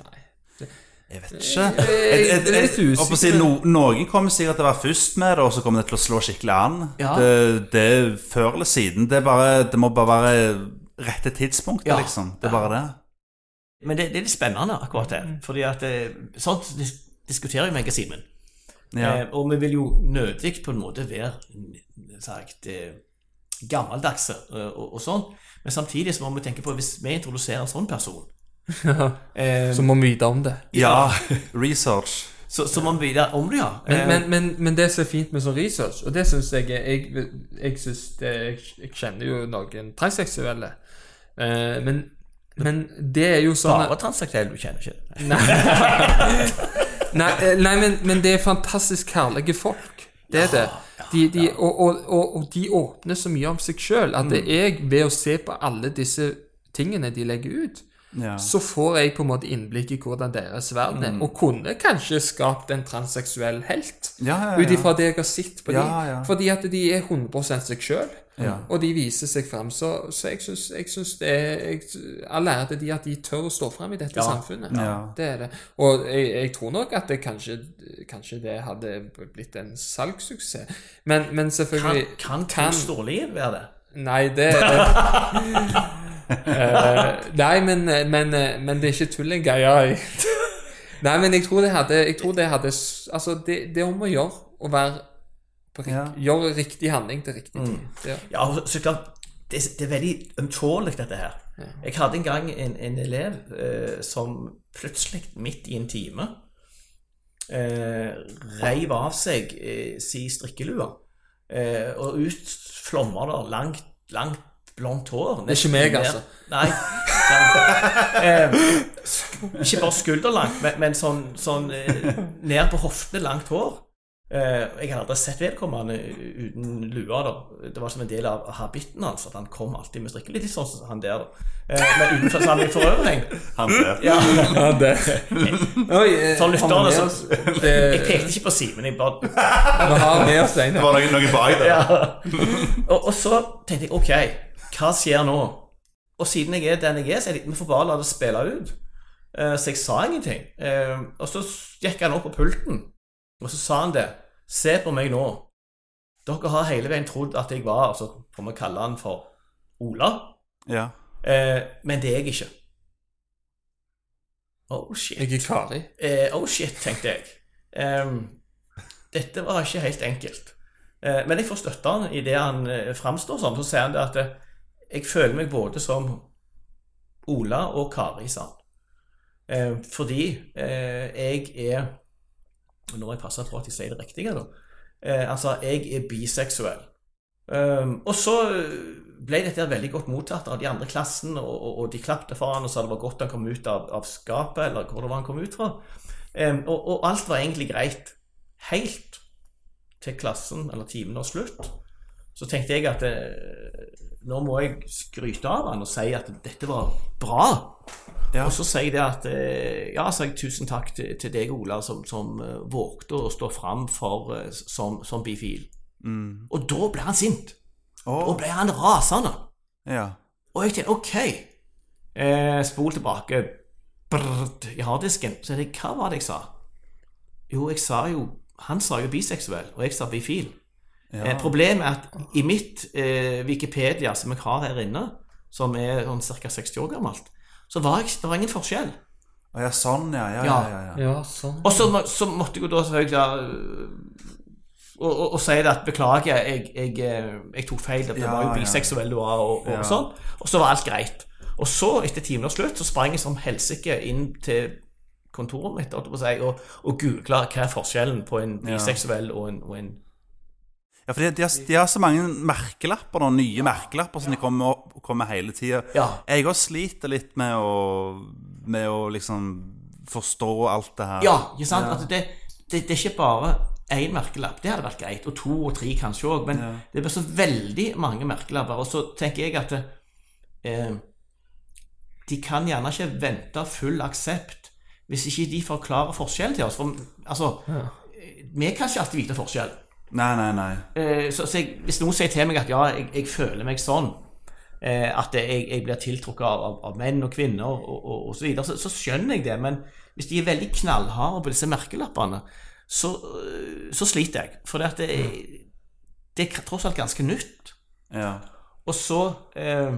Jeg vet ikke. Jeg- jeg jeg- jeg håper si, no, noen kommer sikkert til å være først med det, og så kommer det til å slå skikkelig an. Ja. Det, det er før eller siden. Det, bare, det må bare være rette tidspunktet, Ja. liksom. Det er bare det. Men det, det er litt spennende, akkurat det. Fordi at eh, Sånt diskuterer jo meg og Simen. Ja. Eh, og vi vil jo nødig på en måte være sagt, eh, gammeldagse eh, og, og sånn. Men samtidig så må vi tenke på hvis vi introduserer en sånn person, eh, Så må vi vite om det. ja. Research. så, så må vi vite om det, ja. Men, Eh, men, men, men det som er fint med sånn research, og det syns jeg Jeg, jeg, synes det, jeg, jeg kjenner jo noen transseksuelle. Eh, men, men det er jo sånn Bare transseksuelle du kjenner ikke. Nei, nei, nei men, men det er fantastisk herlige folk. Det er det. De, de, og, og, og, og de åpner så mye om seg sjøl at jeg, ved å se på alle disse tingene de legger ut, Ja. så får jeg på en måte innblikk i hvordan deres verden er, og kunne kanskje skapt en transseksuell helt. Ja, ja. Ut ifra det jeg har sett på dem. Fordi at de er 100 seg sjøl, og de viser seg frem. Så, så jeg syns, det er jeg, All ære til de at de tør å stå frem i dette samfunnet. Ja. Det er det. Og jeg, jeg tror nok at det kanskje, kanskje det hadde blitt en salgssuksess. Men, men selvfølgelig kan, kan- kan Storlien være det? Nei, det Eh, Nei, men, men, men det er ikke tull engang. Ja. Nei, men jeg tror det hadde, tror det hadde Altså, det, det er om å gjøre å være på Ja. Gjøre riktig handling til riktig tid. Ja. Ja, så klart, det, det er veldig ømtålig, dette her. Jeg hadde en gang en, en elev eh, som plutselig, midt i en time, eh, reiv av seg eh, si strikkelue. Eh, og ut flommer det langt, langt blondt hår. Det er ikke meg, altså. Nei. Eh, ikke bare skulderlangt, men, men sånn, sånn eh, ned på hoftene langt hår. Eh, jeg hadde aldri sett vedkommende uten lua. da Det var som en del av habitten hans at han kom alltid med strikke. Litt sånn som han der, da. Eh, men utenfor sammenheng for øvrig. Han der. Ja, Han der. Oi, eh, For lytterne, så- jeg pekte ikke på Simen. Jeg bare Vi har med oss en. Det var noe bak der. ja. og, og så tenkte jeg ok, hva skjer nå? Og siden jeg er den jeg er, så er det, vi får bare la det spille ut. Eh, så jeg sa ingenting. Eh, og så gikk han opp på pulten, og så sa han det. Se på meg nå. Dere har hele veien trodd at jeg var altså, får vi kalle han for Ola. Ja. Eh, men det er jeg ikke. Oh shit. Jeg er Kari. Eh, oh shit, tenkte jeg. Ehm, dette var ikke helt enkelt. Eh, men jeg får støtte han i det han eh, framstår som. Så sier han det at jeg føler meg både som Ola og Kari, sa han. Eh, fordi eh, jeg er Nå må jeg passe på at jeg sier det riktige, da. Eh, altså, jeg er biseksuell. Um, og så ble dette veldig godt mottatt av de andre klassen, og, og, og de klappte for han og sa det var godt han kom ut av, av skapet, eller hvor det var han kom ut fra. Um, og, og alt var egentlig greit. Helt til klassen, eller timen var slutt. Så tenkte jeg at eh, nå må jeg skryte av han og si at dette var bra. Ja. Og så sier jeg det at eh, Ja, så jeg tusen takk til, til deg, Ola, som, som eh, vågte å stå fram for, som, som bifil. Mm. Og da ble han sint. Oh. Og ble han rasende. ja. Og jeg tenkte OK. Eh, spol tilbake Brrrt, i harddisken. Så jeg, hva var det jeg sa? Jo, jeg sa jo Han sa jo biseksuell, og jeg sa bifil. Ja. Eh, problemet er at i mitt eh, Wikipedia, som jeg har her inne, som er sånn ca. 60 år gammelt, så var jeg, det var ingen forskjell. Å, ja, sånn, ja. Ja, ja, Ja. ja. ja. Ja, sånn. Og så, så måtte jeg jo da selvfølgelig da, og, og, og si det at beklager, jeg, jeg, eh, jeg tok feil, det Ja, var jo ja. biseksuell du var, og, og, Ja. sånn. Og så var alt greit. Og så, etter timen var slutt, så sprang jeg som helsike inn til kontoret mitt si, og, og googla hva er forskjellen på en Ja. biseksuell og en, og en Ja, for de, de, har, de har så mange merkelapper nå, nye merkelapper som de kommer, opp- kommer hele tida. Ja. Jeg òg sliter litt med å, med å liksom forstå alt det her. Ja, ikke sant? At det, det, det er ikke bare én merkelapp. Det hadde vært greit. Og to og tre kanskje òg. Men Ja. det blir så veldig mange merkelapper. Og så tenker jeg at eh, de kan gjerne ikke vente full aksept hvis ikke de forklarer forskjellen til oss. For altså, vi kan ikke alltid vite forskjell. Nei, nei, nei. Eh, så så jeg, hvis noen sier til meg at ja, jeg, jeg føler meg sånn, eh, at jeg, jeg blir tiltrukket av, av, menn og kvinner og, og, og så videre, så, så skjønner jeg det. Men hvis de er veldig knallharde på disse merkelappene, så, øh, så sliter jeg. For det, at det, det er tross alt ganske nytt. Ja. Og så eh,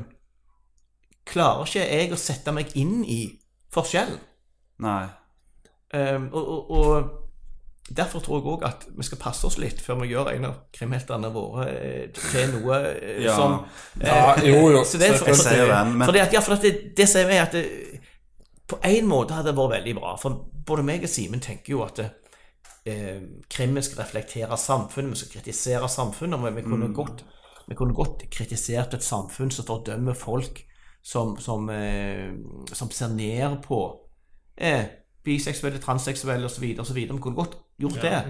klarer ikke jeg å sette meg inn i forskjellen. Nei. Eh, og, og, og derfor tror jeg òg at vi skal passe oss litt før vi gjør en av krimheltene våre eh, til noe eh, Ja. som Ja, jo, jo. Så det, er for, for, den, men fordi at, ja, for det, det sier vi at det, på en måte hadde det vært veldig bra. For både meg og Simen tenker jo at eh, krimmen skal reflektere samfunnet, vi skal kritisere samfunnet. Men vi kunne, godt, vi kunne godt kritisert et samfunn som fordømmer folk som, som, eh, som ser ned på eh, biseksuelle, transseksuelle osv. Vi kunne godt gjort det.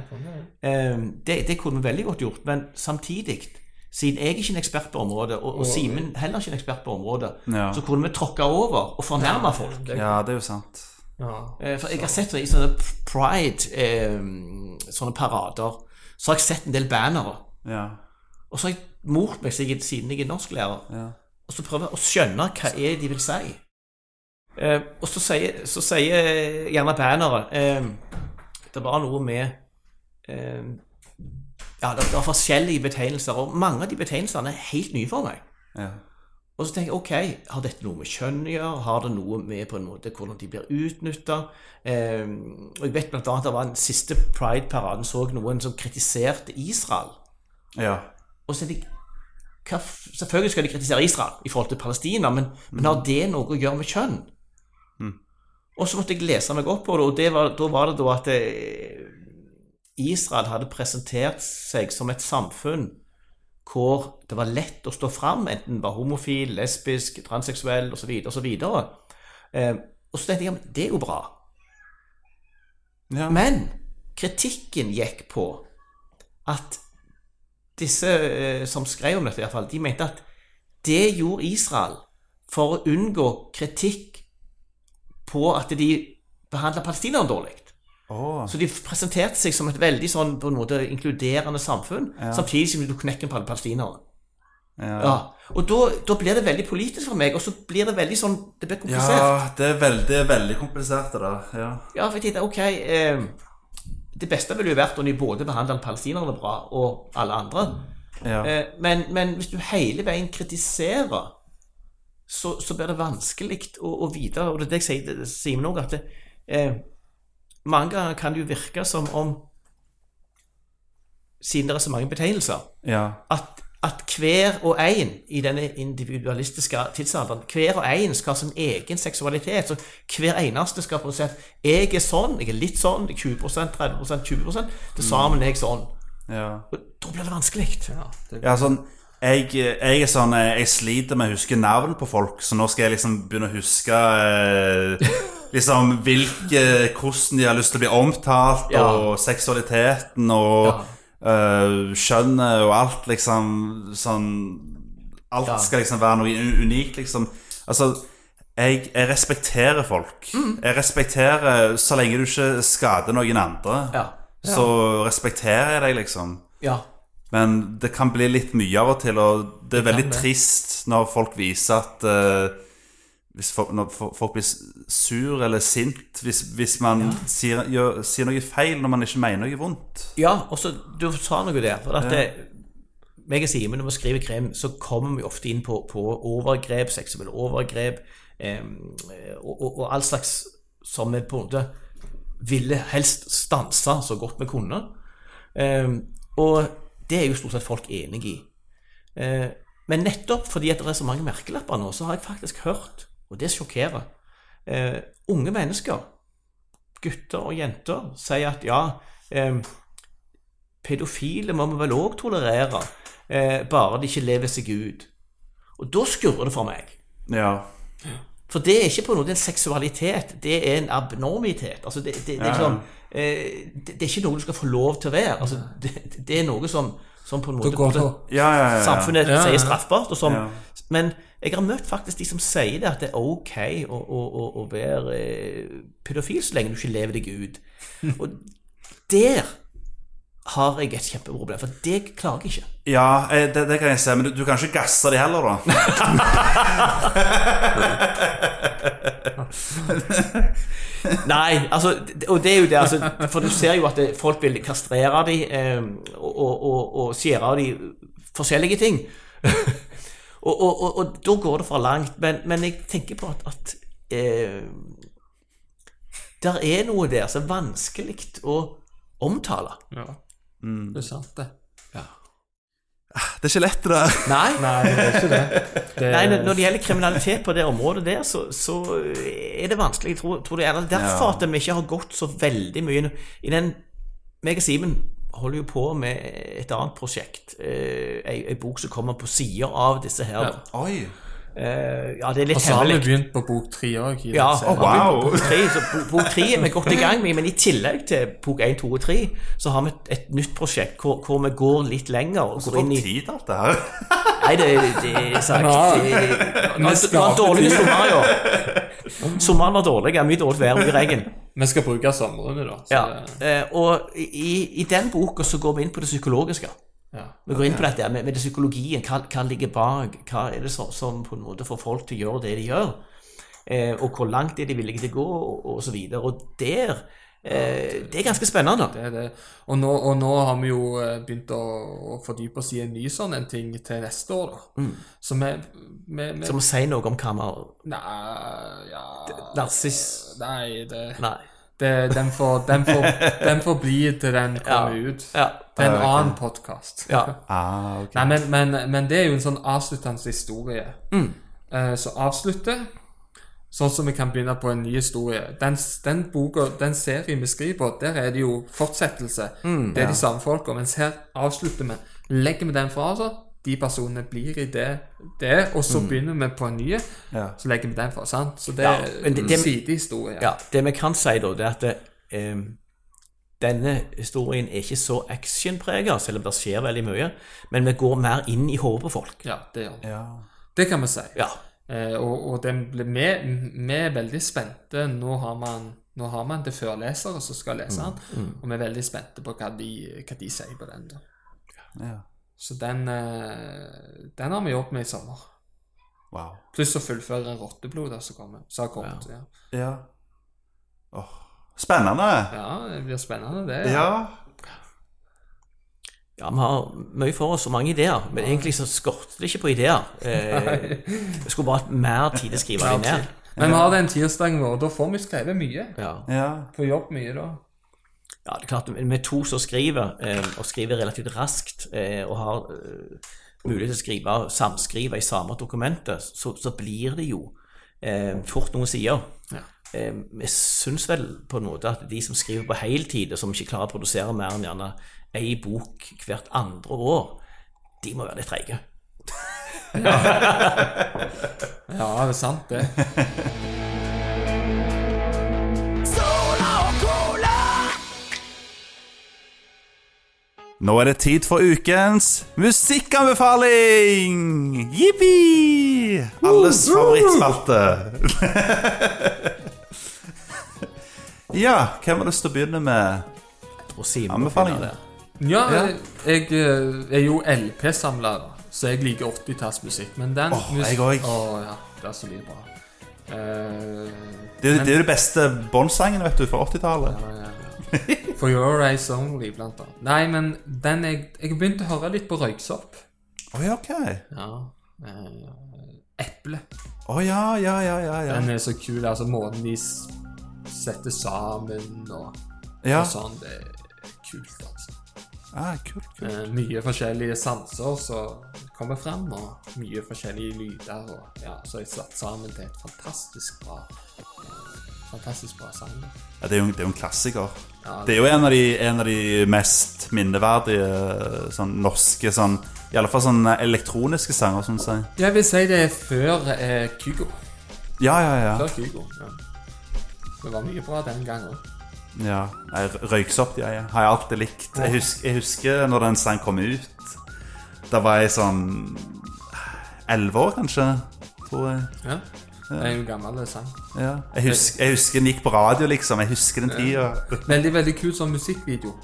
Det. Det kunne vi veldig godt gjort. Men samtidig, siden jeg ikke er en ekspert på området, og, og Simen heller ikke er en ekspert på området, Ja. så kunne vi tråkka over og fornærma folk. Ja, det er jo sant. Ja. Eh, For jeg har sett det i sånne pride, eh, sånne parader, så har jeg sett en del bannere. Ja. Og så har jeg mort meg siden siden jeg er norsklærer, Ja. og så prøver jeg å skjønne hva er de vil si. Eh, og så sier, så sier gjerne bannere eh, Det var noe med eh, Ja, det, det var forskjellige betegnelser, og mange av de betegnelsene er helt nye for meg. Ja. Og så tenker jeg, ok, har dette noe med kjønn å gjøre? Har det noe med på en måte hvordan de blir utnytta? Eh, og jeg vet annet det var den siste Pride-paraden så noen som kritiserte Israel. ja. Og så tenkte jeg, selvfølgelig skal de kritisere Israel i forhold til Palestina, men, men har det noe å gjøre med kjønn? Og så måtte jeg lese meg opp på det, og det var, da var det da at eh, Israel hadde presentert seg som et samfunn hvor det var lett å stå fram, enten var homofil, lesbisk, transseksuell osv. osv. Eh, og så tenkte jeg at det er jo bra. ja. Men kritikken gikk på at disse eh, som skrev om dette, i hvert fall, de mente at det gjorde Israel for å unngå kritikk på at de behandla palestinerne dårlig. Oh. Så de presenterte seg som et veldig sånn på en måte inkluderende samfunn, samtidig som du knekker på alle palestinere. ja. Ja. Og da, da blir det veldig politisk for meg, og så blir det veldig sånn Det blir komplisert. Ja, det er veldig, veldig komplisert, det der. Ja. Ja, for jeg tenkte, ok eh, Det beste ville jo vært om de både behandla palestinerne bra og alle andre. Ja. Eh, men, men hvis du hele veien kritiserer, så, så blir det vanskelig å, å vite Og det er det jeg sier til Simen òg, at det, eh, mange ganger kan det jo virke som om Siden det er så mange betegnelser, ja. at, at hver og en i denne individualistiske tidsalderen Hver og en skal ha sin egen seksualitet. Så hver eneste skal på si at 'jeg er sånn, jeg er litt sånn, 20% 30% 20 Til sammen er jeg sånn'. ja. Og da blir det vanskelig. Ja, det, Ja, sånn jeg, jeg er sånn eh, Jeg sliter med å huske navn på folk, så nå skal jeg liksom begynne å huske eh, Liksom hvilke Hvordan de har lyst til å bli omtalt, Ja. og seksualiteten og eh, skjønnet og alt, liksom Sånn Alt Ja. skal liksom være noe unikt, liksom. Altså jeg, jeg respekterer folk. Mm. Jeg respekterer Så lenge du ikke skader noen andre, Ja. så respekterer jeg deg, liksom. Ja. Men det kan bli litt mye av og til, og det er veldig det. trist når folk viser at uh, hvis folk, Når folk blir sur eller sint hvis, hvis man sier, gjør, sier noe feil når man ikke mener noe vondt. Ja, og så Du sa noe der. For at det, meg og Simen, når vi skriver krim, så kommer vi ofte inn på, på overgrep, seksuelle overgrep eh, og, og, og all slags som vi på en måte ville helst stanse så godt vi kunne. Eh, og det er jo stort sett folk enig i. Eh, men nettopp fordi det er så mange merkelapper nå, så har jeg faktisk hørt, og det sjokkerer, eh, unge mennesker, gutter og jenter, sier at ja eh, pedofile må vi vel òg tolerere, eh, bare de ikke lever seg ut. Og da skurrer det for meg. Ja. For det er ikke på noe det er en seksualitet, det er en abnormitet. Altså det, det, det, er Ja. liksom, eh, det, det er ikke noe du skal få lov til å være. Altså det, det er noe som, som på en måte går Ja, ja, ja, ja. samfunnet Ja, ja. sier straffbart. Og som, Ja. Men jeg har møtt faktisk de som sier det, at det er ok å, å, å, å være eh, pedofil så lenge du ikke lever deg ut. Og der har jeg et kjempeproblem, for det klarer jeg ikke. ja eh, det, det kan jeg se, men du, du kan ikke gasse de heller, da. Nei, altså, og det er jo det, altså, for du ser jo at det, folk vil kastrere de eh, og, og, og, og skjære av de forskjellige ting. og, og, og, og da går det for langt. Men, men jeg tenker på at, at eh, der er noe der som er vanskelig å omtale. ja. det er sant, det. Det er ikke lett, det der. Nei, Nei, det er ikke det. det Nei, når det gjelder kriminalitet på det området der, så, så er det vanskelig. Jeg tror, tror det er derfor Ja. at vi ikke har gått så veldig mye I den meg og Simen holder jo på med et annet prosjekt. Eh, ei, ei bok som kommer på sida av disse her. Ja. Oi. Eh, ja, det er litt Og så har vi begynt på bok tre òg. Ja, Å, wow. bok tre, så bok, bok tre er vi godt i gang med, men i tillegg til bok 1, 2 og 3, så har vi et, et nytt prosjekt hvor, hvor vi går litt lenger. og Så går inn i... tid alt det her. Nei, det, det er sagt. Det det var en dårlig sommer i år. Sommeren var dårlig. Mye dårlig vær, mye regn. Vi skal bruke somrene, da. Så, Ja. eh, Og i, i den boka så går vi inn på det psykologiske. Ja. Vi går inn på dette med, med det psykologien. Hva, hva ligger bak? Hva er det som, som på en måte får folk til å gjøre det de gjør? Eh, og hvor langt er de villige til å gå, og, og så videre. Og der eh, Det er ganske spennende. Det er det. Og nå, og nå har vi jo eh, begynt å, å fordype oss i en ny sånn en ting til neste år, da. Så vi, vi, vi si noe om hva vi Nei ja, Narsiss Nei, det, Nei. Det den, får, den, får, den får bli til den kommer Ja. ut. Ja. Det er en Ja, annen podkast. ja. Ah, okay. Nei, men, men, men det er jo en sånn avsluttende historie. Mm. Uh, så avslutte Sånn som vi kan begynne på en ny historie. Den, den boka, den serien vi skriver på, der er det jo fortsettelse. Mm, det er de samme folka. Mens her avslutter vi. Legger vi den fra oss, de personene blir i det, det og så begynner vi på en ny. Ja. Så legger vi den for. sant? Så det Ja, er det- det- sidehistorie. Ja, det vi kan si da, det er at det, eh, denne historien er ikke så actionpreget, selv om det skjer veldig mye, men vi går mer inn i hodet på folk. Ja, det gjør vi. Ja. Det kan vi si. Ja. Eh, og og den ble, vi, vi er veldig spente. Nå har man nå har man det førlesere som skal lese den, og vi er veldig spente på hva de, hva de sier på den. da. ja. Så den, eh, den har vi jobbet med i sommer. Wow. Pluss å fullføre rotteblodet som kommer. Så har kommet. Ja. Ja. Åh. Spennende. Ja, det blir spennende, det. Ja. Ja, vi har mye for oss og mange ideer, men egentlig så skorter det ikke på ideer. Eh, skulle bare hatt mer tid til å skrive dem ned. Men vi har den tirsdagen vår, da får vi skrevet mye. Ja. ja. Får jobb mye da. Ja, det er klart, er to som skriver, eh, og skriver relativt raskt, eh, og har eh, mulighet til å skrive, samskrive i samme dokumentet, så, så blir det jo eh, fort noen sider. Ja. Eh, vi syns vel på en måte at de som skriver på heltid, og som ikke klarer å produsere mer enn gjerne ei bok hvert andre år, de må være litt treige. Ja, det er sant, det. Nå er det tid for ukens musikkanbefaling! Jippi! Alles favorittspalte. ja, hvem har lyst til å begynne med det. Ja, Ja. jeg eh, er jo LP-samler, så jeg liker 80-tallsmusikk. Men den Åh, mus- jeg òg. Åh, ja, det er så mye bra. Uh, Det, er- Men- det er jo de beste Bond-sangene vet du, fra 80-tallet. ja, ja, ja. For Your Eyes Only, blant annet. Nei, men den jeg, jeg begynte å høre litt på Røyksopp. Å ja, ok. Ja. eh, Eple. Å ja, ja, ja, ja. ja. Den er så kul. Altså måten de setter sammen og, ja. og sånn. Det er kult, altså. Ah, kult, kult. Eh, mye forskjellige sanser som kommer frem, og mye forskjellige lyder. Og, ja, så er satt sammen til et fantastisk bra eh, Fantastisk bra sang. Ja, det, er jo, det er jo en klassiker. Ja, Det er jo en av de, en av de mest minneverdige sånn norske sånn I alle fall sånn elektroniske sanger, Sånn, jeg. Jeg vil si det er før eh, Kygo. Ja, ja, ja. Før Kygo, ja. Det var mye bra den gangen òg. ja. Røyksopp ja, ja. har jeg alltid likt. Jeg husker, jeg husker når den sang kom ut. Da var jeg sånn elleve år, kanskje. Tror jeg. Ja. Det er jo en gammel sang. Ja. Jeg, husker, jeg husker den gikk på radio, liksom. Jeg husker den tida. Veldig veldig kul sånn musikkvideo.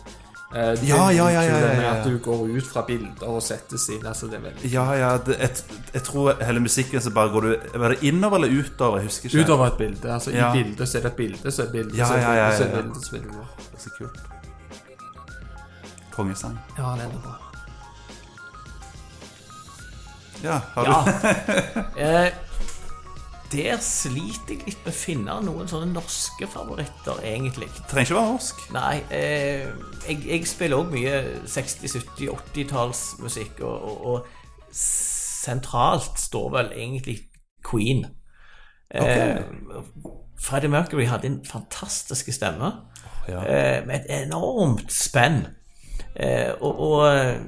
Eh, det Ja, ja, ja, ja, ja, at du går ut fra bilder og settes inn. Altså, det veldig Ja, ja. Det, jeg, jeg tror hele musikken så bare går du Var det innover eller utover? Jeg husker ikke. Utover et bilde. Altså. I bildet så er det et bilde, så er det et bilde, så er det bilde, så er det bilde, så er det bilde. Så kult. Kongesang. Ja, det er bra. Ja, har du Ja. Eh, der sliter jeg litt med å finne noen sånne norske favoritter, egentlig. Trenger ikke være norsk. Nei, eh, jeg, jeg spiller òg mye 60-, 70-, 80-tallsmusikk, og, og, og sentralt står vel egentlig Queen. Eh, Freddie Mercury hadde en fantastisk stemme, Ja. eh, med et enormt spenn. Eh, og, og eh,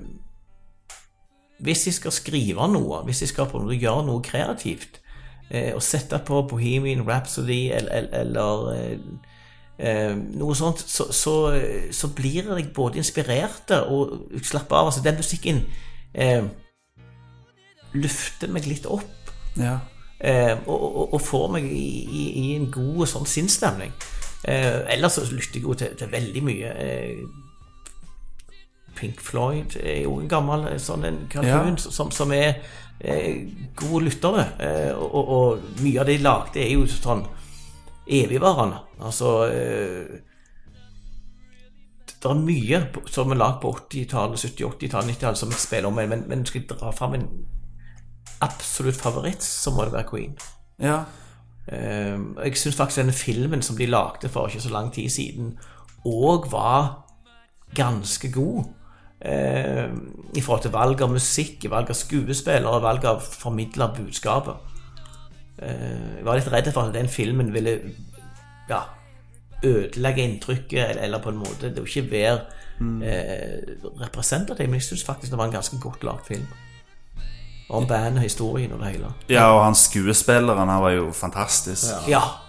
hvis jeg skal skrive noe, hvis jeg skal på en måte gjøre noe kreativt, eh, og sette på Bohemian Rhapsody eller, eller eller eh, noe sånt, så, så, så blir jeg både inspirert og slapp av. Altså, den musikken eh, lufter meg litt opp. ja. Eh, og, og, og får meg i, i, i en god sånn sinnsstemning. Eh, ellers så lytter jeg jo til, til veldig mye. Pink Floyd er jo en gammel eh, sånn en kalkun som, som er eh, gode lyttere. Eh, og, og, og mye av det de lagde, er jo sånn evigvarende. Altså eh, Det er mye som er lagd på 80-tallet, 70-, 80-tallet, 90-tallet som jeg spiller om, men, men skal jeg dra fram en absolutt favoritt, så må det være Queen. ja. Eh, jeg syns faktisk denne filmen som de lagde for ikke så lang tid siden, òg var ganske god. Eh, I forhold til valg av musikk, valg av skuespillere, valg av formidla budskapet. Eh, jeg var litt redd for at den filmen ville ja, ødelegge inntrykket, eller, eller på en måte det å ikke være eh, representativ, men jeg syns faktisk det var en ganske godt lagd film. Om bandet, historien og det hele. ja, og han skuespilleren, han var jo fantastisk. Ja. ja.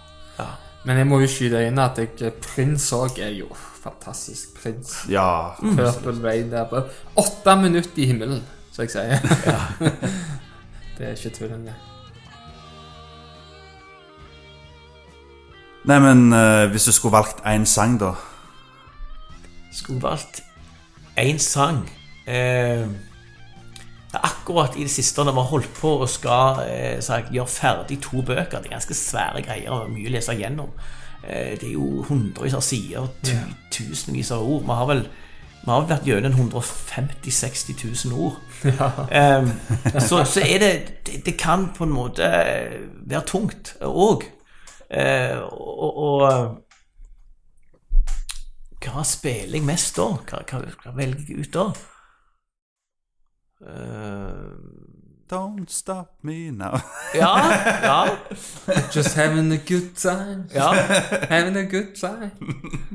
Men jeg må jo skyte inn at jeg, Prins òg er jo fantastisk. Prins. Ja. Purple Rain der på åtte minutter i himmelen, som jeg sier. det er ikke tull engang. Nei, men uh, hvis du skulle valgt én sang, da? skulle valgt én sang eh, Akkurat i det siste når vi har holdt på og skal eh, sagt, gjøre ferdig to bøker Det er ganske svære greier og mye å lese gjennom. eh, Det er jo hundrevis av sider, tu, tusenvis av ord. Vi har vel vi har vært gjennom 150 000-60 000 ord. Em, så, så er det, det Det kan på en måte være tungt òg. og, og hva spiller jeg mest da? Hva, hva, hva velger jeg ut da? Eh, Don't stop me now. ja, ja, Just having a good time. ja. Having a good time.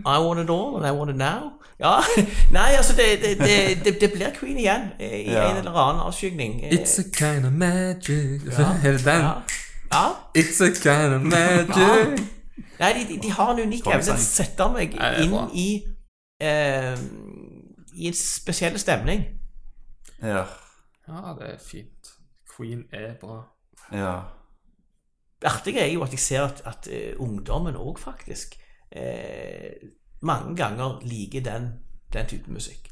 I want it all, and I want it now. Ja, Nei, altså, det, det, det, det, det blir Queen igjen eh, i Ja. en eller annen avskygning. Eh, It's a kind of magic. Er det den? ja. ja. It's a kind of magic. Nei, de, de, de har en unik evne til å sette meg inn i eh, I en spesiell stemning. Ja. Ja, det er fint. Queen er bra. Ja. Det artige er jo at jeg ser at, at uh, ungdommen òg faktisk uh, mange ganger liker den, den type musikk.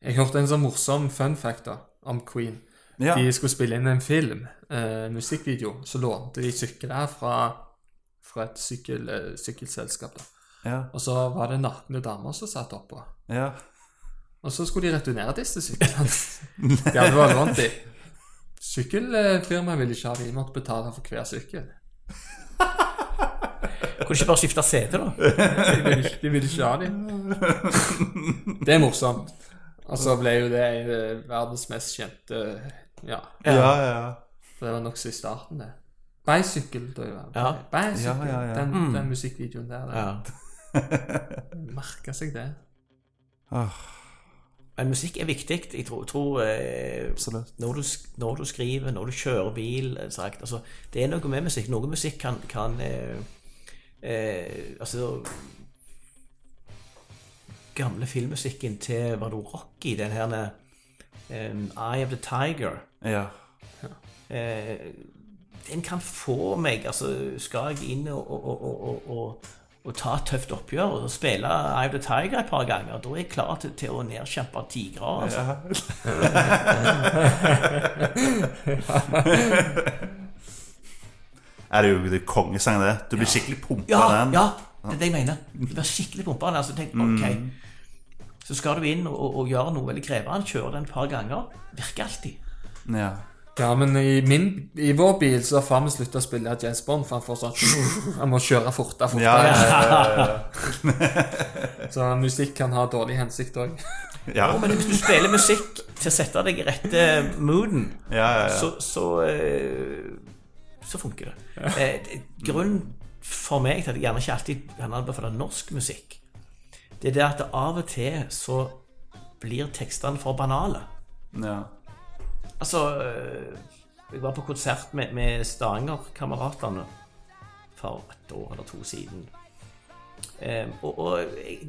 Jeg hørte en sånn morsom fun fact da, om Queen. Ja. De skulle spille inn en film, uh, musikkvideo, så lånte de sykler fra, fra et sykkel, sykkelselskap. da. Ja. Og så var det nakne damer som satt oppå. ja. Og så skulle de returnere disse syklene. De hadde vært lånt de. Sykkelfirmaet ville ikke ha de, de måtte betale for hver sykkel. Kunne ikke bare skifte sete, da? De ville ikke, de ville ikke ha dem. Det er morsomt. Og så ble jo det eh, verdens mest kjente Ja, Ja, ja. for det var nokså i starten, det. Bicycle, da. Ja. Bicycle. Ja, ja, ja. Den, den musikkvideoen der. der. Ja. Merka seg det. Men musikk er viktig. Jeg tror, tror eh, når, du, når du skriver, når du kjører bil eh, sagt, altså, Det er noe med musikk. Noe musikk kan, kan eh, eh, Altså Gamle filmmusikken til var det Rocky, den her um, Eye of the Tiger. Ja. Eh, den kan få meg Altså, skal jeg inn og, og, og, og, og ta et tøft oppgjør og spille Eye of the Tiger et par ganger, da er jeg klar til, til å nedkjempe tigre. Altså. Er det jo det kongesang, det. Du blir skikkelig pumpa Ja, av den. ja, det er det jeg mener. Du blir skikkelig pumpa. Altså, tenk, ok Så skal du inn og, og, og gjøre noe veldig krevende. Kjøre den et par ganger. Virker alltid. Ja. Ja, men i, min, i vår bil så har far min slutta å spille James Bond, for han får sånn Han må kjøre fortere, fortere. Ja, ja, ja, Så musikk kan ha dårlig hensikt òg. ja. Men hvis du spiller musikk til å sette deg i rette mooden, ja, ja, ja. så, så, eh, så funker det. Eh, grunnen for meg til at jeg gjerne ikke alltid kan anbefale norsk musikk, det er det at av og til så blir tekstene for banale. ja. Altså øh, Jeg var på konsert med, med Stavanger-kameratene for et år eller to siden. Eh, og, og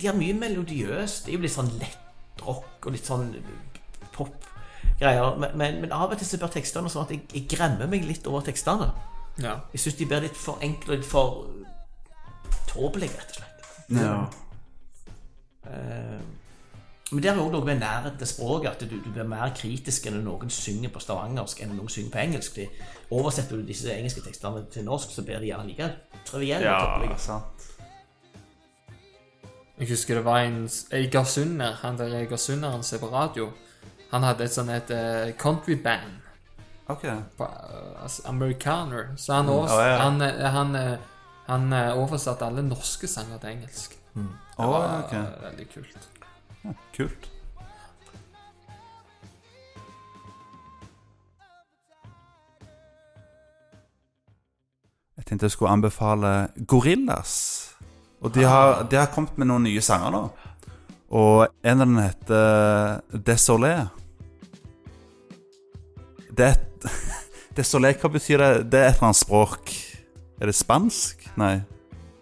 de har mye melodiøst. Det er jo litt sånn lettrock og litt sånn pop-greier. Men, men, men av og til så blir tekstene sånn at jeg, jeg gremmer meg litt over tekstene. Ja. Jeg syns de blir litt for enkle og litt for tåpelige, rett og slett. ja. Eh, men det er jo noe med nærhet til språket, at du, du blir mer kritisk enn når noen synger på stavangersk enn når noen synger på engelsk. De, oversetter du disse engelske tekstene til norsk, så blir de gjerne like trivielle. ja sant. Jeg husker det var en Egersunder, han der Egersunderen som er på radio. Han hadde et sånt et eh, countryband. Ok. på, eh, altså, Americaner. Så han, overs oh, ja. han, eh, han, han oversatte alle norske sanger til engelsk. Å, Det var okay. veldig kult. Kult. Jeg tenkte jeg skulle anbefale Gorillas. Og de har, de har kommet med noen nye sanger nå. Og en av dem heter Désolé. Det er et Désolé, hva betyr det? Det er et eller annet språk. Er det spansk? Nei.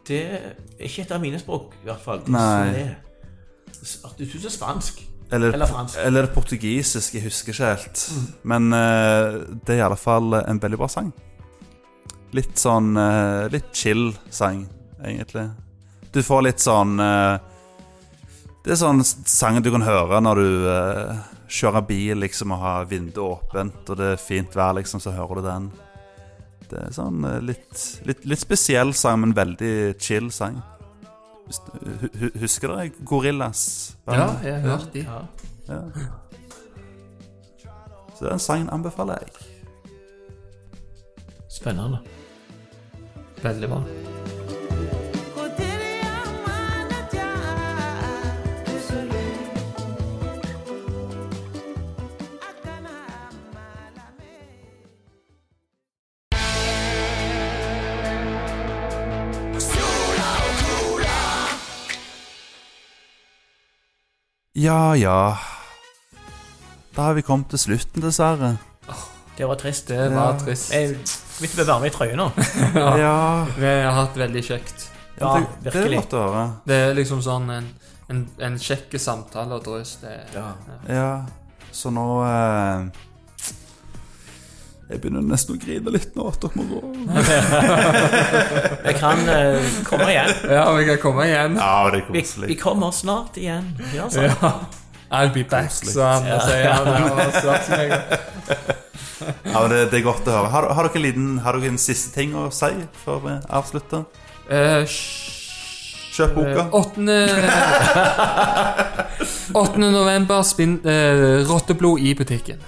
Det er ikke et av mine språk, i hvert fall. Nei. Det- er spansk. Eller, Eller fransk. eller portugisisk, jeg husker ikke helt. Men uh, det er i alle fall en veldig bra sang. Litt sånn uh, Litt chill sang, egentlig. Du får litt sånn uh, Det er sånn sang du kan høre når du eh, kjører bil liksom og har vinduet åpent, og det er fint vær, liksom, så hører du den. Det er sånn eh, litt, litt, litt spesiell sang, men veldig chill sang. Husker dere Gorillas? Ja, jeg har hørt de. Ja. Ja. Så den sangen anbefaler jeg. Spennende. Veldig bra. Ja, ja. Da har vi kommet til slutten, dessverre. Det var trist. Det var Ja. trist. Jeg begynte å bli varme i trøya nå. Ja, Vi har hatt veldig kjekt. Ja, det, det er virkelig. godt å høre. Det er liksom sånn en, en, en kjekk samtale og drøs. Det, Ja. Ja, så nå eh, Jeg begynner nesten å grine litt nå at dere må gå. Jeg kan uh, komme igjen. ja, vi kan komme igjen. Ja, det er Vi, vi kommer snart igjen. Ja. Ja. I'll be back, sa han. ja. Ja, men det, det er godt å høre. Har, har, dere en liten, har dere en siste ting å si før vi avslutter? Uh, Kjøp boka. eh, 8. 8. november, spinn, uh, rotteblod i butikken.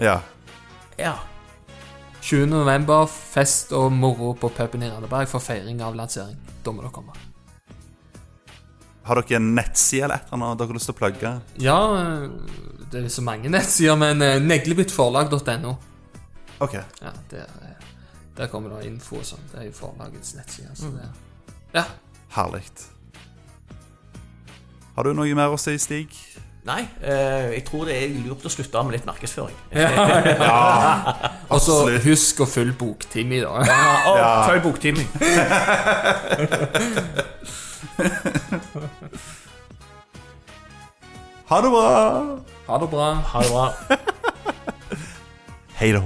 Ja. Ja. 20. november, fest og moro på puben i Randaberg for feiring av lansering. Da må dere komme. Har dere en nettside eller et eller annet dere har lyst til å plugge? Ja, eh, det er så mange nettsider, men eh, neglebyttforlag.no. Ok. Ja, der, eh, der kommer det info og sånn. Det er jo forlagets nettside. Så det, ja. Herlig. Har du noe mer å si, Stig? Nei, eh, jeg tror det er lurt å slutte med litt markedsføring. Og så husk å følge boktime, da. Ja, og Ja. følg boktimen. Ha det bra! Ha det bra. Ha det bra. Hei da.